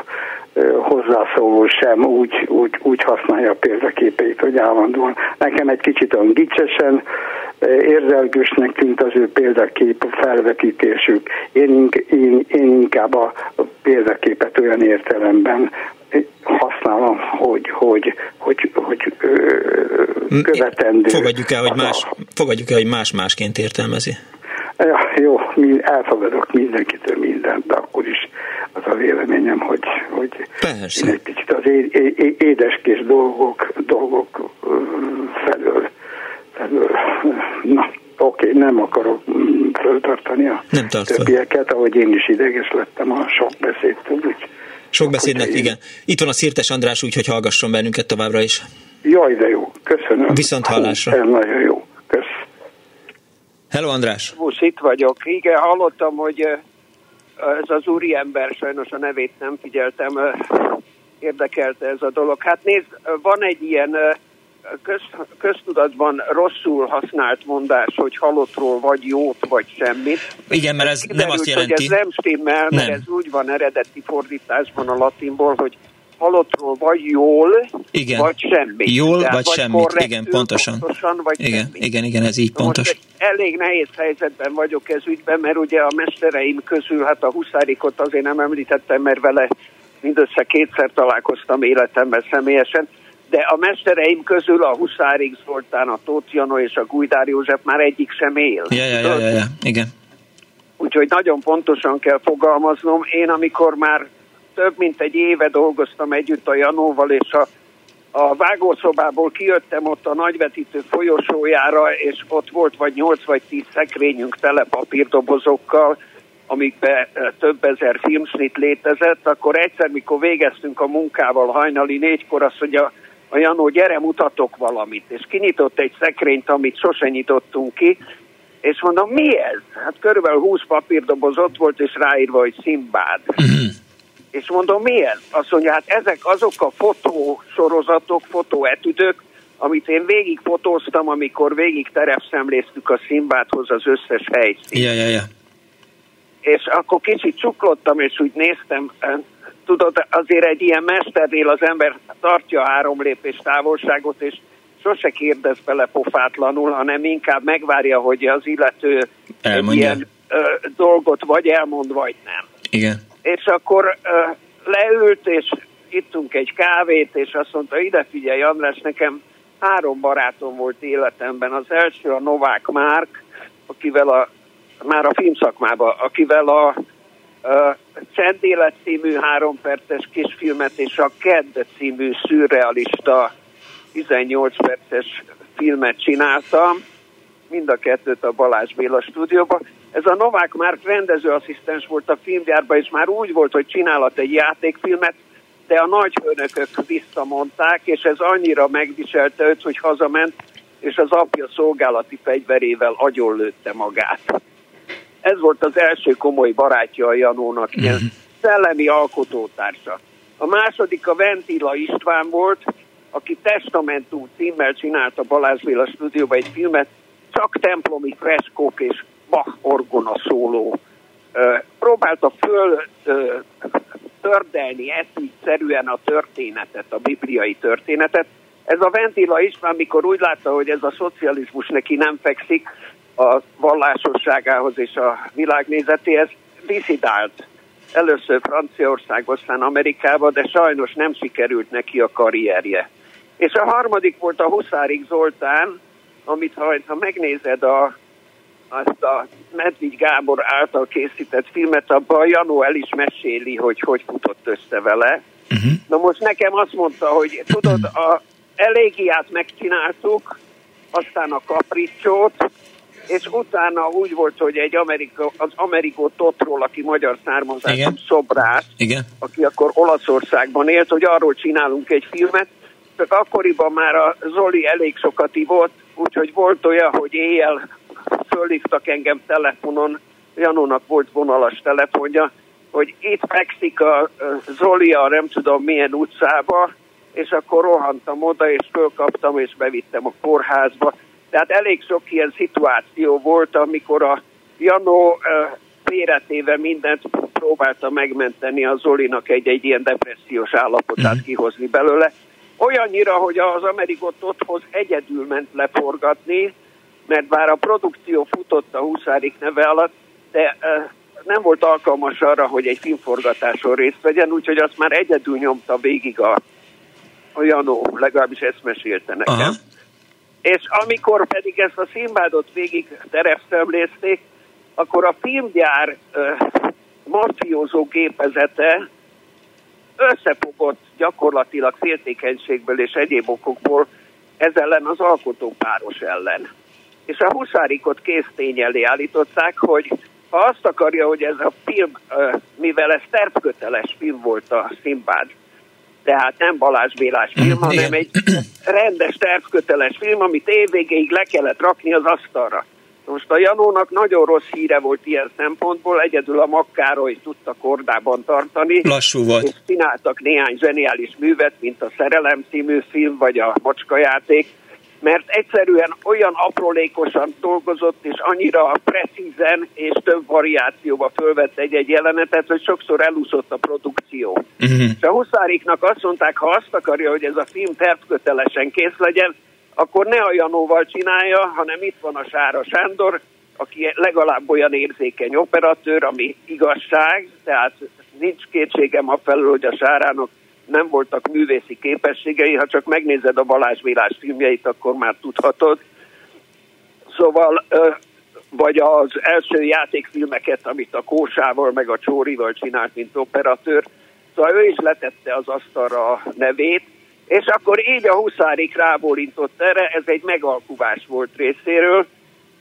hozzászóló sem úgy, úgy, úgy használja a példaképeit, hogy állandóan. Nekem egy kicsit olyan gicsesen, érzelgősnek tűnt az ő példakép felvetítésük. Én, én, én inkább a példaképet olyan értelemben használom, hogy, hogy, hogy, hogy követendő. Fogadjuk el, hogy más, fogadjuk el, hogy más másként értelmezi. Ja, jó, elfogadok mindenkitől mindent, de akkor is az a véleményem, hogy, hogy Persze. egy kicsit az édeskés dolgok, dolgok felől, felől na, oké, okay, nem akarok föltartani a nem többieket, ahogy én is ideges lettem a sok beszédtől, úgy sok beszédnek, én... igen. Itt van a Szirtes András, úgyhogy hallgasson bennünket továbbra is. Jaj, de jó. Köszönöm. Viszont hallásra. Ez nagyon jó. Hello, András. Most itt vagyok. Igen, hallottam, hogy ez az úriember, sajnos a nevét nem figyeltem, érdekelte ez a dolog. Hát nézd, van egy ilyen köz, köztudatban rosszul használt mondás, hogy halottról vagy jót, vagy semmit. Igen, mert ez Kiderült, nem azt jelenti. Hogy ez nem stimmel, mert nem. ez úgy van eredeti fordításban a latinból, hogy halottról vagy jól, igen. vagy semmit. Jól, Tehát vagy, vagy semmit, igen, pontosan. pontosan vagy igen, semmit. igen, igen, ez így pontos. Most elég nehéz helyzetben vagyok ez ügyben, mert ugye a mestereim közül, hát a Huszárikot azért nem említettem, mert vele mindössze kétszer találkoztam életemben személyesen, de a mestereim közül a Huszárik Zoltán, a Tóth Jano és a Gujdár József már egyik sem él. Ja, ja, ja, ja, ja. igen. Úgyhogy nagyon pontosan kell fogalmaznom. Én amikor már több mint egy éve dolgoztam együtt a Janóval, és a, a vágószobából kijöttem ott a nagyvetítő folyosójára, és ott volt vagy 8 vagy 10 szekrényünk tele papírdobozokkal, amikbe több ezer filmsnit létezett, akkor egyszer, mikor végeztünk a munkával hajnali négykor, azt mondja, a Janó, gyere, mutatok valamit. És kinyitott egy szekrényt, amit sose nyitottunk ki, és mondom, mi ez? Hát körülbelül 20 papírdoboz ott volt, és ráírva, hogy Szimbád. És mondom, mi ez? Azt mondja, hát ezek azok a fotósorozatok, fotóetüdök, amit én végig fotóztam, amikor végig terepszemléztük a Szimbádhoz az összes helyszínt. Ja, ja, ja. És akkor kicsit csuklottam, és úgy néztem, tudod, azért egy ilyen mesternél az ember tartja három lépés távolságot, és sose kérdez bele pofátlanul, hanem inkább megvárja, hogy az illető Elmondja. ilyen ö, dolgot vagy elmond, vagy nem. Igen. És akkor leült, és ittunk egy kávét, és azt mondta, ide figyelj András, nekem három barátom volt életemben. Az első a Novák Márk, akivel a, már a filmszakmában, akivel a Csendélet című három perces kisfilmet és a Kedd című szürrealista 18 perces filmet csináltam, mind a kettőt a Balázs Béla stúdióban. Ez a Novák már rendezőasszisztens volt a filmgyárban, és már úgy volt, hogy csinálhat egy játékfilmet, de a nagyfőnökök visszamondták, és ez annyira megviselte őt, hogy hazament, és az apja szolgálati fegyverével agyonlőtte magát ez volt az első komoly barátja a Janónak, ilyen uh-huh. szellemi alkotótársa. A második a Ventila István volt, aki Testamentum címmel csinálta Balázs Béla stúdióban egy filmet, csak templomi freskók és Bach orgona szóló. Próbálta föl tördelni eszűszerűen a történetet, a bibliai történetet. Ez a Ventila István, mikor úgy látta, hogy ez a szocializmus neki nem fekszik, a vallásosságához és a világnézetéhez diszidált. Először Franciaországba, aztán Amerikába, de sajnos nem sikerült neki a karrierje. És a harmadik volt a Huszárik Zoltán, amit ha, ha megnézed a, azt a Medvigy Gábor által készített filmet, abban a Janó el is meséli, hogy hogy futott össze vele. Uh-huh. Na most nekem azt mondta, hogy tudod, a elégiát megcsináltuk, aztán a kapricsót, és utána úgy volt, hogy egy Amerika, az Amerikó Totról, aki magyar származású szobrász, Igen. aki akkor Olaszországban élt, hogy arról csinálunk egy filmet, csak akkoriban már a Zoli elég sokat ivott, úgyhogy volt olyan, hogy éjjel fölhívtak engem telefonon, Janónak volt vonalas telefonja, hogy itt fekszik a Zoli a nem tudom milyen utcába, és akkor rohantam oda, és fölkaptam, és bevittem a kórházba. Tehát elég sok ilyen szituáció volt, amikor a Janó félretéve mindent próbálta megmenteni a Zolinak egy-egy ilyen depressziós állapotát uh-huh. kihozni belőle. Olyannyira, hogy az Amerikot otthoz egyedül ment leforgatni, mert bár a produkció futott a Huszárik neve alatt, de nem volt alkalmas arra, hogy egy filmforgatáson részt vegyen, úgyhogy azt már egyedül nyomta végig a, a Janó, legalábbis ezt mesélte nekem. Uh-huh. És amikor pedig ezt a színvádot végig terepszemlézték, akkor a filmgyár uh, mafiózó gépezete összefogott gyakorlatilag féltékenységből és egyéb okokból ez ellen az alkotópáros ellen. És a Huszárikot késztény elé állították, hogy ha azt akarja, hogy ez a film, mivel ez tervköteles film volt a Szimbád, tehát nem Balázs Bélás film, hanem egy rendes tervköteles film, amit évvégéig le kellett rakni az asztalra. Most a Janónak nagyon rossz híre volt ilyen szempontból, egyedül a Makkároly tudta kordában tartani. Lassú volt. És csináltak néhány zseniális művet, mint a Szerelem című film, vagy a Macskajáték, mert egyszerűen olyan aprólékosan dolgozott, és annyira precízen és több variációba fölvett egy-egy jelenetet, hogy sokszor elúszott a produkció. Uh-huh. És a Huszáriknak azt mondták, ha azt akarja, hogy ez a film tervkötelesen kész legyen, akkor ne a Janóval csinálja, hanem itt van a Sára Sándor, aki legalább olyan érzékeny operatőr, ami igazság, tehát nincs kétségem a felül, hogy a Sárának nem voltak művészi képességei, ha csak megnézed a Balázs Vélás filmjeit, akkor már tudhatod. Szóval, vagy az első játékfilmeket, amit a Kósával meg a Csórival csinált, mint operatőr, szóval ő is letette az asztalra a nevét, és akkor így a Huszárik rábólintott erre, ez egy megalkuvás volt részéről,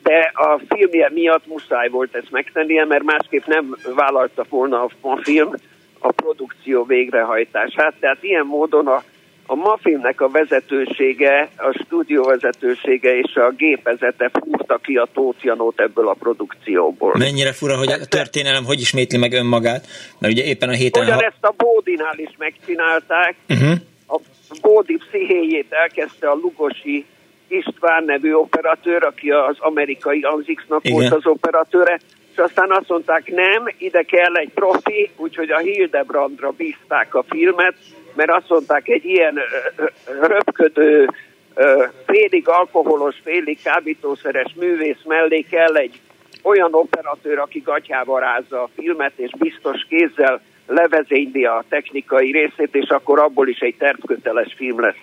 de a filmje miatt muszáj volt ezt megtennie, mert másképp nem vállalta volna a film a produkció végrehajtását. Tehát ilyen módon a, a Mafilmnek a vezetősége, a stúdió vezetősége és a gépezete fúrta ki a Tóth Janót ebből a produkcióból. Mennyire fura, hogy a történelem hogy ismétli meg önmagát, mert ugye éppen a héten... Ugyanezt a Bódinál is megcsinálták, uh-huh Bódi pszichéjét elkezdte a Lugosi István nevű operatőr, aki az amerikai Anzixnak volt az operatőre, és aztán azt mondták, nem, ide kell egy profi, úgyhogy a Hildebrandra bízták a filmet, mert azt mondták, egy ilyen röpködő, félig alkoholos, félig kábítószeres művész mellé kell egy olyan operatőr, aki gatyába rázza a filmet, és biztos kézzel levezényli a technikai részét, és akkor abból is egy tervköteles film lesz.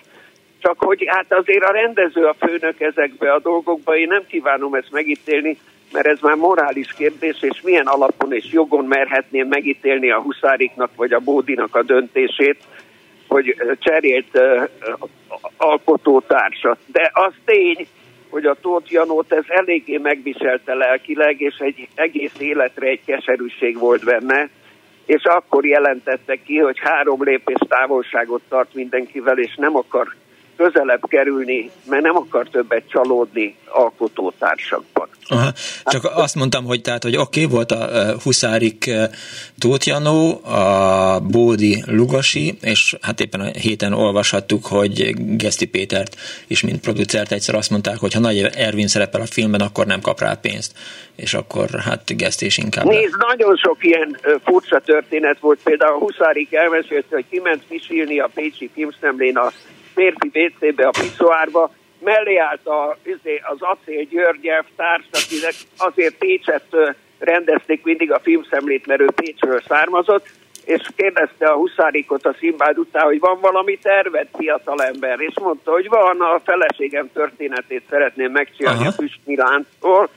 Csak hogy hát azért a rendező a főnök ezekbe a dolgokba, én nem kívánom ezt megítélni, mert ez már morális kérdés, és milyen alapon és jogon merhetném megítélni a Huszáriknak vagy a Bódinak a döntését, hogy cserélt uh, alkotótársat. De az tény, hogy a Tóth Janót ez eléggé megviselte lelkileg, és egy egész életre egy keserűség volt benne, és akkor jelentette ki, hogy három lépés távolságot tart mindenkivel, és nem akar közelebb kerülni, mert nem akar többet csalódni alkotótársakban. Aha. Csak hát, azt mondtam, hogy tehát, hogy oké, okay, volt a Huszárik Tóth Janó, a Bódi Lugasi, és hát éppen a héten olvashattuk, hogy Geszti Pétert is, mint producert egyszer azt mondták, hogy ha Nagy Ervin szerepel a filmben, akkor nem kap rá pénzt, és akkor hát Geszti is inkább. Nézd, nagyon sok ilyen furcsa történet volt, például a Huszárik elmesélte, hogy kiment pisilni a Pécsi Filmszemlén a férfi WC-be, a piszoárba, mellé állt a, izé, az Acél György társ, akinek azért Pécset rendezték mindig a filmszemlét, mert ő Pécsről származott, és kérdezte a Huszárikot a Szimbád után, hogy van valami terved, fiatalember, és mondta, hogy van, a feleségem történetét szeretném megcsinálni Aha. a Füst Milántól.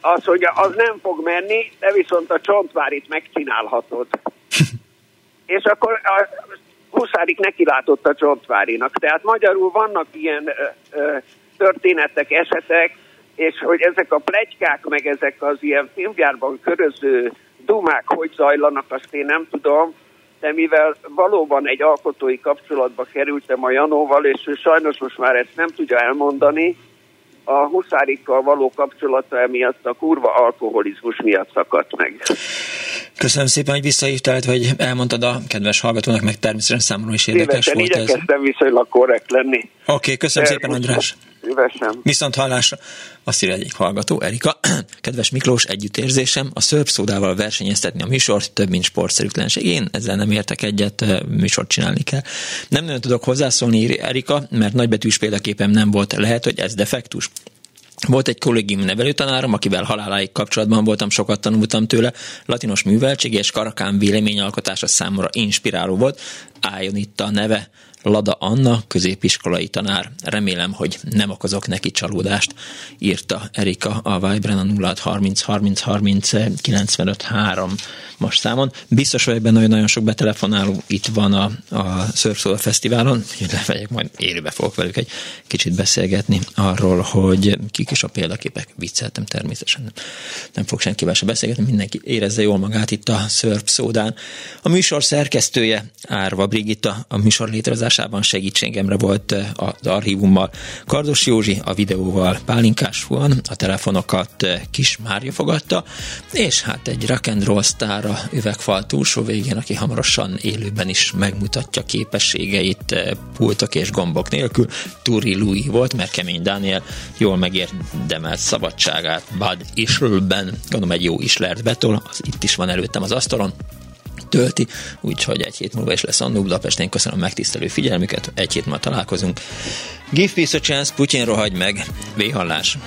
Azt mondja, az nem fog menni, de viszont a csontvárit megcsinálhatod. és akkor a Huszárik nekilátott a Csontvárinak. Tehát magyarul vannak ilyen ö, ö, történetek, esetek, és hogy ezek a plegykák, meg ezek az ilyen filmgyárban köröző dumák hogy zajlanak, azt én nem tudom, de mivel valóban egy alkotói kapcsolatba kerültem a Janóval, és ő sajnos most már ezt nem tudja elmondani, a Huszárikkal való kapcsolata emiatt a kurva alkoholizmus miatt szakadt meg. Köszönöm szépen, hogy visszahívtál, hogy elmondtad a kedves hallgatónak, meg természetesen számomra is érdekes Szívesen, volt ez. igyekeztem viszonylag korrekt lenni. Oké, okay, köszönöm De, szépen, András. Szívesen. Viszont hallásra. Azt írja egyik hallgató, Erika. Kedves Miklós, együttérzésem, a szörp szódával versenyeztetni a műsort több, mint sportszerűtlenség. Én ezzel nem értek egyet, műsort csinálni kell. Nem nagyon tudok hozzászólni, Erika, mert nagybetűs példaképem nem volt. Lehet, hogy ez defektus. Volt egy kollégium nevelőtanárom, akivel haláláig kapcsolatban voltam, sokat tanultam tőle. Latinos műveltség és karakán véleményalkotása számomra inspiráló volt. Álljon itt a neve. Lada Anna, középiskolai tanár. Remélem, hogy nem okozok neki csalódást, írta Erika a Vibren a 0630 30 30 95 3 most számon. Biztos vagyok benne, hogy nagyon sok betelefonáló itt van a, a Surf Fesztiválon, levegyek, majd élőbe fogok velük egy kicsit beszélgetni arról, hogy kik is a példaképek. Vicceltem természetesen. Nem, nem fog senkivel se beszélgetni, mindenki érezze jól magát itt a Surf Szódán. A műsor szerkesztője Árva Brigitta a műsor létrehozásában segítségemre volt az archívummal, Kardos Józsi a videóval, Pálinkás Fuan, a telefonokat Kis Mária fogadta, és hát egy rock and roll sztár a üvegfal túlsó végén, aki hamarosan élőben is megmutatja képességeit pultok és gombok nélkül, Turi Louis volt, mert Kemény Daniel jól megérdemelt szabadságát Bud Isrelben, gondolom egy jó Islert betol, az itt is van előttem az asztalon, tölti, úgyhogy egy hét múlva is lesz Annó Budapest. Én köszönöm megtisztelő figyelmüket, egy hét múlva találkozunk. Give peace a chance, Putyin rohagy meg, véhallás!